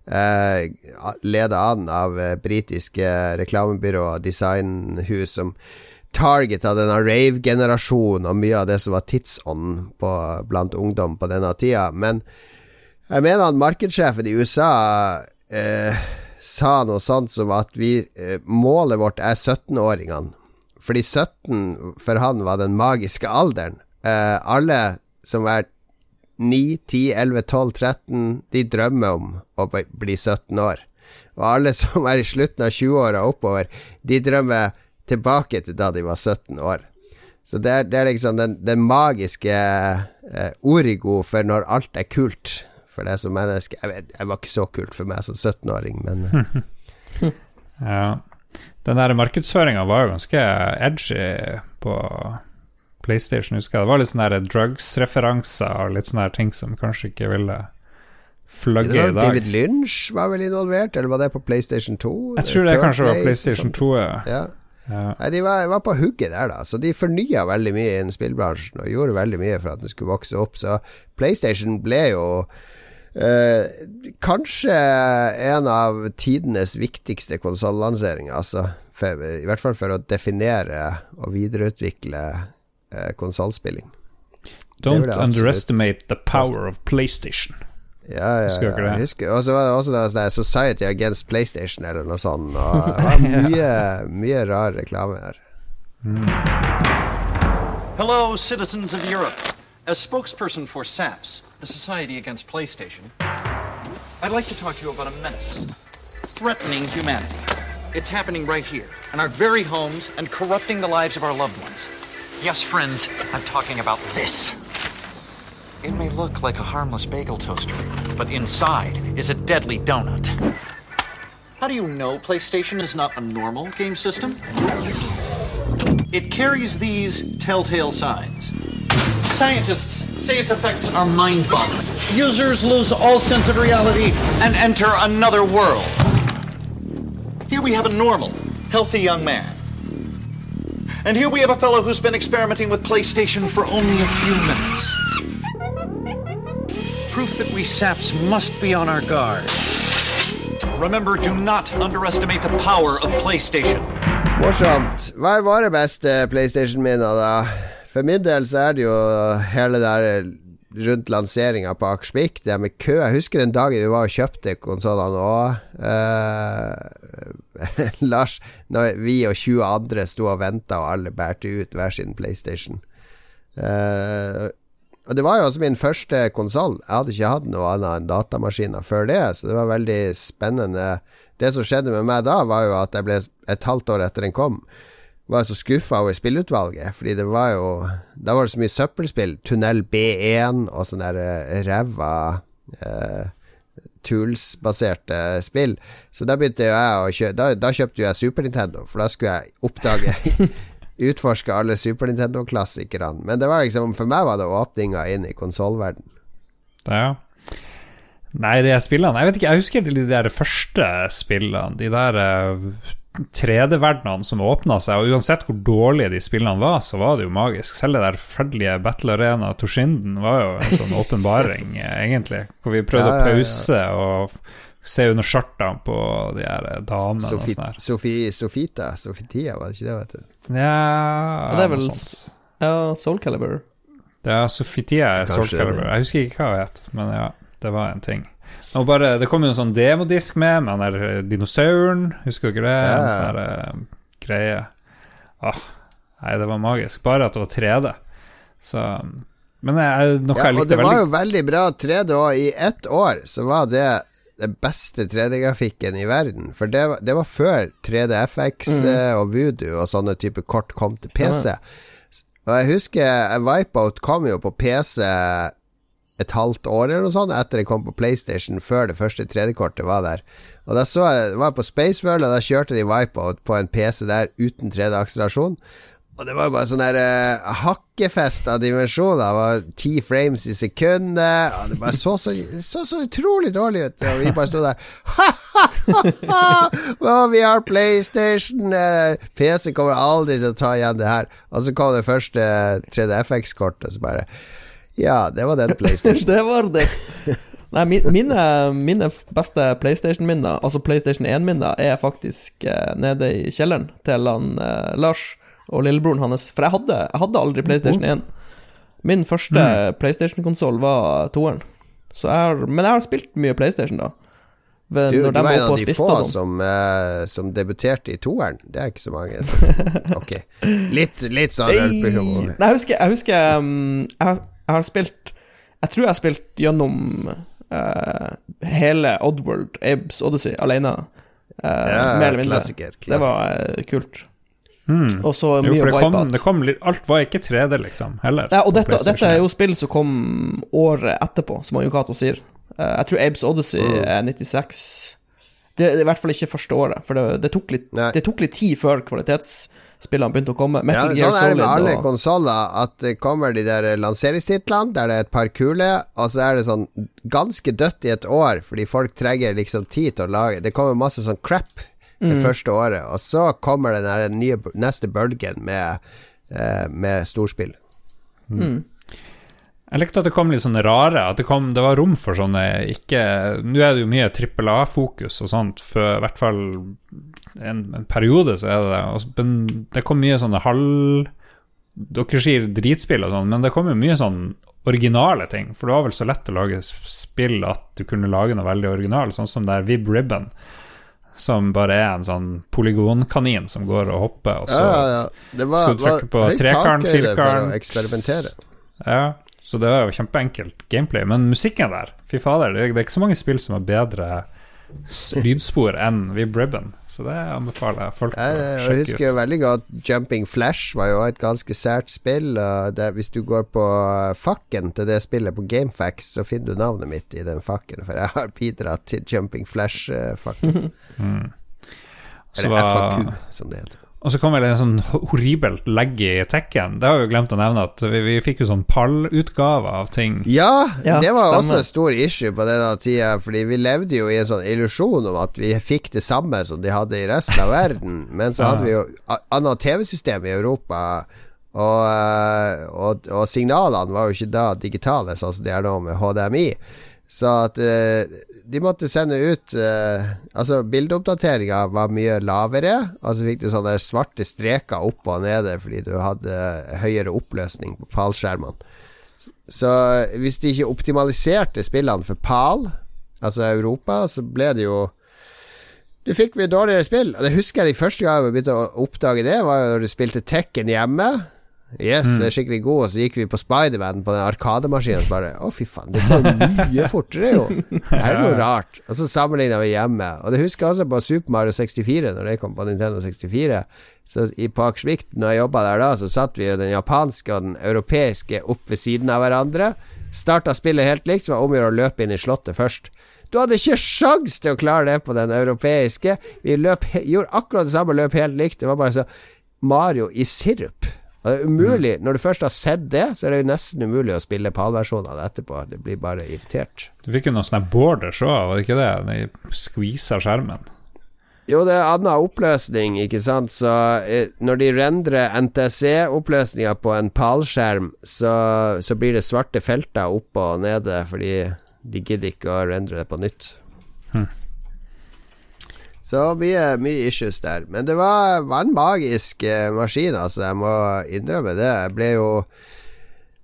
Eh, Leda an av britiske reklamebyrå, designhus, som targeta denne rave-generasjonen og mye av det som var tidsånden blant ungdom på denne tida. Men jeg mener at markedssjefen i USA eh, sa noe sånt som at vi, eh, målet vårt er 17-åringene. Fordi 17 for han var den magiske alderen. Eh, alle som er 9, 10, 11, 12, 13, de drømmer om å bli 17 år. Og alle som er i slutten av 20-åra oppover, de drømmer tilbake til da de var 17 år. Så det er, det er liksom den, den magiske eh, origo for når alt er kult for deg som menneske. Jeg vet, det var ikke så kult for meg som 17-åring, men Ja. Den der markedsføringa var jo ganske edgy på PlayStation, husker jeg. Det var litt sånne drugs-referanser og litt sånne ting som kanskje ikke ville flagge i dag. David Lynch var vel involvert, eller var det på PlayStation 2? Jeg tror det Third kanskje var PlayStation sånn. 2, ja. Ja. ja. Nei, de var, var på hugget der, da. Så de fornya veldig mye innen spillbransjen og gjorde veldig mye for at den skulle vokse opp. Så PlayStation ble jo eh, kanskje en av tidenes viktigste konsollanseringer, altså. For, I hvert fall for å definere og videreutvikle eh, konsollspilling. Don't underestimate the power of PlayStation. Ja, ja, Husker ja. dere det? Jeg husker, og så var det også det, det Society Against PlayStation eller noe sånt. Og det var mye, mye rar reklame her. Hello, citizens of Europe. As spokesperson for SAPS, the Society Against PlayStation, I'd like to talk to you about a menace threatening humanity. It's happening right here, in our very homes, and corrupting the lives of our loved ones. Yes, friends, I'm talking about this. It may look like a harmless bagel toaster, but inside is a deadly donut. How do you know PlayStation is not a normal game system? It carries these telltale signs. Scientists say its effects are mind boggling. Users lose all sense of reality and enter another world. Here we have a normal, healthy young man. And here we have a fellow who's been experimenting with PlayStation for only a few minutes. Proof that we saps must be on our guard. Remember, do not underestimate the power of PlayStation. Morsomt. Hva er våre beste PlayStation-minner, da? For min del så er det jo hele der rundt lanseringa på Akersvik, det med kø. Jeg husker den dagen vi var og kjøpte konsollene òg. Lars, når vi og 20 andre sto og venta, og alle bærte ut hver sin PlayStation. Eh, og det var jo også min første konsoll. Jeg hadde ikke hatt noe annet enn datamaskiner før det, så det var veldig spennende. Det som skjedde med meg da, var jo at jeg ble et halvt år etter den kom, var jeg så skuffa over spillutvalget, fordi det var jo Da var det så mye søppelspill. Tunnel B1 og sånne der eh, ræva eh, Tools-baserte spill. Så da begynte jeg å kjøpe da, da kjøpte jeg Super Nintendo, for da skulle jeg oppdage Utforske alle Super Nintendo-klassikerne. Men det var liksom for meg var det åpninga inn i konsollverden. Ja. Nei, de spillene Jeg vet ikke, jeg husker de der første spillene. De der eh, 3D-verdenene som åpna seg, og uansett hvor dårlige de spillene var, så var det jo magisk. Selv det der fredelige Battle Arena Toshinden var jo en sånn åpenbaring, egentlig. Hvor vi prøvde Ja, ja, ja. å pause og se under skjørtene på de her damene damene og sånn her. Sofie, Sofita, Sofitia, var det ikke det, vet du? Ja, det er vel. Ja, Soul Calibur. Ja, Sofitia er Soul Caliber. Calibur. Jeg husker ikke hva hun het, men ja, det var en ting. Og bare, det kom jo en sånn demodisk med, med den der dinosauren, husker dere det? Ja, En sånn der uh, greie. Åh, nei, det var magisk. Bare at det var 3D. Så Men jeg, noe Ja, jeg og likte det var veldig jo veldig bra 3D, og i ett år så var det den beste 3D-grafikken i verden. For det var, det var før 3DFX mm. og Voodoo og sånne type kort kom til PC. Og jeg husker eh, Wipeout kom jo på PC et halvt år eller noe sånt etter det kom på PlayStation, før det første 3D-kortet var der. Og da så jeg, var jeg på Spaceworld, og da kjørte de Wipeout på en PC der uten 3D-akselerasjon. Og det var bare sånn der uh, hakkefest av dimensjoner. Det var ti frames i sekundet. Og det bare så så, så så utrolig dårlig ut. Og vi bare sto der Å, vi har PlayStation! eh, PC kommer aldri til å ta igjen det her. Og så kom det første 3DFX-kortet, så bare Ja, det var den PlayStation. det var det. Nei, mine, mine beste PlayStation-minner, altså PlayStation 1-minner, er faktisk eh, nede i kjelleren til han eh, Lars og lillebroren hans. For jeg hadde, jeg hadde aldri PlayStation 1. Min første PlayStation-konsoll var toeren. Men jeg har spilt mye PlayStation, da. Ved, Du, du var en av de få sånn. som, uh, som debuterte i toeren. Det er ikke så mange. Så. Ok. Litt, litt sånn rølpehumor. Jeg husker, jeg, husker um, jeg, jeg har spilt Jeg tror jeg har spilt gjennom uh, hele Oddworld, Abes Odyssey, alene. Uh, Ja, mer eller mindre. klassiker, Det var uh, kult. Mm. Og så Jo, mye for det kom, Wipeout. det kom litt Alt var ikke 3D, liksom, heller. Ja, og dette, dette er jo spill som kom året etterpå, som Jon Cato sier. Uh, jeg tror Abes Odyssey Mm. er 96. Det i hvert fall ikke første året, for det, det, tok, litt, det tok litt tid før kvalitetsspillene begynte å komme. Ja, Gear sånn er det med alle og konsoller, at det kommer de der lanseringstitlene der det er et par kule, og så er det sånn ganske dødt i et år, fordi folk trenger liksom tid til å lage Det kommer masse sånn crap det Mm. første året, og så kommer den nye, neste bølgen med, eh, med storspill. Jeg likte at det kom litt sånne rare At det, kom, det var rom for sånne ikke Nå er det jo mye trippel A-fokus og sånt, for i hvert fall en, en periode så er det det. Men det kom mye sånne halv Dere sier dritspill og sånn, men det kom jo mye sånn originale ting. For det var vel så lett å lage spill at du kunne lage noe veldig original, sånn som det er Vib Ribbon. Som bare er en sånn polygonkanin som går og hopper, og så ja, ja, ja. Var, skal du trykke på høyt trekaren, takhøyde for å eksperimentere. Ja, så det var jo kjempeenkelt gameplay. Men musikken der, fy fader, det, er ikke så mange spill som har bedre lydspor enn Vib Ribbon. Så det anbefaler jeg folk å sjekke ut. jeg husker jo veldig godt Jumping Flash var jo et ganske sært spill. Det, hvis du går på fakken til det spillet på Gamefax, så finner du navnet mitt i den fakken, for jeg har bidratt til Jumping Flash-fakken. Mm. Eller var- FAQ, som det heter. Og så kom vel en sånn horribelt legg i tekken. Det har vi jo glemt å nevne, at vi, vi fikk jo sånn pallutgave av ting. Ja, Ja, det var stemmer. også en stor issue på denne tida, fordi vi levde jo i en sånn illusjon om at vi fikk det samme som de hadde i resten av verden, men så hadde vi jo annet TV-system i Europa, og, eh, og, og signalene var jo ikke da digitale, sånn som de er nå med HDMI. Så at eh, de måtte sende ut eh, Altså, bildeoppdateringa var mye lavere. Altså fikk du sånne svarte streker opp og nede fordi du hadde høyere oppløsning på PAL-skjermene. Så hvis de ikke optimaliserte spillene for PAL, altså Europa, så ble det jo Du fikk mye dårligere spill. Og det husker jeg de første gang vi begynte å oppdage det, var jo når du spilte Tekken hjemme. Yes, det er skikkelig god, og så gikk vi på Spiderman på den arkademaskinen og bare Å, fy faen, det går mye fortere, jo. Det er noe rart. Og så sammenligna vi hjemme. Og det husker jeg også på Super Mario 64, når det kom på Nintendo 64. Så i, på Akersvik, når jeg jobba der da, så satt vi den japanske og den europeiske opp ved siden av hverandre. Starta spillet helt likt, så var det om å gjøre å løpe inn i slottet først. Du hadde ikke sjans til å klare det på den europeiske. Vi løp, gjorde akkurat det samme, løp helt likt. Det var bare så Mario i sirup. Og det er umulig, Når du først har sett det, så er det jo nesten umulig å spille PAL-versjonen av det etterpå. Det blir bare irritert. Du fikk jo noen sånne borders òg, var det ikke det? De skvisa skjermen. Jo, det er annen oppløsning, ikke sant. Så eh, når de rendrer NTC-oppløsninga på en PAL-skjerm, så, så blir det svarte felter oppe og nede, fordi de gidder ikke å rendre det på nytt. Så mye, mye issues der. Men det var, var en magisk eh, maskin, altså. Jeg må innrømme det. Jeg ble jo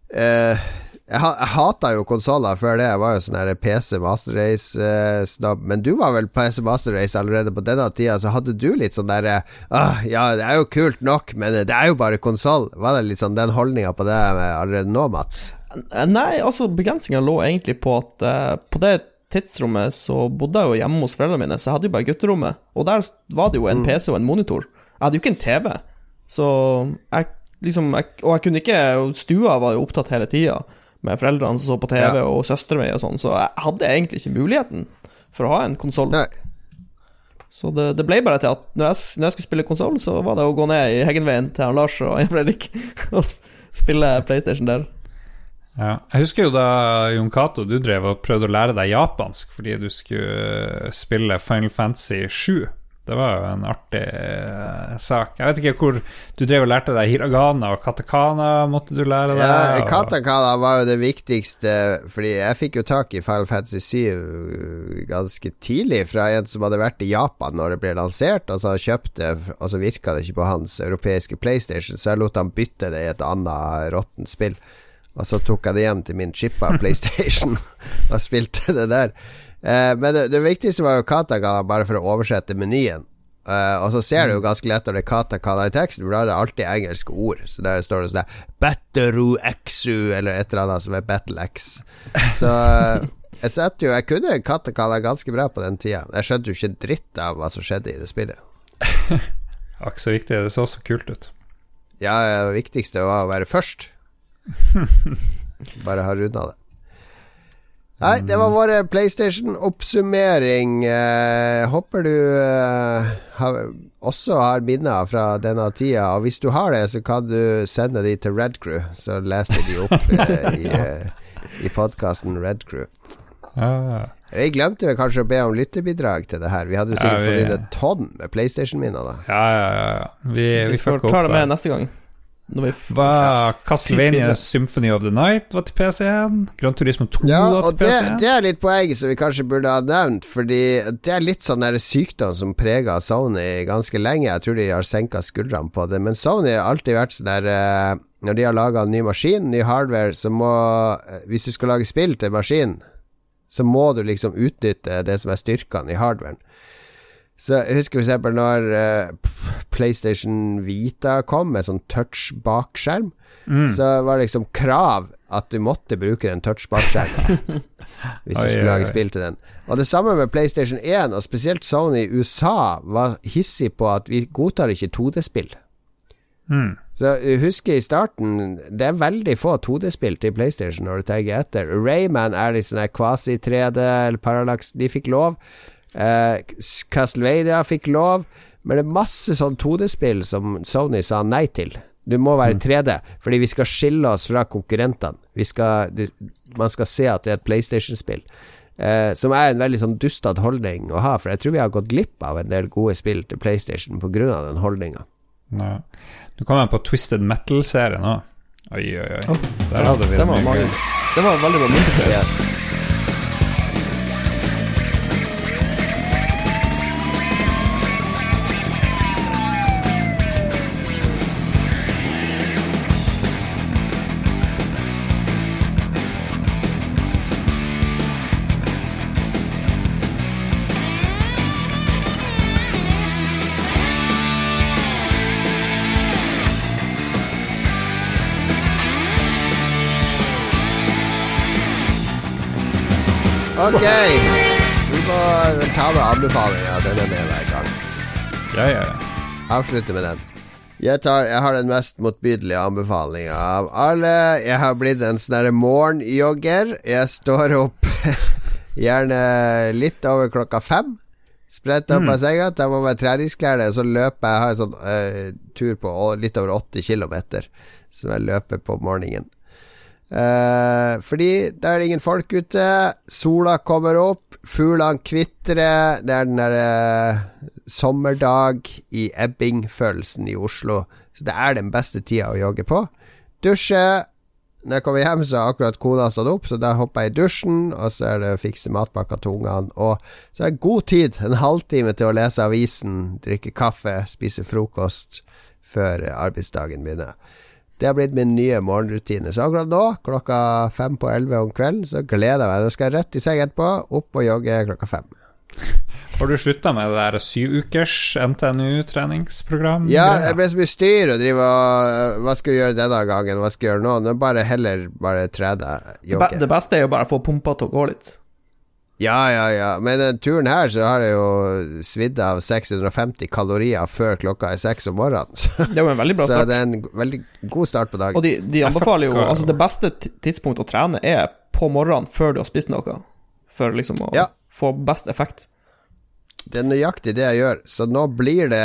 eh, jeg, jeg hata jo konsoller før det. Jeg var jo sånn her PC Master Race-snabb. Men du var vel PC Master Race allerede på denne tida, så hadde du litt sånn derre ah, Ja, det er jo kult nok, men det er jo bare konsoll. Var det litt sånn den holdninga på det allerede nå, Mats? Nei, altså begrensninga lå egentlig på at eh, på det tidsrommet så bodde jeg jo hjemme hos foreldrene mine, så jeg hadde jo bare gutterommet. Og der var det jo en PC og en monitor. Jeg hadde jo ikke en TV, så jeg liksom jeg, Og jeg kunne ikke Stua var jo opptatt hele tida med foreldrene som så på TV, Ja. og søstera mi og sånn, så jeg hadde egentlig ikke muligheten for å ha en konsoll. Så det, det ble bare til at når jeg, når jeg skulle spille konsoll, så var det å gå ned i Heggenveien til han Lars og Jan Fredrik og spille PlayStation der. Ja. Jeg husker jo da, Jon Cato, du drev og prøvde å lære deg japansk fordi du skulle spille Final Fantasy 7 Det var jo en artig eh, sak. Jeg vet ikke hvor Du drev og lærte deg hiragana og katakana, måtte du lære deg? Ja, Katakana var jo det viktigste, fordi jeg fikk jo tak i Final Fantasy 7 ganske tidlig fra en som hadde vært i Japan når det ble lansert, og så kjøpte og så virka det ikke på hans europeiske PlayStation, så jeg lot han bytte det i et annet råttent spill. Og så tok jeg det hjem til min chippa PlayStation og spilte det der. Eh, men det, det viktigste var jo katakana, bare for å oversette menyen. Eh, og så ser du jo ganske lett når det er katakana i teksten, for da er det alltid engelske ord. Så der står det sånn der Batteru exu, eller et eller annet som er Battle X. Så eh, jeg setter jo Jeg kunne katakana ganske bra på den tida. Jeg skjønte jo ikke dritt av hva som skjedde i det spillet. Ikke så viktig, det så så kult ut. Ja, det viktigste var å være først. Bare ha runda det. Nei, det var vår PlayStation-oppsummering. Eh, håper du eh, har, også har minner fra denne tida. Og hvis du har det, så kan du sende de til Red Crew, så leser de opp eh, i, eh, i podkasten Red Crew. Ah, Vi glemte kanskje å be om lytterbidrag til det her. Vi hadde jo sikkert Ja, vi- fått inn et tonn med PlayStation-minner, da. ja, ja, ja. ja. Vi, vi Vi får ta det med neste gang. Når vi Var Castlevania. Symphony of the Night var til PC1? Gran Turismo 2 Ja, var til det, PC1? det er litt poeng som vi kanskje burde ha nevnt, fordi det er litt sånn der sykdom som preger Sony ganske lenge. Jeg tror de har senka skuldrene på det, men Sony har alltid vært sånn der eh, Når de har laga en ny maskin, ny hardware, så må eh, Hvis du skal lage spill til maskinen, så må du liksom utnytte det som er styrkene i hardwaren. Så jeg husker eksempel når uh, PlayStation Vita kom med sånn touch bakskjerm, Mm. så var det liksom krav at du måtte bruke den touch bakskjermen hvis du skulle lage spill til den. Og det samme med PlayStation 1, og spesielt Sony i USA var hissig på at vi godtar ikke 2D-spill. Mm. Så husker husk i starten Det er veldig få 2D-spill til PlayStation når du tenker etter. Rayman er litt sånn kvasi-3D eller Parallax. De fikk lov. Eh, Castlevania fikk lov. Men det er masse sånn 2D-spill som Sony sa nei til. Du må være 3D, fordi vi skal skille oss fra konkurrentene. Vi skal, du, man skal se at det er et PlayStation-spill. Eh, som er en veldig sånn dustete holdning å ha, for jeg tror vi har gått glipp av en del gode spill til PlayStation pga. den holdninga. Ja. Nå kom jeg på Twisted Metal-serien òg. Oi, oi, oi. Der hadde vi det. var mye gøy. Det var veldig bra Ok, vi må ta med anbefalinga. Den er med hver gang. Ja, ja, ja. Avslutte med den. Jeg, tar, jeg har den mest motbydelige anbefalinga av alle. Jeg har blitt en sånn morgenjogger. Jeg står opp gjerne litt over klokka fem. Spretter opp av senga, tar på meg treningsklærne, så løper jeg. Har en sånn uh, tur på litt over 80 kilometer som jeg løper på morgenen. Eh, fordi da er det ingen folk ute, sola kommer opp, fuglene kvitrer, det er den derre sommerdag i Ebbing-følelsen i Oslo. Så det er den beste tida å jogge på. Dusje. Når jeg kommer hjem, så har akkurat kona stått opp, så da hopper jeg i dusjen, og så er det å fikse matpakker til ungene. Og så er det god tid, en halvtime til å lese avisen, drikke kaffe, spise frokost før arbeidsdagen begynner. Det har blitt min nye morgenrutine. Så akkurat nå, klokka fem på elleve om kvelden, så gleder jeg meg. Nå skal jeg rett i seng etterpå, opp og jogge klokka fem. Har du slutta med det der syvukers NTNU-treningsprogram? Ja, jeg ble så mye styr å drive og Hva skal vi gjøre denne gangen, hva skal vi gjøre nå? Nå bare heller bare trene, Det be- jogge. Det beste er jo bare å få pumpa til å gå litt. Ja, ja, ja. Men den turen her så har jeg jo svidd av 650 kalorier før klokka er seks om morgenen. Så, Det er jo en veldig bra så det er en veldig god start på dagen. Og de, de anbefaler jo. Altså, det beste tidspunktet tidspunkt å trene er på morgenen før du har spist noe. For liksom å Ja. få best effekt. Det er nøyaktig det jeg gjør. Så nå blir det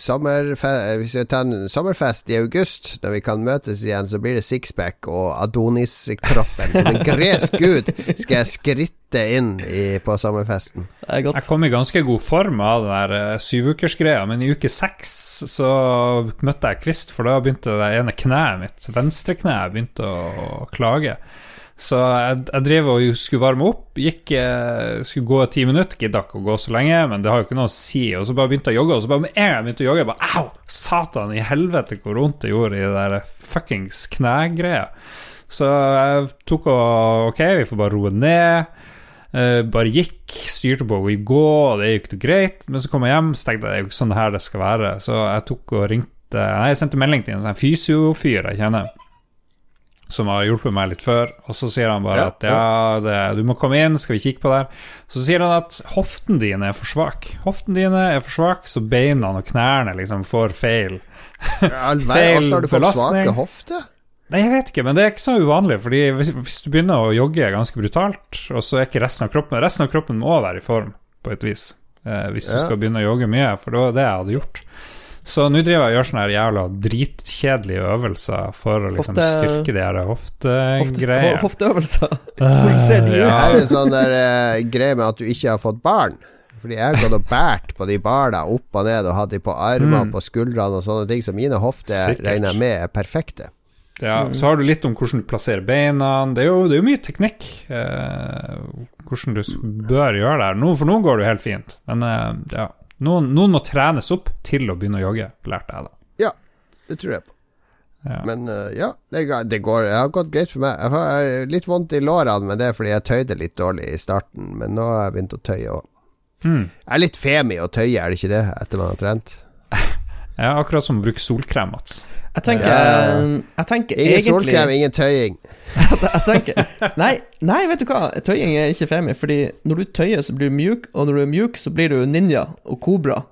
sommerfest, Hvis vi tar en sommerfest i august, når vi kan møtes igjen, så blir det sixpack og Adonis-kroppen. Som en gresk gud skal jeg skritte inn i, på sommerfesten. Det er godt. Jeg kom i ganske god form av den der eh, syvukersgreia, men i uke seks så møtte jeg kvist, for da begynte det ene kneet mitt, venstrekneet, begynte å klage. Så jeg, jeg drev og skulle varme opp, gikk, eh, skulle gå ti minutter, gidda ikke å gå så lenge, men det har jo ikke noe å si. Og så bare begynte jeg å jogge, og så bare med en gang jeg begynte å jogge, jeg bare au! Satan i helvete hvor vondt det gjorde i det der fuckings knegreia. Så jeg tok og Ok, vi får bare roe ned. Eh, bare gikk, styrte på å gå, og det gikk jo greit. Men så kom jeg hjem, så tenkte jeg det er jo ikke sånn her det skal være. Så jeg tok og ringte Nei, jeg sendte melding til en sånn fysiofyr jeg kjenner som har hjulpet meg litt før, og så sier han bare Ja, at ja, det, du må komme inn, skal vi kikke på det her. Så sier han at hoften din er for svak. Hoften dine er for svak, så beina og knærne liksom får feil. All Feil belastning. Har du fått svake hofter? Nei, jeg vet ikke, men det er ikke så uvanlig, fordi hvis, hvis du begynner å jogge ganske brutalt, og så er ikke resten av kroppen Resten av kroppen må være i form, på et vis, eh, hvis du Ja. skal begynne å jogge mye, for det var det jeg hadde gjort. Så nå driver jeg og gjør sånne jævla dritkjedelige øvelser for å liksom Hofte- styrke de her Hofte- hoftegreiene. Hofteøvelser. Hvordan ser de Ja. ut? Det er en sånn der uh, greie med at du ikke har fått barn. Fordi jeg har gått og båret på de barna opp og ned og hatt de på armene, Mm. på skuldrene og sånne ting, så mine hofter regner jeg med er perfekte. Ja, så har du litt om hvordan du plasserer beina. Det er jo, det er jo mye teknikk. Eh, hvordan du bør gjøre det her. Nå, for nå går det jo helt fint. Men eh, ja, noen, noen må trenes opp til å begynne å jogge, lærte jeg da. Ja, det tror jeg på. Ja. Men uh, ja, det, det går Det har gått greit for meg. Jeg har litt vondt i lårene, men det er fordi jeg tøyde litt dårlig i starten. Men nå har jeg begynt å tøye òg. Mm. Jeg er litt femi å tøye, er det ikke det, etter man har trent? ja, akkurat som å bruke solkrem, Mats. Jeg tenker, Ja. jeg tenker Ingen egentlig solkrem, ingen tøying. jeg tenker, nei, nei, vet du hva? Tøying er ikke femi, fordi når du tøyer, så blir du mjuk, og når du er mjuk, så blir du ninja og kobra.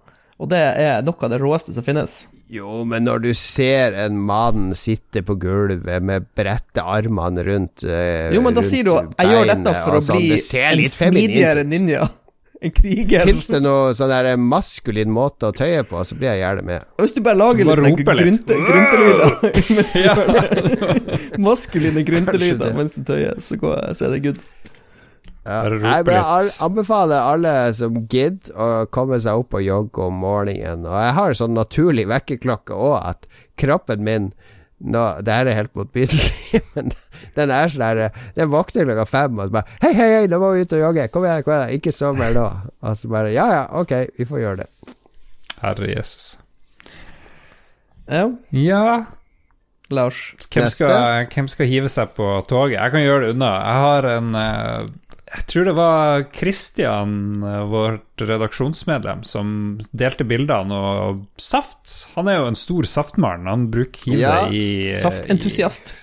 Og det er noe av det råeste som finnes. Jo, men når du ser en mann sitte på gulvet med brette armene rundt eh, Jo, men da sier du 'jeg gjør dette for å sånn, bli en smidigere ninja'. En kriger. Fins det noen sånn der maskulin måte å tøye på, så blir jeg gjerne med. Hvis du bare lager Bare litt. gjør det. Maskuline gruntelyder mens du tøyer, så, går, så er det good. Ja. Jeg litt. anbefaler alle som gidder å komme seg opp og jogge om morgenen. Og jeg har sånn naturlig vekkerklokke òg, at kroppen min nå, Det her er helt motbydelig, men den er sånn her Den våkner klokka fem og så bare Hei, hei, hei, nå må vi ut og jogge. Kom igjen, kom igjen. Ikke sov mer nå. Og så bare Ja, ja, ok, vi får gjøre det. Herre Jesus. Ja, Ja, Lars. hvem skal, hvem skal hive seg på toget? Jeg kan gjøre det unna. Jeg har en eh, Jeg tror det var Christian, eh, vårt redaksjonsmedlem, som delte bildene og Saft. Han er jo en stor saftmann. Han bruker hive Ja, i Saftentusiast.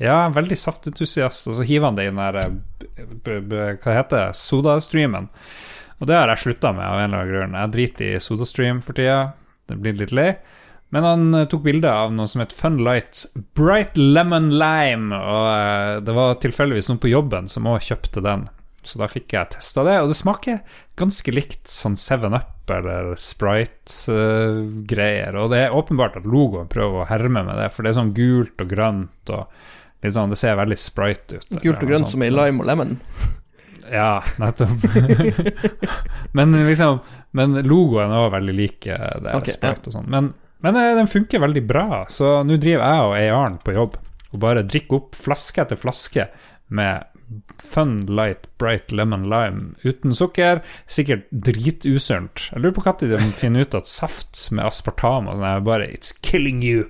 I, ja, veldig saftentusiast. Og så hiver han det i den der eh, Hva heter det? Sodastreamen. Og det har jeg slutta med av en eller annen grunn. Jeg driter i Sodastream for tida. Det blir litt lei. Men han eh, tok bilde av noe som het Funlight Bright Lemon Lime, og det var tilfeldigvis noen på jobben som òg kjøpte den. Så da fikk jeg testa det, og det smaker ganske likt sånn 7up eller Sprite-greier. og det er åpenbart at logoen prøver å herme med det, for det er sånn gult og grønt og sånn, Det ser veldig Sprite ut. Gult og grønt som i lime og lemon. Ja, nettopp. men liksom Men logoen er også veldig lik eh, det er Ok, Sprite og sånn. Men, men eh, den funker veldig bra, så nå driver jeg og Eiarn på jobb og bare drikker opp flaske etter flaske med Fun Light Bright Lemon Lime uten sukker. Sikkert dritusunt. Jeg lurer på når de finner ut at saft med aspartam og sånn er bare It's killing you.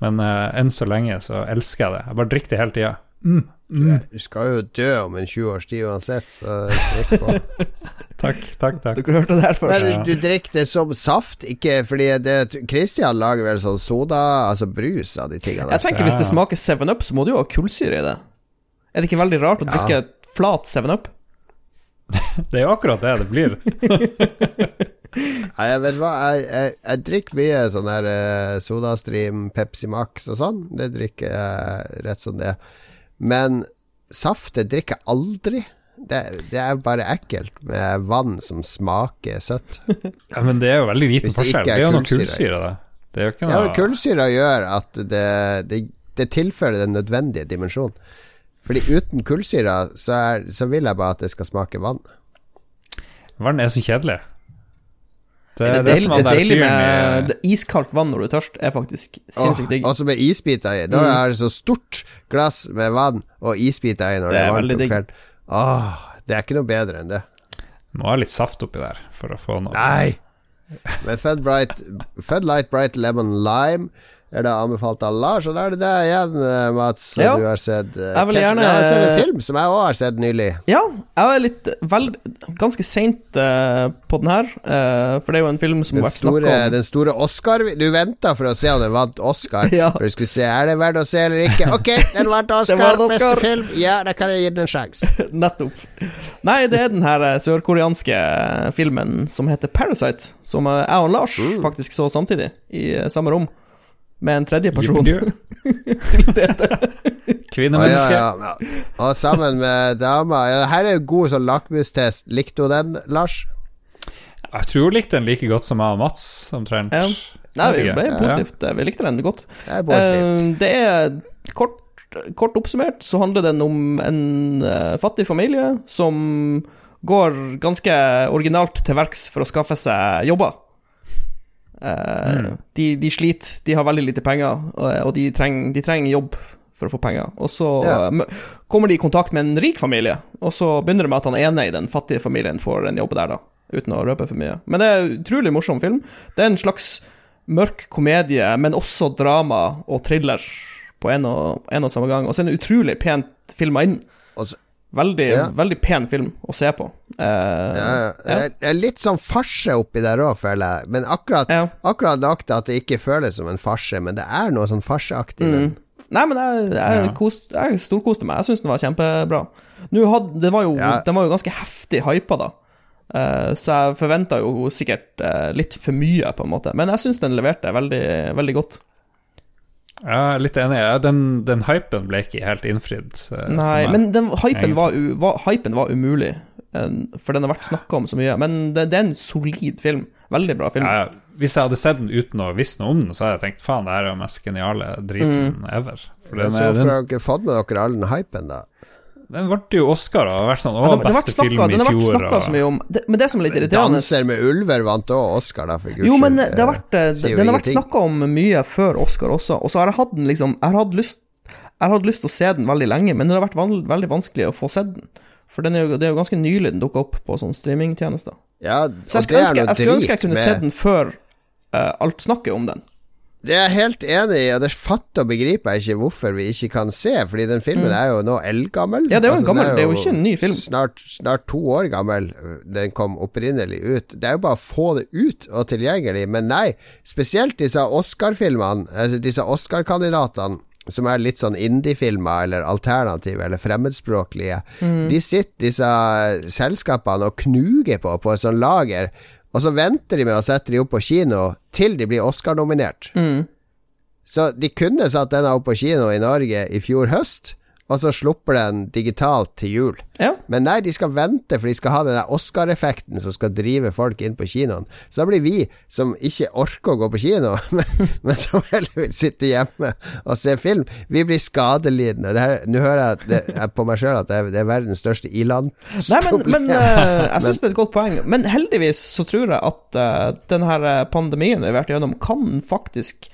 Men uh, enn så lenge så elsker jeg det. Jeg bare drikker det hele tida. Mm, mm. Du skal jo dø om en 20 års tid uansett, så drikk på. Takk, takk, takk. kunne hørte det her først. Men du drikker det som saft, ikke fordi det Christian lager vel sånn soda, altså brus av de tingene Jeg tenker Hvis det smaker 7up, så må du jo ha kullsyre i det. Er det ikke veldig rart å Ja. drikke flat 7up? Det er jo akkurat det det blir. Nei, jeg vet hva, jeg, jeg, jeg drikker mye sånn her eh, Sodastream, Pepsi Max og sånn. Det drikker jeg rett som det. Men saft det drikker jeg aldri. Det, det er bare ekkelt med vann som smaker søtt. Ja, men det er jo veldig liten forskjell. Det er jo noe kullsyre. det. Det er jo ikke Ja, noe Ja, Kullsyra gjør at det, det, det tilfører den nødvendige dimensjonen. Fordi uten kullsyra så, er, så vil jeg bare at det skal smake vann. Vann er så kjedelig. Det, Det det, deilig, det er deilig med iskaldt vann når du er tørst, er faktisk sinnssykt digg. Og så med isbiter i. Da er det så stort glass med vann og isbiter i når Det det er varmt om kvelden. Åh, det er ikke noe bedre enn det. Må ha litt saft oppi der for å få noe Nei! Men Fed, Bright, Fed Light Bright Lemon Lime er da anbefalt av Lars, og da er det deg igjen, eh, Mats, Ja. du har sett. uh, Jeg vil gjerne- Jeg har sett en film som jeg òg har sett nylig. Ja, jeg var litt vel, ganske seint uh, på den her, uh, for det er jo en film som Den har vært snakka om den store Oscar Du venta for å se om den vant Oscar. Ja. For du skulle se Er det verdt å se eller ikke. Ok, den vant Oscar. den Oscar. Beste film. Ja, da kan jeg gi den en sjanse. Nettopp. Nei, det er den her eh, sørkoreanske filmen som heter Parasite, som eh, jeg og Lars Mm. faktisk så samtidig, i eh, samme rom, med en tredje person til stede. Kvinnemenneske. ja, ja, ja. Og sammen med dama. Ja, her er jo god sånn lakmustest. Likte hun den, Lars? Jeg tror hun likte den like godt som jeg og Mats, omtrent. Ja. Nei, det ble Ja. positivt. Vi likte den godt. Det er positivt. Eh, det er kort, kort oppsummert så handler den om en eh, fattig familie som går ganske originalt til verks for å skaffe seg jobber. Eh, de, de sliter, de har veldig lite penger, og, og de, trenger, de trenger jobb for å få penger. Og så eh, kommer de i kontakt med en rik familie, og så begynner det med at han ene i den fattige familien får en jobb der, da. Uten å røpe for mye. Men det er en utrolig morsom film. Det er en slags mørk komedie, men også drama og thriller på en og, en og samme gang. Og så er den utrolig pent filma inn. Veldig, Ja. veldig pen film å se på. Eh, Ja, ja. ja. Det er litt sånn farse oppi der òg, føler jeg. Men akkurat, Ja. akkurat nok til at det ikke føles som en farse, men det er noe sånn farseaktig Mm. Nei, men jeg, jeg, Ja. kost, jeg storkoste meg. Jeg syns den var kjempebra. Had, det var jo, Ja. Den var jo ganske heftig hypa, da. Uh, så jeg forventa jo sikkert uh, litt for mye, på en måte. Men jeg syns den leverte veldig, veldig godt. Ja, jeg er litt enig. Ja, Den, den hypen ble ikke helt innfridd. Uh, Nei, meg. men den, hypen, var, u, var, hypen var umulig, for den har vært snakka om så mye. Men det, det er en solid film. Veldig bra film. ja, Hvis jeg hadde sett den uten å visst noe om den, så hadde jeg tenkt faen, det her er jo den mest geniale driten Mm. ever. For den, er, den, har dere ikke fått med dere all den hypen, da? den ble jo Oscar og har vært sånn Å, Ja, beste snakket, film i fjor. den har vært snakka så mye om det, Men det som er litt irriterende Danser med ulver vant òg Oscar, da, for guds Jo, men det har vært, det, den har vært snakka om mye før Oscar også, og så har jeg hatt den liksom Jeg har hatt lyst Jeg hadde lyst til å se den veldig lenge, men det har vært veldig vanskelig å få sett den. For den er jo, det er jo ganske nylig den dukka opp på sånne streamingtjenester. Ja, Så jeg skulle er ønske, jeg, ønske jeg kunne med- se den før uh, alt snakket om den. Det er jeg helt enig i, og det fatter og begriper jeg ikke hvorfor vi ikke kan se, fordi den filmen er jo nå eldgammel. Mm. Ja, det er jo en Altså, gammel, jo det er jo ikke en ny film. Snart, snart to år gammel. Den kom opprinnelig ut. Det er jo bare å få det ut og tilgjengelig, men nei. Spesielt disse Oscar-filmene, altså disse Oscar-kandidatene som er litt sånn indie-filmer eller alternative eller fremmedspråklige. Mm. De sitter, disse selskapene, og knuger på på et sånt lager, og så venter de med å sette de opp på kino til de blir Oscar-nominert. Mm. Så de kunne satt denne opp på kino i Norge i fjor høst, og så slipper den digitalt til jul. Ja. Men nei, de skal vente, for de skal ha den der Oscar-effekten som skal drive folk inn på kinoen. Så da blir vi, som ikke orker å gå på kino, men, men som heller vil sitte hjemme og se film, vi blir skadelidende. Det her- Nå hører jeg, det, jeg på meg sjøl at det er, det er verdens største Nei, men, men uh, jeg syns det er et godt poeng. Men heldigvis så tror jeg at uh, denne pandemien vi har vært gjennom, kan faktisk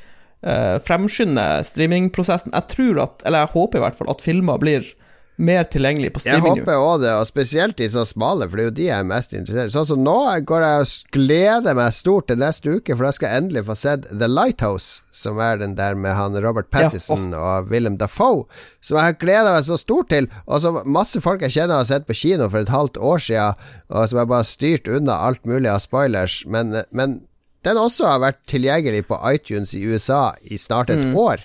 eh, fremskynde streamingprosessen. Jeg tror at, eller jeg håper i hvert fall, at filmer blir mer tilgjengelig på streaming. Jeg håper òg det, og spesielt de så smale, for det er jo de jeg er mest interessert i. Sånn som nå går jeg og gleder meg stort til neste uke, for da skal jeg endelig få sett The Lighthouse, som er den der med han Robert Pattison og Willem Dafoe, som jeg har gleda meg så stort til, og som masse folk jeg kjenner har sett på kino for et halvt år siden, og som jeg bare har styrt unna alt mulig av spoilers, men, men den også har vært tilgjengelig på iTunes i USA i snart et år.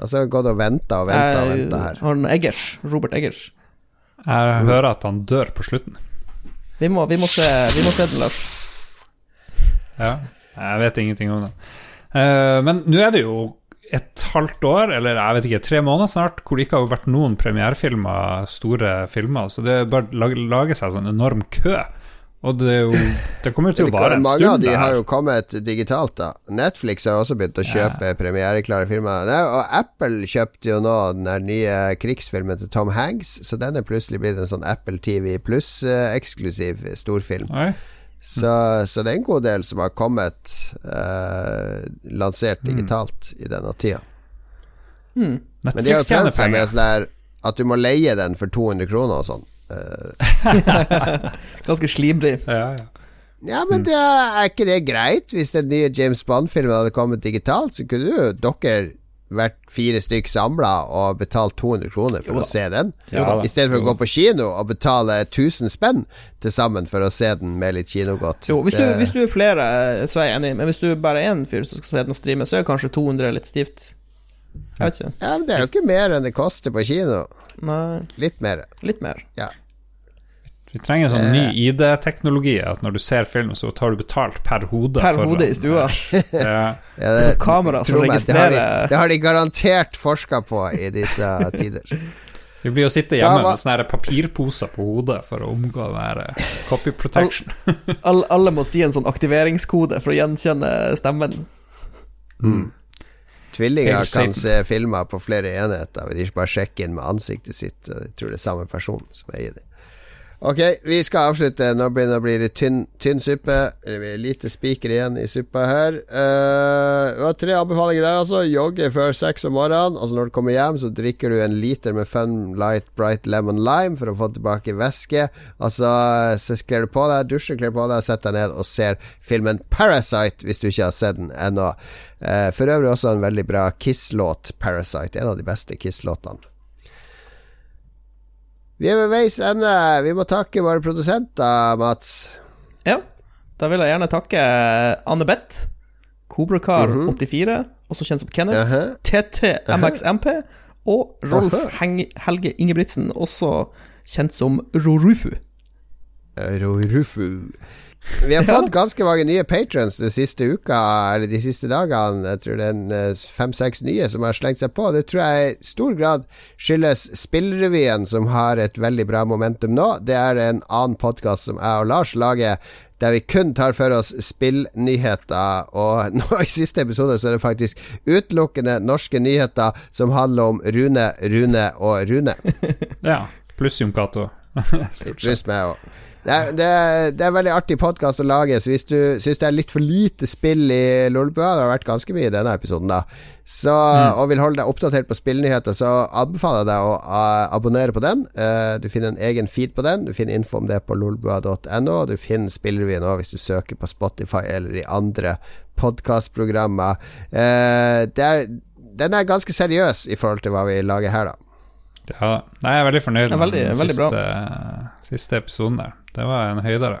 Altså gått og venta og venta og venta her. Han Eggers, Robert Eggers. Jeg hører at han dør på slutten. Vi må, vi må, se, vi må se den, Lars. Ja, jeg vet ingenting om den. Uh, men nå er det jo et halvt år, eller jeg vet ikke, tre måneder snart, hvor det ikke har vært noen premierefilmer, store filmer. Så det bare lage, lage seg sånn enorm kø. Og det, er jo, det kommer jo til å vare en stund. Mange av de det har jo kommet digitalt, da. Netflix har også begynt å kjøpe premiereklare filmer. Og Apple kjøpte jo nå den der nye krigsfilmen til Tom Hanks, så den er plutselig blitt en sånn Apple TV pluss-eksklusiv storfilm. Oi. Så, så det er en god del som har kommet eh, lansert digitalt i denne tida. Men de har Netflix jo prøvd seg med sånn der at du må leie den for 200 kroner og sånn. Eh, Ganske slibrig. Ja, ja. Ja, men det er, er ikke det greit? Hvis den nye James Bond-filmen hadde kommet digitalt, så kunne jo dere vært fire stykk samla og betalt 200 kroner for å se den. ja. I stedet for å gå på kino og betale 1000 spenn til sammen for å se den med litt kinogodt. Jo, hvis du, hvis du er flere, så er jeg enig, men hvis du bare er én fyr som skal se den og streame, så er kanskje 200 litt stivt. Jeg vet ikke. ja, men det er jo ikke mer enn det koster på kino. Nei, Litt mer. litt mer. Ja. Vi trenger en sånn ny ID-teknologi, at når du ser film, så tar du betalt per hode. Per hode i stua. Ja. Ja, Det kamera som meg, det har, de, det har de garantert forska på i disse tider. Vi blir å sitte hjemme var- med sånne papirposer på hodet for å omgå den eh, copy protection. alle, alle må si en sånn aktiveringskode for å gjenkjenne stemmen. Tvillinger Helt kan se filmer på flere enheter, de ikke bare sjekke inn med ansiktet sitt. Jeg tror det er samme person som er i det. Ok, vi skal avslutte. Nå begynner det å bli litt tynn, tynn suppe. Det blir lite spiker igjen i suppa her. Uh, det var tre anbefalinger der, altså. Jogge før seks om morgenen. Altså Når du kommer hjem, så drikker du en liter med Fun Light Bright Lemon Lime for å få tilbake væske. Altså, så kler du på deg, dusjer, kler på deg, setter deg ned og ser filmen Parasite, hvis du ikke har sett den ennå. Uh, for øvrig også en veldig bra Kiss-låt, Parasite. En av de beste Kiss-låtene. Vi er ved veis ende. Vi må takke våre produsenter, Mats. Ja, da vil jeg gjerne takke Anne Beth, Kobrakar84, også kjent som Kenneth, Jaha. TTMXMP, og Rolf uh -huh. Helge Ingebrigtsen, også kjent som Rorufu. Rufu. Vi har fått ganske mange nye patrons de siste uka, eller de siste dagene. Jeg tror det er eh, fem-seks nye som har slengt seg på. Det tror jeg i stor grad skyldes Spillrevyen, som har et veldig bra momentum nå. Det er en annen podkast som jeg og Lars lager. Der vi kun tar for oss spillnyheter, og nå i siste episode så er det faktisk utelukkende norske nyheter som handler om Rune, Rune og Rune. ja. Pluss Jon Cato. Stort sett. Pluss meg òg. Det er, det, er, det er veldig artig podkast å lage, så hvis du syns det er litt for lite spill i Lolbua, det har vært ganske mye i denne episoden, da, så, og vil holde deg oppdatert på spillnyheter, så anbefaler jeg deg å abonnere på den. Eh, du finner en egen feed på den. Du finner info om det på lolbua.no, og du finner Spillrevyen òg hvis du søker på Spotify eller i andre podkastprogrammer. Uh, den er ganske seriøs i forhold til hva vi lager her, da. Ja, nei, jeg er veldig fornøyd Ja, veldig- den veldig bra. siste, siste episoden der. Det var en høydere.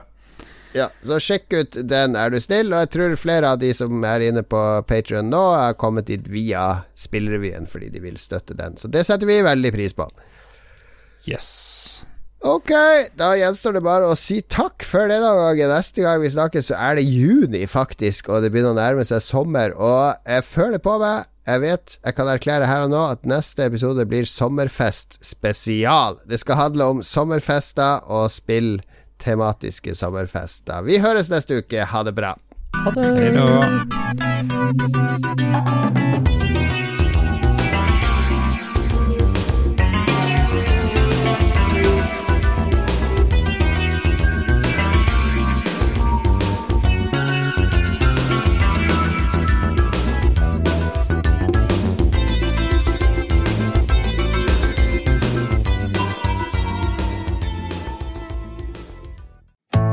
Ja, så sjekk ut den, er du snill. Og jeg tror flere av de som er inne på Patrion nå, har kommet dit via Spillrevyen fordi de vil støtte den. Så det setter vi veldig pris på. Yes. Ok, da gjenstår det bare å si takk for denne gangen. Neste gang vi snakkes, så er det juni, faktisk, og det begynner å nærme seg sommer. Og jeg føler på meg Jeg vet, jeg kan erklære her og nå at neste episode blir sommerfest spesial. Det skal handle om sommerfester og spill tematiske sommerfester. Vi høres neste uke. Ha det bra. Ha det. Hei da.